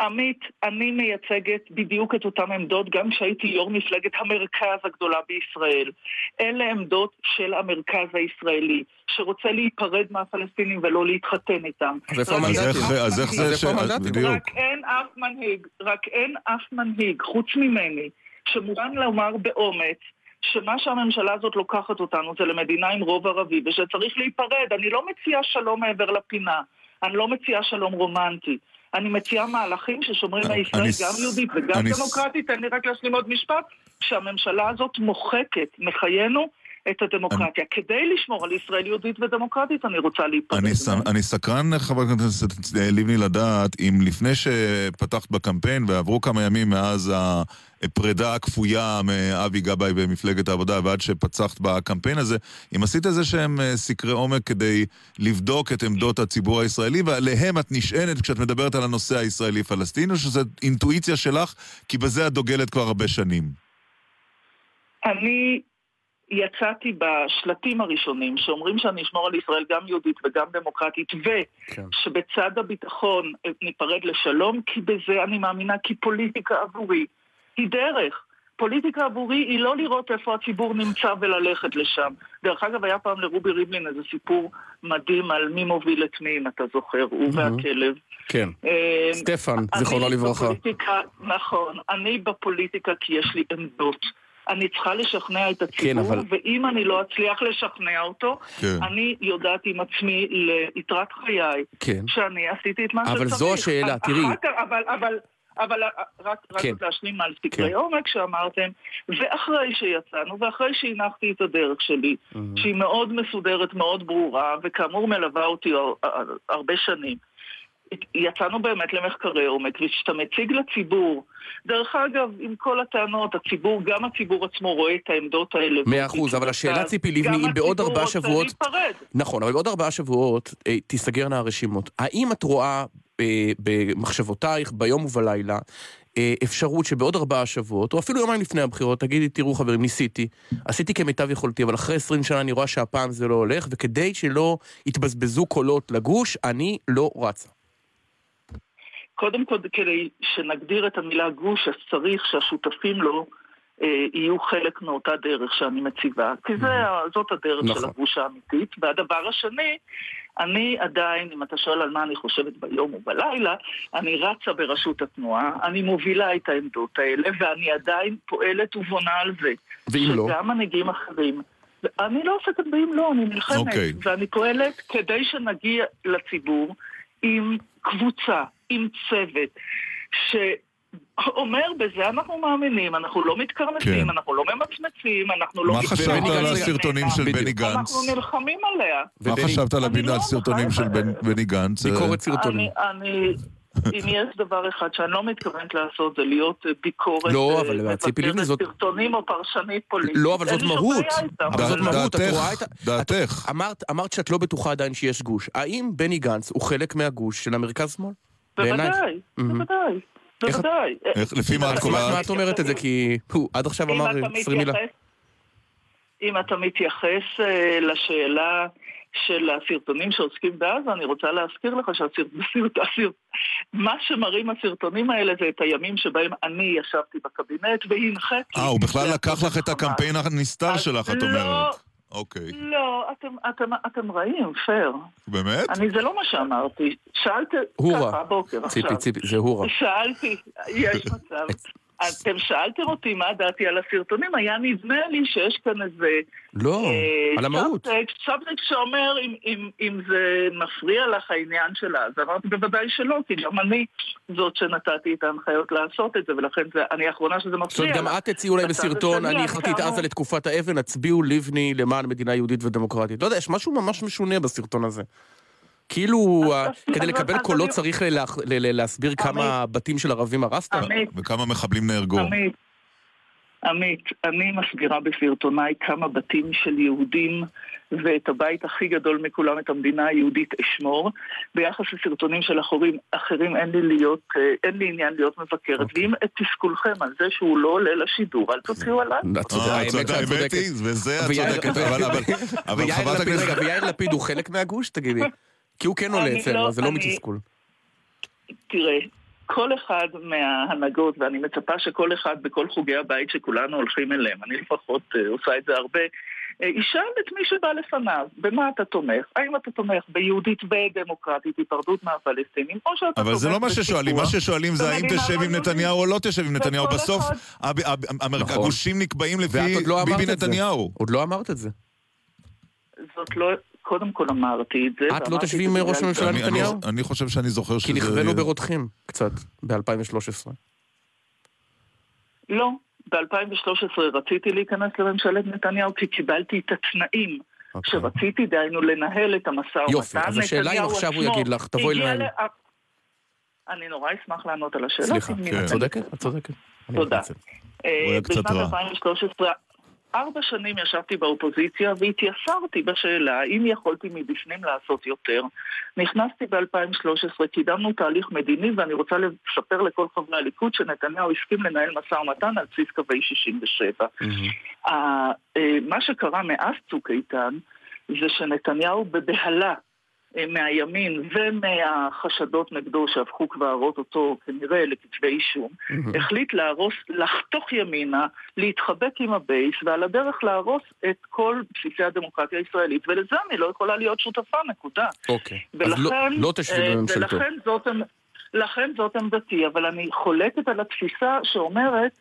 עמית, אני מייצגת בדיוק את אותן עמדות גם כשהייתי יו"ר מפלגת המרכז הגדולה בישראל. אלה עמדות של המרכז הישראלי, שרוצה להיפרד מהפלסטינים ולא להתחתן איתם. אז איפה המנדטים? אז איך- זה ש- בדיוק. רק אין אף מנהיג, רק אין אף מנהיג, חוץ ממני, שמוכן לומר באומץ שמה שהממשלה הזאת לוקחת אותנו זה למדינה עם רוב ערבי ושצריך להיפרד. אני לא מציעה שלום מעבר לפינה, אני לא מציעה שלום רומנטי. אני מציעה מהלכים ששומרים על ישראל אני- גם יהודית וגם אני- דמוקרטית. תן לי רק להשלים עוד משפט. שהממשלה הזאת מוחקת מחיינו את הדמוקרטיה. כדי לשמור על ישראל יהודית ודמוקרטית, אני רוצה להיפרד. אני, ס... אני סקרן, חברת הכנסת לבני, לדעת אם לפני שפתחת בקמפיין ועברו כמה ימים מאז הפרידה הכפויה מאבי גבאי במפלגת העבודה ועד שפצחת בקמפיין הזה, אם עשית איזה שהם אה, סקרי עומק כדי לבדוק את עמדות הציבור הישראלי ועליהם את נשענת כשאת מדברת על הנושא הישראלי-פלסטיני, או שזו אינטואיציה שלך כי בזה את דוגלת כבר הרבה שנים? אני יצאתי בשלטים הראשונים שאומרים שאני אשמור על ישראל גם יהודית וגם דמוקרטית ושבצד הביטחון ניפרד לשלום כי בזה אני מאמינה כי פוליטיקה עבורי היא דרך. פוליטיקה עבורי היא לא לראות איפה הציבור נמצא וללכת לשם. דרך אגב, היה פעם לרובי ריבלין איזה סיפור מדהים על מי מוביל את מי, אם אתה זוכר, הוא והכלב. כן. אה, סטפן, זיכרונו לברכה. נכון, אני בפוליטיקה כי יש לי עמדות. אני צריכה לשכנע את הציבור, כן, אבל- ואם אני לא אצליח לשכנע אותו, כן. אני יודעת עם עצמי ליתרת חיי, כן. שאני עשיתי את מה אבל שצריך. זו השאלה, אחר תראי. כך- אבל, אבל, אבל רק, רק כן. להשלים על סקרי כן. עומק שאמרתם, ואחרי שיצאנו, ואחרי שהנחתי את הדרך שלי, שהיא מאוד מסודרת, מאוד ברורה, וכאמור מלווה אותי הר- הרבה שנים. יצאנו באמת למחקרי עומק, וכשאתה מציג לציבור, דרך אגב, עם כל הטענות, הציבור, גם הציבור עצמו רואה את העמדות האלה. מאה אחוז, אבל השאלה, ציפי לבני, אם בעוד ארבעה שבועות... גם הציבור רוצה להיפרד. נכון, אבל בעוד ארבעה שבועות אה, תיסגרנה הרשימות. האם את רואה אה, במחשבותייך, ביום ובלילה, אה, אפשרות שבעוד ארבעה שבועות, או אפילו יומיים לפני הבחירות, תגידי, תראו חברים, ניסיתי, עשיתי כמיטב יכולתי, אבל אחרי 20 שנה אני רואה שהפעם זה לא הולך, וכדי שלא יתבזבזו קולות לגוש, אני לא רצה. קודם כל, כדי שנגדיר את המילה גוש, אז צריך שהשותפים לו אה, יהיו חלק מאותה דרך שאני מציבה, כי זה, זאת הדרך של נכון. הגוש האמיתית. והדבר השני, אני עדיין, אם אתה שואל על מה אני חושבת ביום ובלילה, אני רצה בראשות התנועה, אני מובילה את העמדות האלה, ואני עדיין פועלת ובונה על זה. ואם לא? שגם מנהיגים אחרים... אני לא עוסקת באם לא, אני נלחמת. אוקיי. ואני פועלת כדי שנגיע לציבור עם קבוצה, עם צוות, שאומר בזה אנחנו מאמינים, אנחנו לא מתקרנפים, כן. אנחנו לא ממצמצים, אנחנו לא... מה חשבת על. הסרטונים של בני גנץ? אנחנו נלחמים עליה. מה חשבת על הבינה- לא הסרטונים של בני גנץ? אני, אני, אם יש דבר אחד שאני לא מתכוונת לעשות זה להיות אה, ביקורת, לא, אה, אבל ציפי לבני זאת- סרטונים או פרשנית פוליטית. לא, אבל זאת מהות. אבל זאת מהות, את דעתך, רואה את ה... דעתך. אמרת שאת לא בטוחה עדיין שיש גוש. האם בני גנץ הוא חלק מהגוש של המרכז-שמאל? בוודאי. בוודאי, בוודאי. לפי מה את קובעת? מה את אומרת את זה? כי הוא עד עכשיו אם אמר אתה 20 מילה. אם אתה מתייחס אה, לשאלה של הסרטונים שעוסקים בעזה, אני רוצה להזכיר לך שהסרטונים, מה שמראים הסרטונים האלה זה את הימים שבהם אני ישבתי בקבינט והנחיתי. אה, הוא בכלל לקח לך את הקמפיין הנסתר שלך, את לא, אומרת. אוקיי. לא, אתם, אתם, אתם רעים, פייר. באמת? אני, זה לא מה שאמרתי. שאלת הורה. ככה הבוקר עכשיו. ציפי, ציפי, זה הורה. שאלתי, יש מצב. אתם שאלתם אותי מה דעתי על הסרטונים, היה נדמה לי שיש כאן איזה... לא, אה, על המהות. סאבטקסט שאומר אם, אם, אם זה מפריע לך העניין שלה. אז אמרתי בוודאי שלא, כי גם אני זאת שנתתי את ההנחיות לעשות את זה, ולכן זה, אני האחרונה שזה זאת מפריע אומרת, לה. גם את תציעי אולי בסרטון, אני החלטתי את עזה לתקופת האבן, הצביעו לבני למען מדינה יהודית ודמוקרטית. לא יודע, יש משהו ממש משונה בסרטון הזה. כאילו, ה- כדי לקבל קולות צריך להסביר כמה בתים של ערבים הרסת? וכמה מחבלים נהרגו. עמית, עמית, אני מסבירה בסרטוניי כמה בתים של יהודים ואת הבית הכי גדול מכולם, את המדינה היהודית אשמור. ביחס לסרטונים של אחרים, אחרים אין לי להיות, אה, אין לי עניין להיות מבקרת. אוקיי. ואם את תסכולכם על זה שהוא לא עולה לשידור, אל תוציאו. את צודקת, אה, האמת האמת צודקת. היא, וזה את צודקת, אבל- חברת לפיד, הכנסת... רגע, ויאיר לפיד הוא חלק מהגוש? תגידי. כי הוא כן עולה אצלנו, לא- אז זה לא אני- מתסכול. תראה, כל אחד מההנהגות, ואני מצפה שכל אחד בכל חוגי הבית שכולנו הולכים אליהם, אני לפחות אה, עושה את זה הרבה, אה, ישאל את מי שבא לפניו, במה אתה תומך? האם אתה תומך ביהודית ודמוקרטית, היפרדות מהפלסטינים, או שאתה תומך אבל זה לא מה ששואלים, מה ששואלים זה האם תשב עם נתניהו או לא תשב עם נתניהו. בסוף נכון. הגושים נקבעים לפי לא אמרת ביבי. נתניהו. עוד לא אמרת את זה. זאת לא... קודם כל אמרתי את זה. את לא תשבי עם ראש הממשלה אני- נתניהו? אני- חושב שאני זוכר שזה... כי נכוונו ברותחים קצת ב-2013. לא, ב-2013 רציתי להיכנס לממשלת נתניהו כי קיבלתי את התנאים שרציתי, דהיינו לנהל את המשא ומתן. אוקיי. יופי, אז השאלה אם עכשיו הוא יגיד לך, תבואי לנהל. ל- אני נורא אשמח לענות על השאלה. סליחה, כי את צודקת, את צודקת. תודה. אה, בשנת רע. 2013, ארבע שנים ישבתי באופוזיציה והתייסרתי בשאלה האם יכולתי מבפנים לעשות יותר. נכנסתי ב-2013, קידמנו תהליך מדיני ואני רוצה לספר לכל חברי הליכוד שנתניהו הסכים לנהל משא ומתן על בסיס קווי 67. ה- אה, מה שקרה מאז צוק איתן זה שנתניהו בבהלה מהימין ומהחשדות נגדו שהפכו כבר אותו כנראה לכתבי אישום, החליט להרוס, לחתוך ימינה, להתחבק עם הבייס, ועל הדרך להרוס את כל בסיסי הדמוקרטיה הישראלית, ולזה אני לא יכולה להיות שותפה, נקודה. אוקיי. אז ולכן, לא- לא תשבי אה, בממשלתו. ולכן זאת, לכן זאת עמדתי, אבל אני חולקת על התפיסה שאומרת,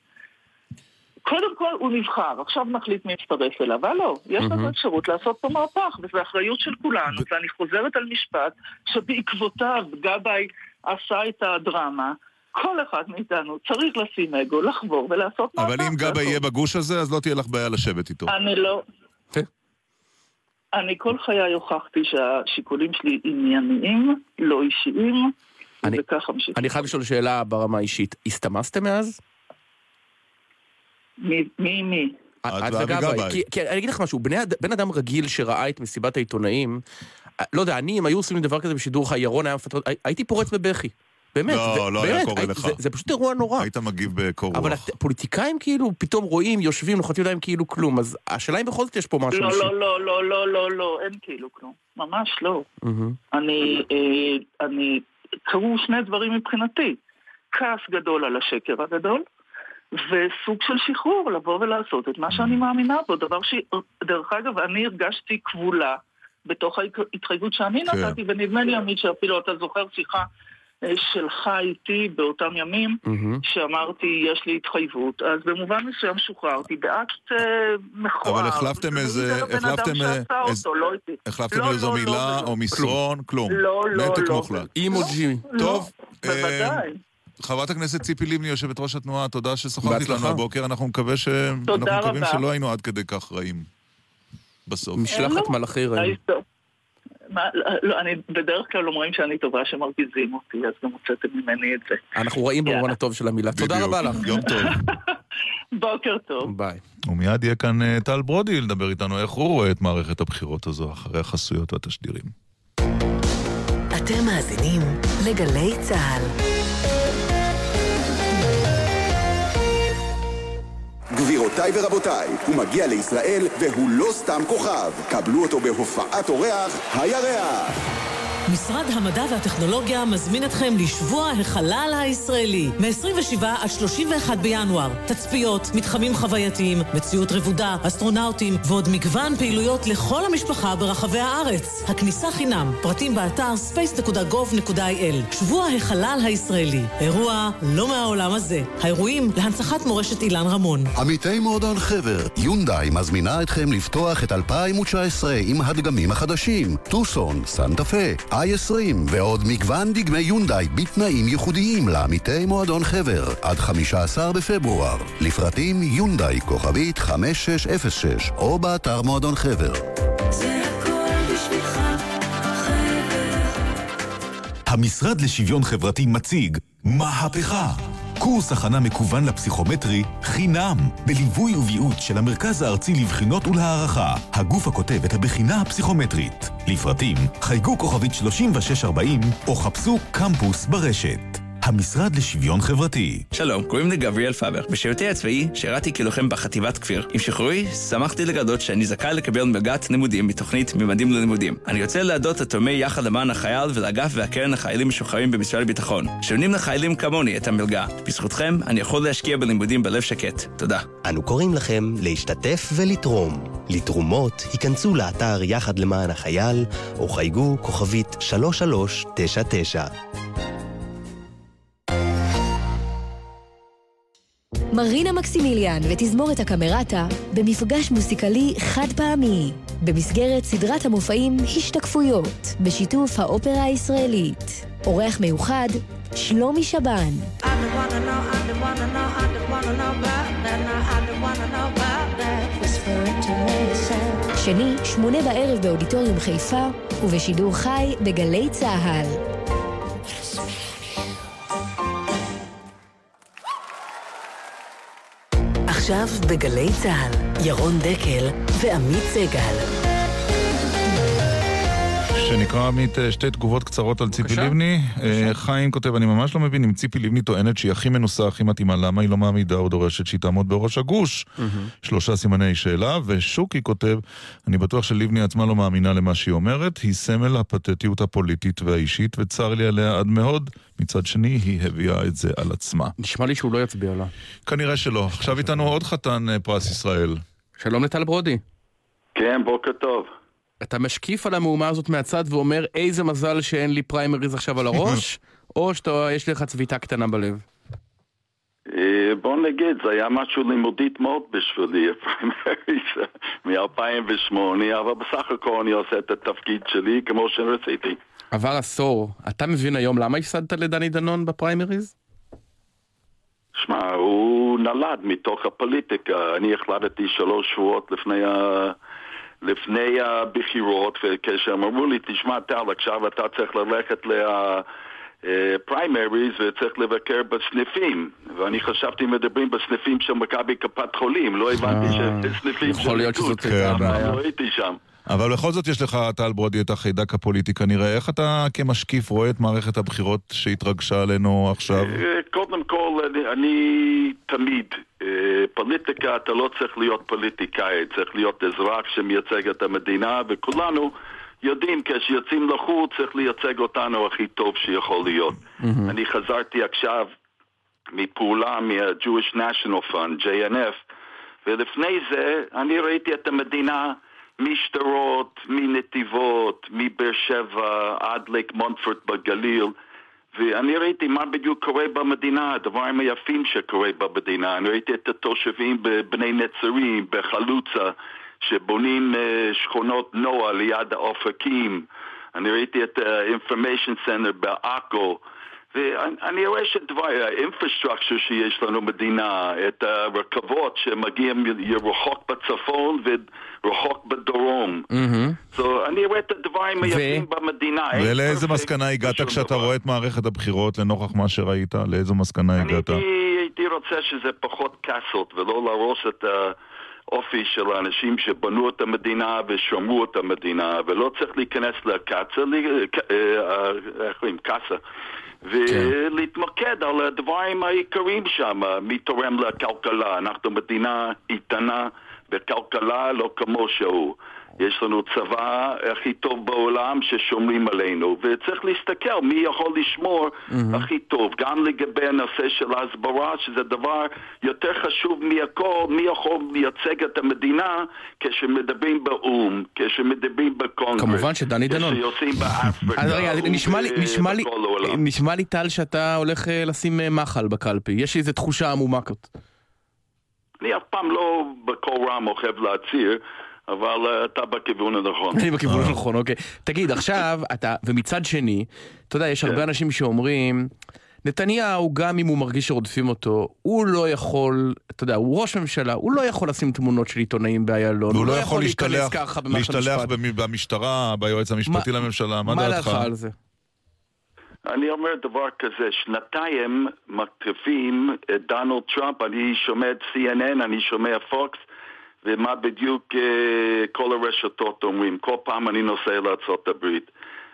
קודם כל הוא נבחר, עכשיו נחליט מי יצטרף אליו, הלו, יש לנו. אפשרות לעשות פה מהפך, וזו אחריות של כולנו, ואני חוזרת על משפט שבעקבותיו גבאי עשה את הדרמה. כל אחד מאיתנו צריך לשים אגו, לחבור ולעשות מהפך. אבל אם גבא יהיה בגוש הזה, אז לא תהיה לך בעיה לשבת איתו. אני לא... אני כל חיי הוכחתי שהשיקולים שלי ענייניים, לא אישיים, אני- וכך אמשיך. אני חייב לשאול שאלה ברמה האישית. הסתמסתם מאז? מי מי? מי? את וגבאי. גבאי. כי- כי אני אגיד לך משהו, בן אדם רגיל שראה את מסיבת העיתונאים, אה, לא יודע, אני, אם היו עושים לי דבר כזה בשידור חי, ירון היה מפטר, הי- הייתי פורץ בבכי. באמת, לא, לא היה קורה הי- לך. זה- זה פשוט אירוע נורא. היית מגיב בקור אבל רוח. הת- פוליטיקאים כאילו פתאום רואים, יושבים, לוחצים ידיים כאילו כלום, אז השאלה אם בכל זאת יש פה משהו לא. לא, לא, לא, לא, לא, לא, אין כאילו כלום. ממש לא. אני, אה, אני, קרו שני דברים מבחינתי. כעס גדול על השקר הגדול, וסוג של שחרור, לבוא ולעשות את מה שאני מאמינה בו. דבר שדרך אגב, אני הרגשתי כבולה בתוך ההתחייבות שאני כן. נתתי, ונדמה לי, עמית, שאפילו אתה זוכר שיחה אה, שלך איתי באותם ימים, שאמרתי, יש לי התחייבות. אז במובן מסוים שוחררתי באקט אה, מכוער. אבל החלפתם איזה... זה הבן אדם החלפתם אה, אותו, לא. החלפתם לא, איזו לא, מילה לא, או מסרון? כלום. לא, לא, נתק לא. מוחלט. אימוג'י. טוב. אה, בוודאי. חברת הכנסת ציפי לבני, יושבת ראש התנועה, תודה ששוחחת איתנו. הבוקר, אנחנו מקווה ש... אנחנו מקווים. שלא היינו עד כדי כך רעים. בסוף. משלחת מלאכי רעים. מה, לא, אני בדרך כלל אומרים שאני טובה שמרגיזים אותי, אז גם הוצאתם ממני את זה. אנחנו רעים במובן הטוב של המילה. תודה. רבה לך. יום טוב. בוקר טוב. ביי. ומיד יהיה כאן אה, טל ברודי לדבר איתנו איך הוא רואה את מערכת הבחירות הזו אחרי החסויות והתשדירים. אתם מאזינים לגלי צה"ל. גבירותיי ורבותיי, הוא מגיע לישראל והוא לא סתם כוכב. קבלו אותו בהופעת אורח הירח. משרד המדע והטכנולוגיה מזמין אתכם לשבוע החלל הישראלי, מ-27 עד 31 בינואר. תצפיות, מתחמים חווייתיים, מציאות רבודה, אסטרונאוטים ועוד מגוון פעילויות לכל המשפחה ברחבי הארץ. הכניסה חינם, פרטים באתר space.gov.il. שבוע החלל הישראלי, אירוע לא מהעולם הזה. האירועים להנצחת מורשת אילן רמון. עמיתי מועדון חבר, יונדאי מזמינה אתכם לפתוח את 2019 עם הדגמים החדשים, טוסון, סנטה פה, i20 ועוד מגוון דגמי יונדאי בתנאים ייחודיים לעמיתי מועדון חבר עד 15 בפברואר. לפרטים יונדאי כוכבית 5606 או באתר מועדון חבר. זה הכל בשבילך, חבר. המשרד לשוויון חברתי מציג מהפכה. קורס הכנה מקוון לפסיכומטרי חינם, בליווי וביעוט של המרכז הארצי לבחינות ולהערכה, הגוף הכותב את הבחינה הפסיכומטרית. לפרטים, חייגו כוכבית 3640 או חפשו קמפוס ברשת. המשרד לשוויון חברתי. שלום, קוראים לי גבריאל פאבר. בשירותי הצבאי שירתי כלוחם בחטיבת כפיר. עם שחרורי, שמחתי לגלות שאני זכאי לקבל מלגת לימודים מתוכנית ממדים ללימודים. אני רוצה להודות לתורמי יחד למען החייל ולאגף והקרן לחיילים משוחררים במשרד הביטחון, שנותנים לחיילים כמוני את המלגה. בזכותכם אני יכול להשקיע בלימודים בלב שקט. תודה. אנו קוראים לכם להשתתף ולתרום. לתרומות, היכנסו לאתר יחד למען החייל, או חייגו כוכבית 3399. מרינה מקסימיליאן ותזמורת הקמרטה במפגש מוסיקלי חד פעמי במסגרת סדרת המופעים השתקפויות בשיתוף האופרה הישראלית. אורח מיוחד, שלומי שבן. שני, שמונה בערב באודיטוריום חיפה ובשידור חי בגלי צה"ל. עכשיו בגלי צה"ל, ירון דקל ועמית סגל. שנקרא עמית אה, שתי תגובות קצרות על ציפי לבני. אה, חיים כותב, אני ממש לא מבין אם ציפי לבני טוענת שהיא הכי מנוסה, הכי מתאימה, למה היא לא מעמידה או דורשת שהיא תעמוד בראש הגוש? שלושה סימני שאלה, ושוקי כותב, אני בטוח שלבני עצמה לא מאמינה למה שהיא אומרת, היא סמל הפתטיות הפוליטית והאישית, וצר לי עליה עד מאוד. מצד שני, היא הביאה את זה על עצמה. נשמע לי שהוא לא יצביע לה. כנראה שלא. עכשיו איתנו עוד חתן אה, פרס ישראל. שלום לטל ברודי. כן, בוקר טוב. אתה משקיף על המהומה הזאת מהצד ואומר איזה מזל שאין לי פריימריז עכשיו על הראש, או שיש לך צביטה קטנה בלב? אה, בוא נגיד, זה היה משהו לימודית מאוד בשבילי, הפריימריז מ-2008, אבל בסך הכל אני עושה את התפקיד שלי כמו שרציתי. עבר עשור. אתה מבין היום למה הפסדת לדני דנון בפריימריז? שמע, הוא נולד מתוך הפוליטיקה. אני החלטתי שלוש שבועות לפני, ה... לפני הבחירות, וכשהם אמרו לי, תשמע, טל, עכשיו אתה צריך ללכת לפריימריז וצריך לבקר בסניפים. ואני חשבתי מדברים בסניפים של מכבי קופת חולים, לא הבנתי שסניפים של יכול להיות. שזאת הבעיה. לא הייתי שם. אבל בכל זאת יש לך, טל ברודי, את החיידק הפוליטי כנראה. איך אתה כמשקיף רואה את מערכת הבחירות שהתרגשה עלינו עכשיו? אה, קודם כל, אני, אני תמיד, אה, פוליטיקה, אתה לא צריך להיות פוליטיקאי, צריך להיות אזרח שמייצג את המדינה, וכולנו יודעים, כשיוצאים לחוץ צריך לייצג אותנו הכי טוב שיכול להיות. אני חזרתי עכשיו מפעולה מה-Jewish National Fund, JNF, ולפני זה אני ראיתי את המדינה משדרות, מנתיבות, מבאר שבע עד לייק מונפורט בגליל, ואני ראיתי מה בדיוק קורה במדינה, הדברים היפים שקורה במדינה. אני ראיתי את התושבים בבני נצרים, בחלוצה, שבונים אה, שכונות נועה ליד האופקים. אני ראיתי את ה-Information Center בעכו. ואני רואה שדבר, האינפרסטרקצ'ר שיש לנו מדינה, את הרכבות שמגיעים רחוק בצפון ורחוק בדרום. Mm-hmm. So, אני רואה את הדברים היפים במדינה. ולאיזה מסקנה הגעת כשאתה דבר. רואה את מערכת הבחירות לנוכח מה שראית? לאיזו מסקנה הגעת? הייתי, הייתי רוצה שזה פחות קאסות ולא להרוס את האופי של האנשים שבנו את המדינה ושמרו את המדינה ולא צריך להיכנס לקאצה, לי- אה, אה, איך קוראים? קאסה. ולהתמקד על הדברים העיקריים שם, מי תורם לכלכלה. אנחנו מדינה איתנה בכלכלה לא כמו שהוא. יש לנו צבא הכי טוב בעולם ששומרים עלינו, וצריך להסתכל מי יכול לשמור הכי טוב, גם לגבי הנושא של ההסברה, שזה דבר יותר חשוב מהכל, מי יכול לייצג את המדינה כשמדברים באו"ם, כשמדברים בקונגרס, כמובן שדני דנון. כשיוצאים באפריקה, אז רגע, אז נשמע לי, נשמע לי. נשמע לי טל שאתה הולך אה, לשים אה, מחל בקלפי. יש לי איזו תחושה עמומה כזאת. אני אף פעם לא בקול רם אוהב להצהיר, אבל אה, אתה בכיוון הנכון. אני בכיוון הנכון, אוקיי. תגיד, עכשיו, אתה, ומצד שני, אתה יודע, יש הרבה אנשים שאומרים, נתניהו, גם אם הוא מרגיש שרודפים אותו, הוא לא יכול, אתה יודע, הוא ראש ממשלה, הוא לא יכול לשים תמונות של עיתונאים באיילון, והוא לא יכול להיכנס להשתלח ככה במערכת להשתלח המשפט. במ- במשטרה, ביועץ המשפטי לממשלה, מה מה דעתך? דעתך על זה? אני אומר דבר כזה, שנתיים מתקיפים את דונלד טראמפ, אני שומע את CNN, אני שומע פוקס, ומה בדיוק אה, כל הרשתות אומרים. כל פעם אני נוסע לארה"ב.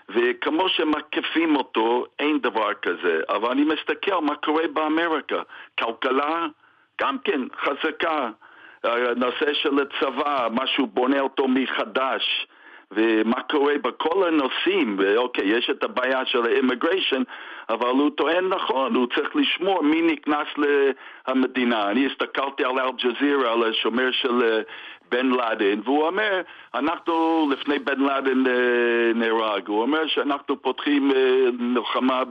וכמו שמתקיפים אותו, אין דבר כזה. אבל אני מסתכל מה קורה באמריקה. כלכלה, גם כן, חזקה. הנושא של הצבא, משהו בונה אותו מחדש. ומה קורה בכל הנושאים, ואוקיי, יש את הבעיה של האימיגריישן, אבל הוא טוען נכון, הוא צריך לשמור מי נכנס למדינה. אני הסתכלתי על אל-ג'זירה, על השומר של אה, בן לאדן, והוא אומר, אנחנו לפני בן לאדן אה, נהרג, הוא אומר שאנחנו פותחים אה, מלחמה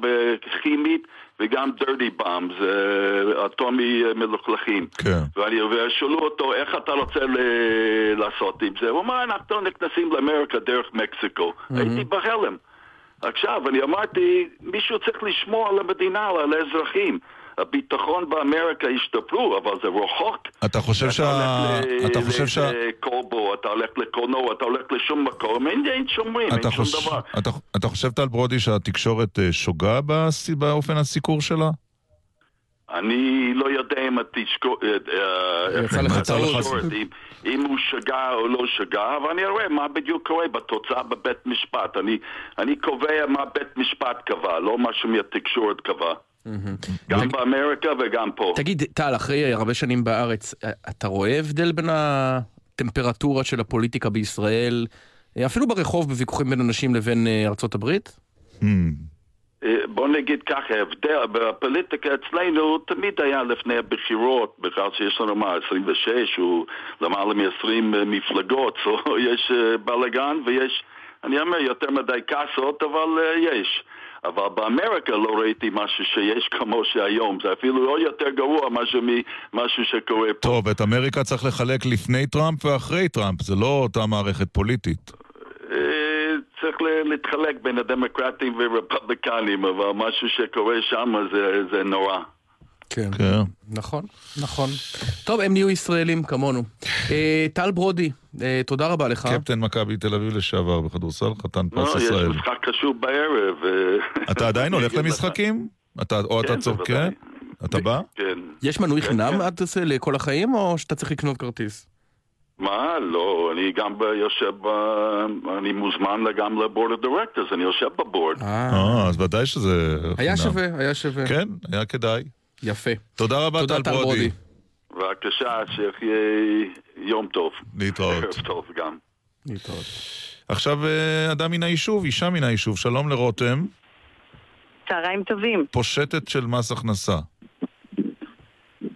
כימית וגם dirty bombs, אה, אטומי מלוכלכים. כן. ואני, ושאלו אותו, איך אתה רוצה ל- לעשות עם זה? הוא אמר, אנחנו נכנסים לאמריקה דרך מקסיקו. הייתי בהלם. עכשיו, אני אמרתי, מישהו צריך לשמור על המדינה, על האזרחים. הביטחון באמריקה השתפרו, אבל זה רחוק. אתה חושב שה... אתה חושב שה... קולבו, אתה הולך לקולנוע, אתה הולך לשום מקום, אין, אין שומרים, אתה אין שום דבר. אתה- אתה חושב, טל ברודי, שהתקשורת אה, שוגה באופן הסיקור שלה? אני לא יודע אם התשקורת, יצא לך טעות. אם, הוא שגה או לא שגה, אבל אני רואה מה בדיוק קורה בתוצאה בבית משפט. אני, אני קובע מה בית משפט קבע, לא משהו מהתקשורת קבע. גם באמריקה וגם פה. תגיד, טל, אחרי הרבה שנים בארץ, אה, אתה רואה הבדל בין הטמפרטורה של הפוליטיקה בישראל, אה, אפילו ברחוב בוויכוחים בין אנשים לבין אה, ארצות הברית? אה, בוא נגיד ככה, ההבדל בפוליטיקה אצלנו תמיד היה לפני הבחירות, בכלל שיש לנו מה, 26 או למעלה מ-20 מפלגות, so יש אה, בלאגן ויש, אני אומר, יותר מדי כעסות, אבל אה, יש. אבל באמריקה לא ראיתי משהו שיש כמו שהיום, זה אפילו לא יותר גרוע משהו ממשהו שקורה פה. טוב, את אמריקה צריך לחלק לפני טראמפ ואחרי טראמפ, זה לא אותה מערכת פוליטית. צריך להתחלק בין הדמוקרטים ורפובליקנים, אבל משהו שקורה שם זה, זה נורא. כן. כן. נכון, נכון. טוב, הם נהיו ישראלים כמונו. אה, טל ברודי, אה, תודה רבה לך. קפטן מכבי תל אביב לשעבר בכדורסל, חתן לא, פרס ישראל. משחק חשוב בערב. אה, אתה עדיין הולך. למשחקים? אתה- או אתה כן, צוחק? בוודאי. כן? אתה בא? כן. יש מנוי כן, חינם כן. עד זה לכל החיים, או שאתה צריך לקנות כרטיס? מה? לא, אני גם יושב. אני מוזמן גם ל board of directors, אני יושב ב board. אה, אז ודאי שזה היה. שווה, היה שווה. כן, היה כדאי. יפה. תודה רבה, טל. ברודי. בבקשה, שיחיה יום טוב. להתראות. ערב טוב גם. להתראות. עכשיו אה, אדם מן היישוב, אישה מן היישוב, שלום לרותם, צהריים טובים. פושטת של מס הכנסה.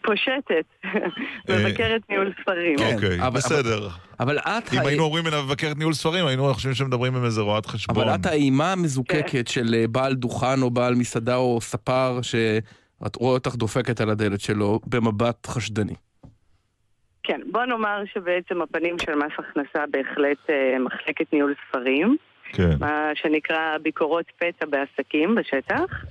פושטת, מבקרת ניהול ספרים. אוקיי, אבל- בסדר. אבל את... אם היינו אומרים לה מבקרת ניהול ספרים, היינו חושבים שמדברים עם איזה רואת חשבון. אבל את האימה המזוקקת של אה, בעל דוכן או בעל מסעדה או ספר שאת רואה אותך דופקת על הדלת שלו במבט חשדני. כן, בוא נאמר שבעצם הפנים של מס הכנסה בהחלט אה, מחלקת ניהול ספרים. כן. מה שנקרא ביקורות פתע בעסקים בשטח.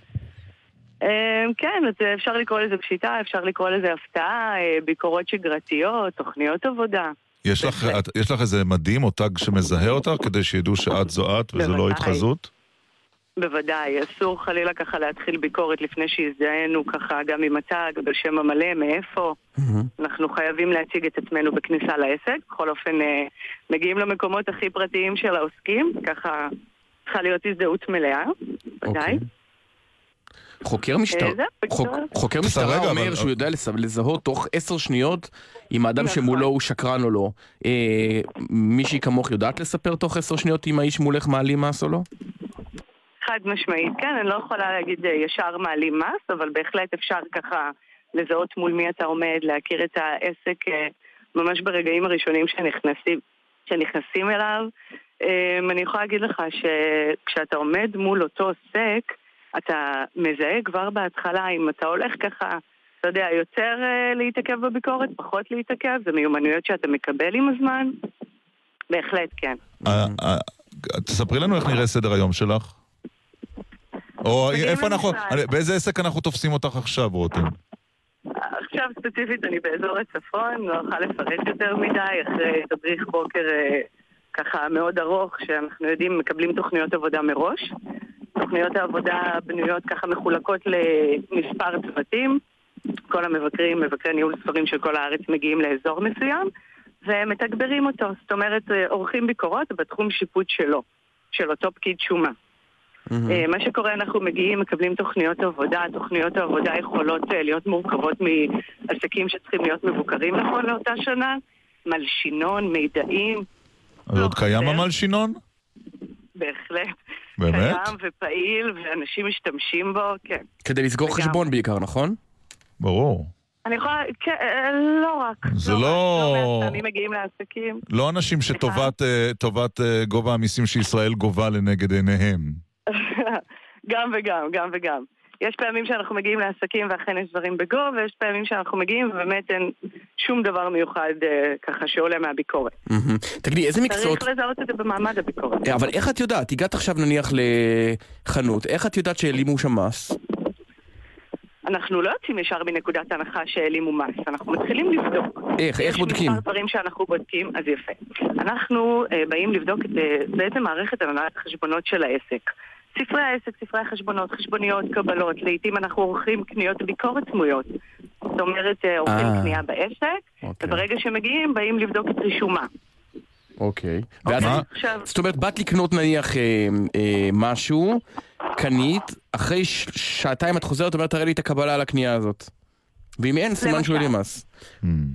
אה, כן, אז אפשר לקרוא לזה פשיטה, אפשר לקרוא לזה הפתעה, אה, ביקורות שגרתיות, תוכניות עבודה. יש לך, את, יש לך איזה מדים או תג שמזהה אותך כדי שידעו שאת זו את וזה לא בוודאי. התחזות? בוודאי, אסור חלילה ככה להתחיל ביקורת לפני שהזדהינו ככה גם עם התג, בשם המלא, מאיפה. אנחנו חייבים להציג את עצמנו בכניסה לעסק. בכל אופן, אה, מגיעים למקומות הכי פרטיים של העוסקים, ככה צריכה להיות הזדהות מלאה, ודאי. חוקר משטרה, אה, בקיצור. חוקר משטרה רגע, אומר אבל- שהוא יודע לז- לזהות תוך עשר שניות אם האדם נכון. שמולו הוא שקרן או לא. אה, מישהי כמוך יודעת לספר תוך עשר שניות אם האיש מולך מעלים מס או לא? חד משמעית, כן, אני לא יכולה להגיד אה, ישר מעלים מס, אבל בהחלט אפשר ככה לזהות מול מי אתה עומד, להכיר את העסק ממש ברגעים הראשונים שנכנסים, שנכנסים אליו. אני יכולה להגיד לך שכשאתה עומד מול אותו עוסק, אתה מזהה כבר בהתחלה אם אתה הולך ככה, אתה יודע, יותר אה, להתעכב בביקורת, פחות להתעכב, זה מיומנויות שאתה מקבל עם הזמן. בהחלט, כן. אה, אה, תספרי לנו איך נראה סדר היום שלך. או איפה אנחנו. באיזה עסק אנחנו תופסים אותך עכשיו, רותם? עכשיו ספציפית אני באזור הצפון, לא אוכל לפרט יותר מדי, אחרי תדריך בוקר ככה מאוד ארוך, שאנחנו יודעים, מקבלים תוכניות עבודה מראש. תוכניות העבודה בנויות ככה מחולקות למספר צוותים. כל המבקרים, מבקרי ניהול ספרים של כל הארץ מגיעים לאזור מסוים, ומתגברים אותו. זאת אומרת, אה, עורכים ביקורות בתחום שיפוט שלו, של אותו פקיד שומה. אה, מה שקורה, אנחנו מגיעים, מקבלים תוכניות עבודה, תוכניות העבודה יכולות אה, להיות מורכבות מעסקים שצריכים להיות מבוקרים נכון לאותה שנה, מלשינון, מידעים, אז עוד קיים המלשינון? בהחלט. באמת? קיים ופעיל, ואנשים משתמשים בו, כן. כדי לסגור חשבון בעיקר, נכון? ברור. אני יכולה, כן, אה, לא רק. זה לא... לא... לא מעט פעמים מגיעים לעסקים. לא אנשים שטובת אה, טובת, אה, גובה המיסים שישראל גובה לנגד עיניהם. גם וגם, גם וגם. יש פעמים שאנחנו מגיעים לעסקים ואכן יש דברים בגו, ויש פעמים שאנחנו מגיעים ובאמת אין שום דבר מיוחד אה, ככה שעולה מהביקורת. תגידי, איזה מקצועות... צריך לזהות את זה במעמד הביקורת. אה, אבל איך את יודעת? הגעת עכשיו נניח לחנות, איך את יודעת שהעלימו שם מס? אנחנו לא יוצאים ישר מנקודת הנחה שהעלימו מס, אנחנו מתחילים לבדוק. איך? איך בודקים? יש מספר דברים שאנחנו בודקים, אז יפה. אנחנו אה, באים לבדוק את אה, בעצם מערכת הנהלת החשבונות של העסק. ספרי העסק, ספרי החשבונות, חשבוניות, קבלות, לעיתים אנחנו עורכים קניות ביקורת סמויות. זאת אומרת, אה, עורכים אה. קנייה בעסק, אוקיי. וברגע שמגיעים, באים לבדוק את רישומה. אוקיי. ואז, מה? זאת אומרת, באת לקנות נניח אה, אה, משהו, קנית, אחרי ש- שעתיים את חוזרת, אומרת, תראה לי את הקבלה על הקנייה הזאת. ואם אין, סימן שהוא העלים מס.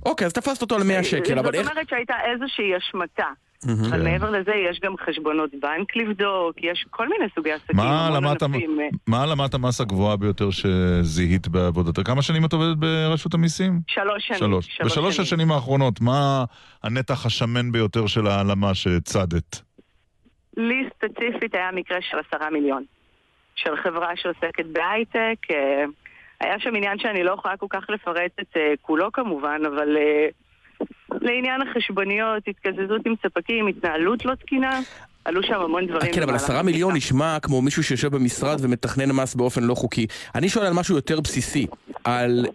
אוקיי, אז תפסת אותו על 100 שקל, אבל איך... זאת אומרת שהייתה איזושהי השמטה. מהמם. אבל כן. מעבר לזה, יש גם חשבונות בנק לבדוק, יש כל מיני סוגי עסקים. מה אה, מה המס הגבוהה ביותר שזיהית בעבודתך? כמה שנים את עובדת ברשות המיסים? שלוש שנים. שלוש. בשלוש השנים האחרונות, מה הנתח השמן ביותר של ההעלמה שהצדת? לי ספציפית היה מקרה של עשרה מיליון. של חברה שעוסקת בהייטק. אה, היה שם עניין שאני לא יכולה כל כך לפרט את אה, כולו כמובן, אבל אה, לעניין החשבוניות, התקזזות עם ספקים, התנהלות לא תקינה, עלו שם המון דברים. כן, אבל עשרה מיליון נשמע כמו מישהו שיושב במשרד ומתכנן מס באופן לא חוקי. אני שואל על משהו יותר בסיסי, על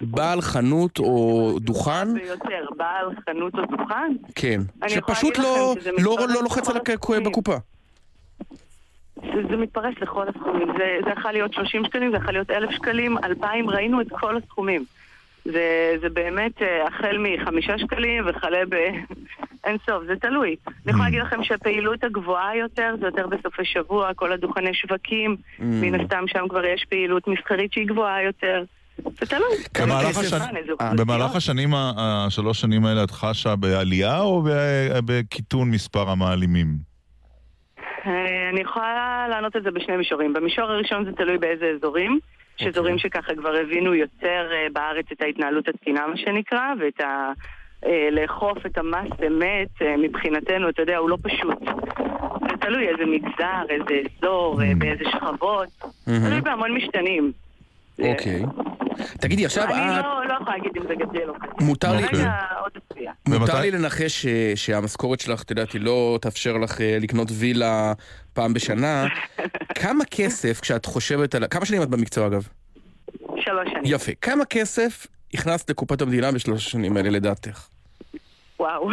בעל חנות או דוכן, ביותר, בעל חנות או דוכן? כן, שפשוט לא- לא לא לוחץ על לכל הקו- התחומים. בקופה. זה, זה מתפרס לכל הסכומים, זה, זה יכול להיות 30 שקלים, זה יכול להיות 1,000 שקלים, 2,000, ראינו את כל הסכומים. זה, זה באמת אה, החל מחמישה שקלים וכלה ב... אין סוף, זה תלוי. אני יכולה להגיד לכם שהפעילות הגבוהה יותר זה יותר בסופי שבוע, כל הדוכני שווקים, Mm. מן הסתם שם כבר יש פעילות מסחרית שהיא גבוהה יותר. זה תלוי. במהלך אה. במהלך השנים, השלוש שנים האלה, את חשה בעלייה או בקיטון מספר המעלימים? אה, אני יכולה לענות על זה בשני מישורים. במישור הראשון זה תלוי באיזה אזורים. יש אזורים שככה כבר הבינו יותר אה, בארץ את ההתנהלות התקינה, מה שנקרא, ואת ה... אה, לאכוף את המס אמת, אה, מבחינתנו, אתה יודע, הוא לא פשוט. זה תלוי איזה מגזר, איזה אזור, אה, באיזה שכבות, תלוי בהמון משתנים. אוקיי. תגידי, עכשיו אני את... לא לא יכולה להגיד אם זה גדל או קטן. מותר לי- עוד. מותר לי לנחש שהמשכורת שלך, את יודעת, היא לא תאפשר לך לקנות וילה פעם בשנה. כמה כסף, כשאת חושבת על... כמה שנים את במקצוע אגב? שלוש שנים. יפה. כמה כסף הכנסת לקופת המדינה בשלוש השנים האלה לדעתך? וואו.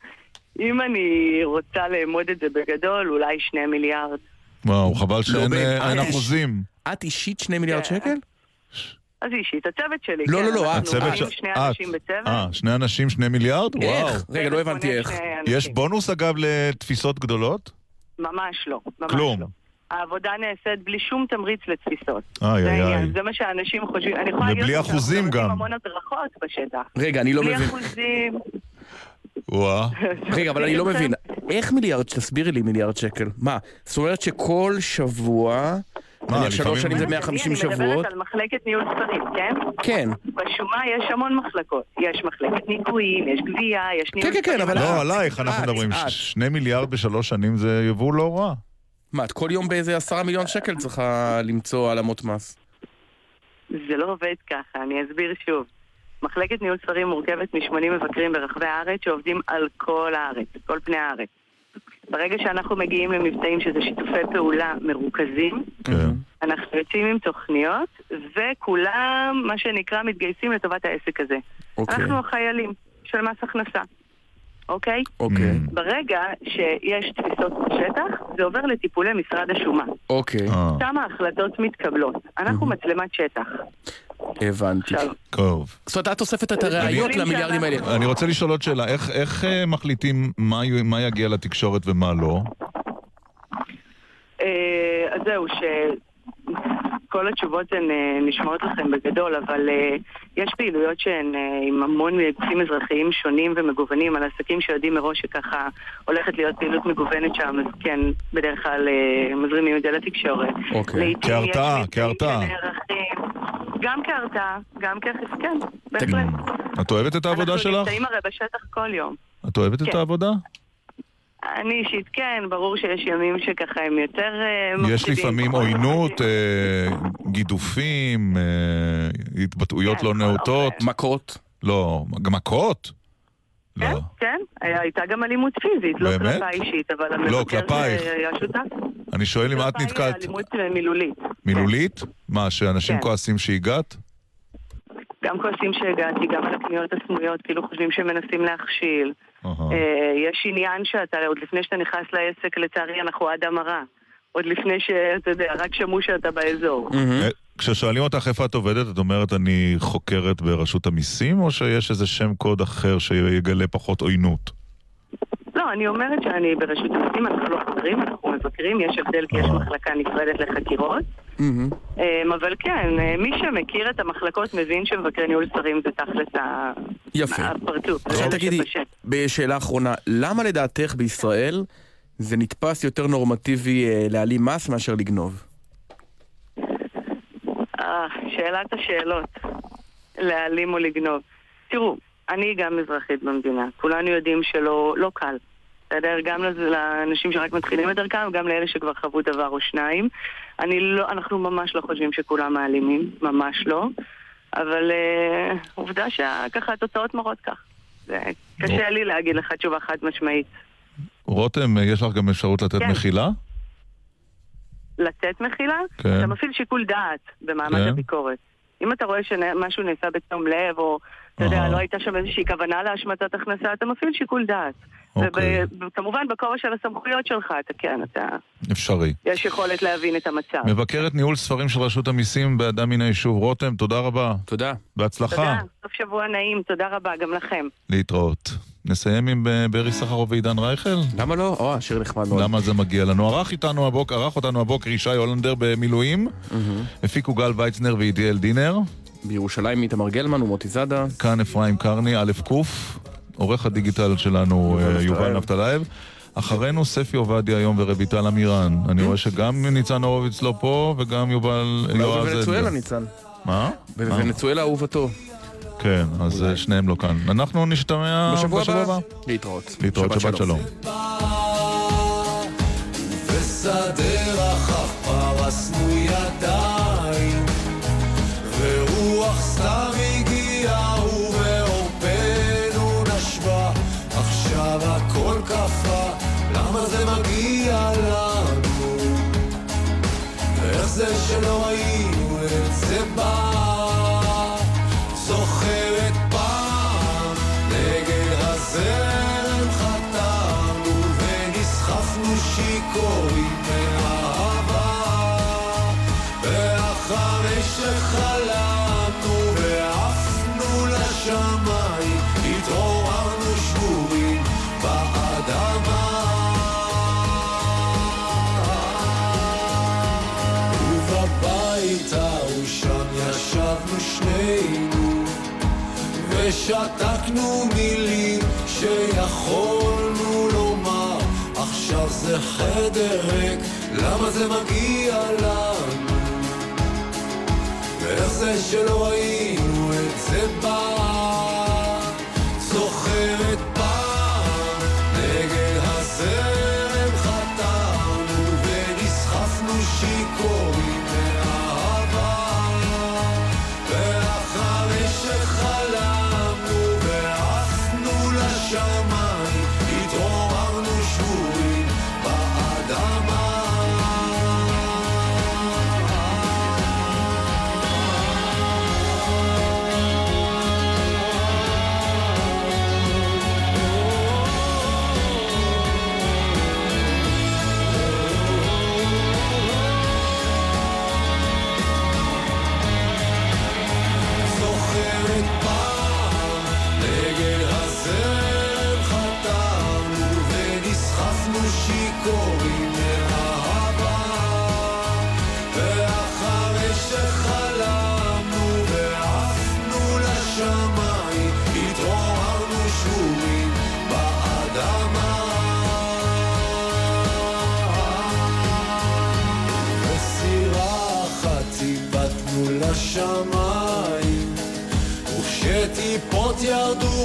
אם אני רוצה לאמוד את זה בגדול, אולי שני מיליארד. וואו, חבל שאין לא, אה, אין את- אחוזים. את אישית שני מיליארד כן. שקל? אז אישית, הצוות שלי, לא, כן. לא, לא, את. אנחנו הצוות של- שני. אנשים בצוות. אה, שני אנשים, שני מיליארד? וואו. רגע, לא הבנתי איך. יש. בונוס אגב לתפיסות גדולות? ממש לא, ממש כלום. לא. העבודה נעשית בלי שום תמריץ לתפיסות. איי, זה איי, איי. זה מה שאנשים חושבים. אני יכולה להגיד ובלי אחוזים עושים גם. המון הדרכות בשטח. רגע, אני לא בלי מבין. אחוזים. וואה. רגע, אבל אני לא מבין. איך מיליארד, תסבירי לי מיליארד שקל. מה, זאת אומרת שכל שבוע, נניח שלוש שנים זה אני 150 אני שבועות? מדברת על מחלקת ניהול ספרים, כן? כן. בשומה יש המון מחלקות. יש מחלקת ניכויים, יש גבייה, יש ניהול כן, כן, אבל לא, עלייך אנחנו מדברים. שני מיליארד בשלוש שנים זה יבוא לא רע. מה, את כל יום באיזה עשרה מיליון שקל צריכה למצוא העלמות מס? זה לא עובד ככה, אני אסביר שוב. מחלקת ניהול ספרים מורכבת מ-80 מבקרים ברחבי הארץ שעובדים על כל הארץ, כל פני הארץ. ברגע שאנחנו מגיעים למבצעים שזה שיתופי פעולה מרוכזים, כן. אנחנו יוצאים עם תוכניות, וכולם, מה שנקרא, מתגייסים לטובת העסק הזה. אוקיי. אנחנו החיילים של מס הכנסה, אוקיי? אוקיי. ברגע שיש תפיסות בשטח, זה עובר לטיפולי משרד השומה. אוקיי, אה, שם ההחלטות מתקבלות. אנחנו מצלמת שטח. הבנתי. טוב. זאת אומרת, את אוספת את הראיות אני- למיליארדים האלה. אני רוצה לשאול עוד שאלה, איך- איך אה, מחליטים מה יגיע לתקשורת ומה לא? אה, אז זהו, שכל התשובות הן אה, נשמעות לכם בגדול, אבל יש פעילויות שהן עם המון גופים אזרחיים שונים ומגוונים על עסקים שיודעים מראש שככה הולכת להיות פעילות מגוונת שם, אז כן, בדרך כלל מזרימים את זה לתקשורת. אוקיי. כהרתעה, כהרתעה. גם כהרתעה, גם כחיס... כן, בהחלט. את אוהבת את העבודה אנחנו שלך? נמצאים הרי בשטח כל יום. את אוהבת את כן. העבודה? אני אישית כן, ברור שיש ימים שככה הם יותר אה, יש מפחידים. לפעמים עוינות, אה, גידופים, אה, התבטאויות כן, לא נאותות. מכות. לא, גם מכות? לא. כן, הייתה גם אלימות פיזית, לא? כלפיי אישית, אבל לא, המבקר כלפייך. היה שותף. אני שואל אם את נתקלת אלימות אה, מילולית. מילולית? מה, שאנשים כן. כועסים שהגעת? גם כועסים שהגעתי, גם על הקניות הסמויות, כאילו חושבים שמנסים להכשיל. אהה. אה, יש עניין שאתה, עוד לפני שאתה נכנס לעסק, לצערי אנחנו עד המרה. עוד לפני שאתה יודע, רק שמעו שאתה באזור. אה, כששואלים אותך איפה את עובדת, את אומרת אני חוקרת ברשות המיסים, או שיש איזה שם קוד אחר שיגלה פחות עוינות? לא, אני אומרת שאני ברשות המיסים, אנחנו לא חברים, אנחנו מבקרים, יש הבדל כי יש מחלקה נפרדת לחקירות. אמ, אבל כן, אה, מי שמכיר את המחלקות מבין שמבקרי ניהול שרים זה תכלס. הפרצוף. עכשיו זה תגידי. בשאלה אחרונה, למה לדעתך בישראל זה נתפס יותר נורמטיבי אה, להעלים מס מאשר לגנוב? שאלת השאלות, להעלים או לגנוב. תראו, אני גם אזרחית במדינה, כולנו יודעים שלא לא קל. בסדר? גם לאנשים שרק מתחילים את דרכם, גם לאלה שכבר חוו דבר או שניים. אני לא, אנחנו ממש לא חושבים שכולם מעלימים, ממש לא. אבל אה, עובדה שככה התוצאות מראות כך. זה קשה לי להגיד לך תשובה חד משמעית. רותם, יש לך גם אפשרות לתת כן. מחילה? לתת מחילה, כן. אתה מפעיל שיקול דעת במעמד כן. הביקורת. אם אתה רואה שמשהו נעשה בתום לב, או אתה יודע, לא הייתה שם איזושהי כוונה להשמטת הכנסה, אתה מפעיל שיקול דעת. אוקיי. וכמובן בכובע של הסמכויות שלך, אתה כן, אתה... אפשרי. יש יכולת להבין את המצב. מבקרת ניהול ספרים של רשות המיסים באדם מן היישוב. רותם, תודה רבה. תודה. בהצלחה. תודה, סוף שבוע נעים, תודה רבה, גם לכם. להתראות. נסיים עם אה, ברי סחרוף ועידן רייכל? למה לא? או, השיר נחמד מאוד. למה זה מגיע לנו? ערך איתנו הבוקר, ערך אותנו הבוקר ישי הולנדר במילואים. הפיקו גל ויצנר וידיאל דינר. בירושלים איתמר גלמן ומוטי זאדה. כאן אפרים קרני, א' ק', עורך הדיגיטל שלנו אה, יובל נפתלאייב. נפתלאייב. אחרינו ספי עובדיה היום ורויטל עמירן. אני רואה שגם ניצן הורוביץ לא פה, וגם יובל... אולי יועז בוונצואלה אדלר. ניצן. מה? בוונצואלה אהובתו. כן, אז אה, שניהם לא כאן. אנחנו נשתמע בשבוע. הבא. להתראות. להתראות, שבת שלום. למה זה מגיע לנו. ואיך זה שלא ראינו את זה בא? זוכרת פעם נגד הזרם חתרנו ונסחפנו שיכורים ושתקנו מילים שיכולנו לומר עכשיו זה חדר ריק, למה זה מגיע לנו? ואיך זה שלא ראינו את זה בא? זוכרת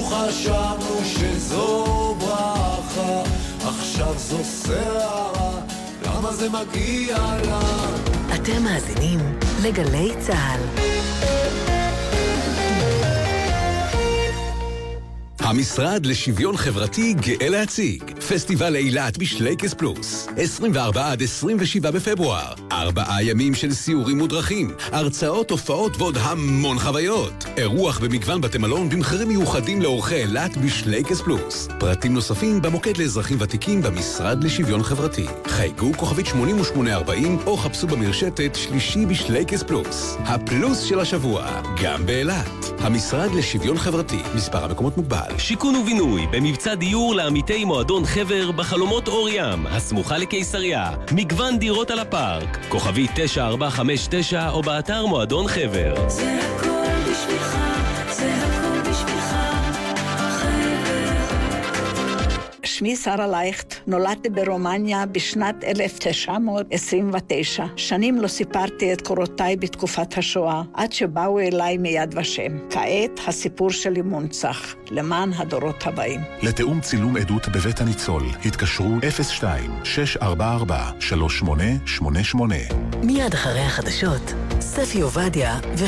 חשבנו שזו ברכה עכשיו זו סערה למה זה מגיע לנו? אתם מאזינים לגלי צה"ל. המשרד לשוויון חברתי גאה להציג פסטיבל אילת בשלייקס פלוס 24 עד 27 בפברואר ארבעה ימים של סיורים מודרכים הרצאות, הופעות ועוד המון חוויות. אירוח במגוון בתי מלון במחירים מיוחדים לאורחי אילת בשלייקס פלוס. פרטים נוספים במוקד לאזרחים ותיקים במשרד לשוויון חברתי. חייגו כוכבית 8840 או חפשו במרשתת שלישי בשלייקס פלוס. הפלוס של השבוע גם באילת. המשרד לשוויון חברתי מספר המקומות מוגבל. שיכון ובינוי במבצע דיור לעמיתי מועדון חבר בחלומות אור ים, הסמוכה לקיסריה. מגוון דירות על הפארק. כוכבי 9459 או באתר מועדון חבר. זה הכל בשבילך, שמי שרה לייכט, נולדתי ברומניה בשנת 1929. שנים לא סיפרתי את קורותיי בתקופת השואה, עד שבאו אליי מיד ושם. כעת הסיפור שלי מונצח, למען הדורות הבאים. לתיאום צילום עדות בבית הניצול, התקשרו 02-644-3888. מיד אחרי החדשות, ספי עובדיה ו...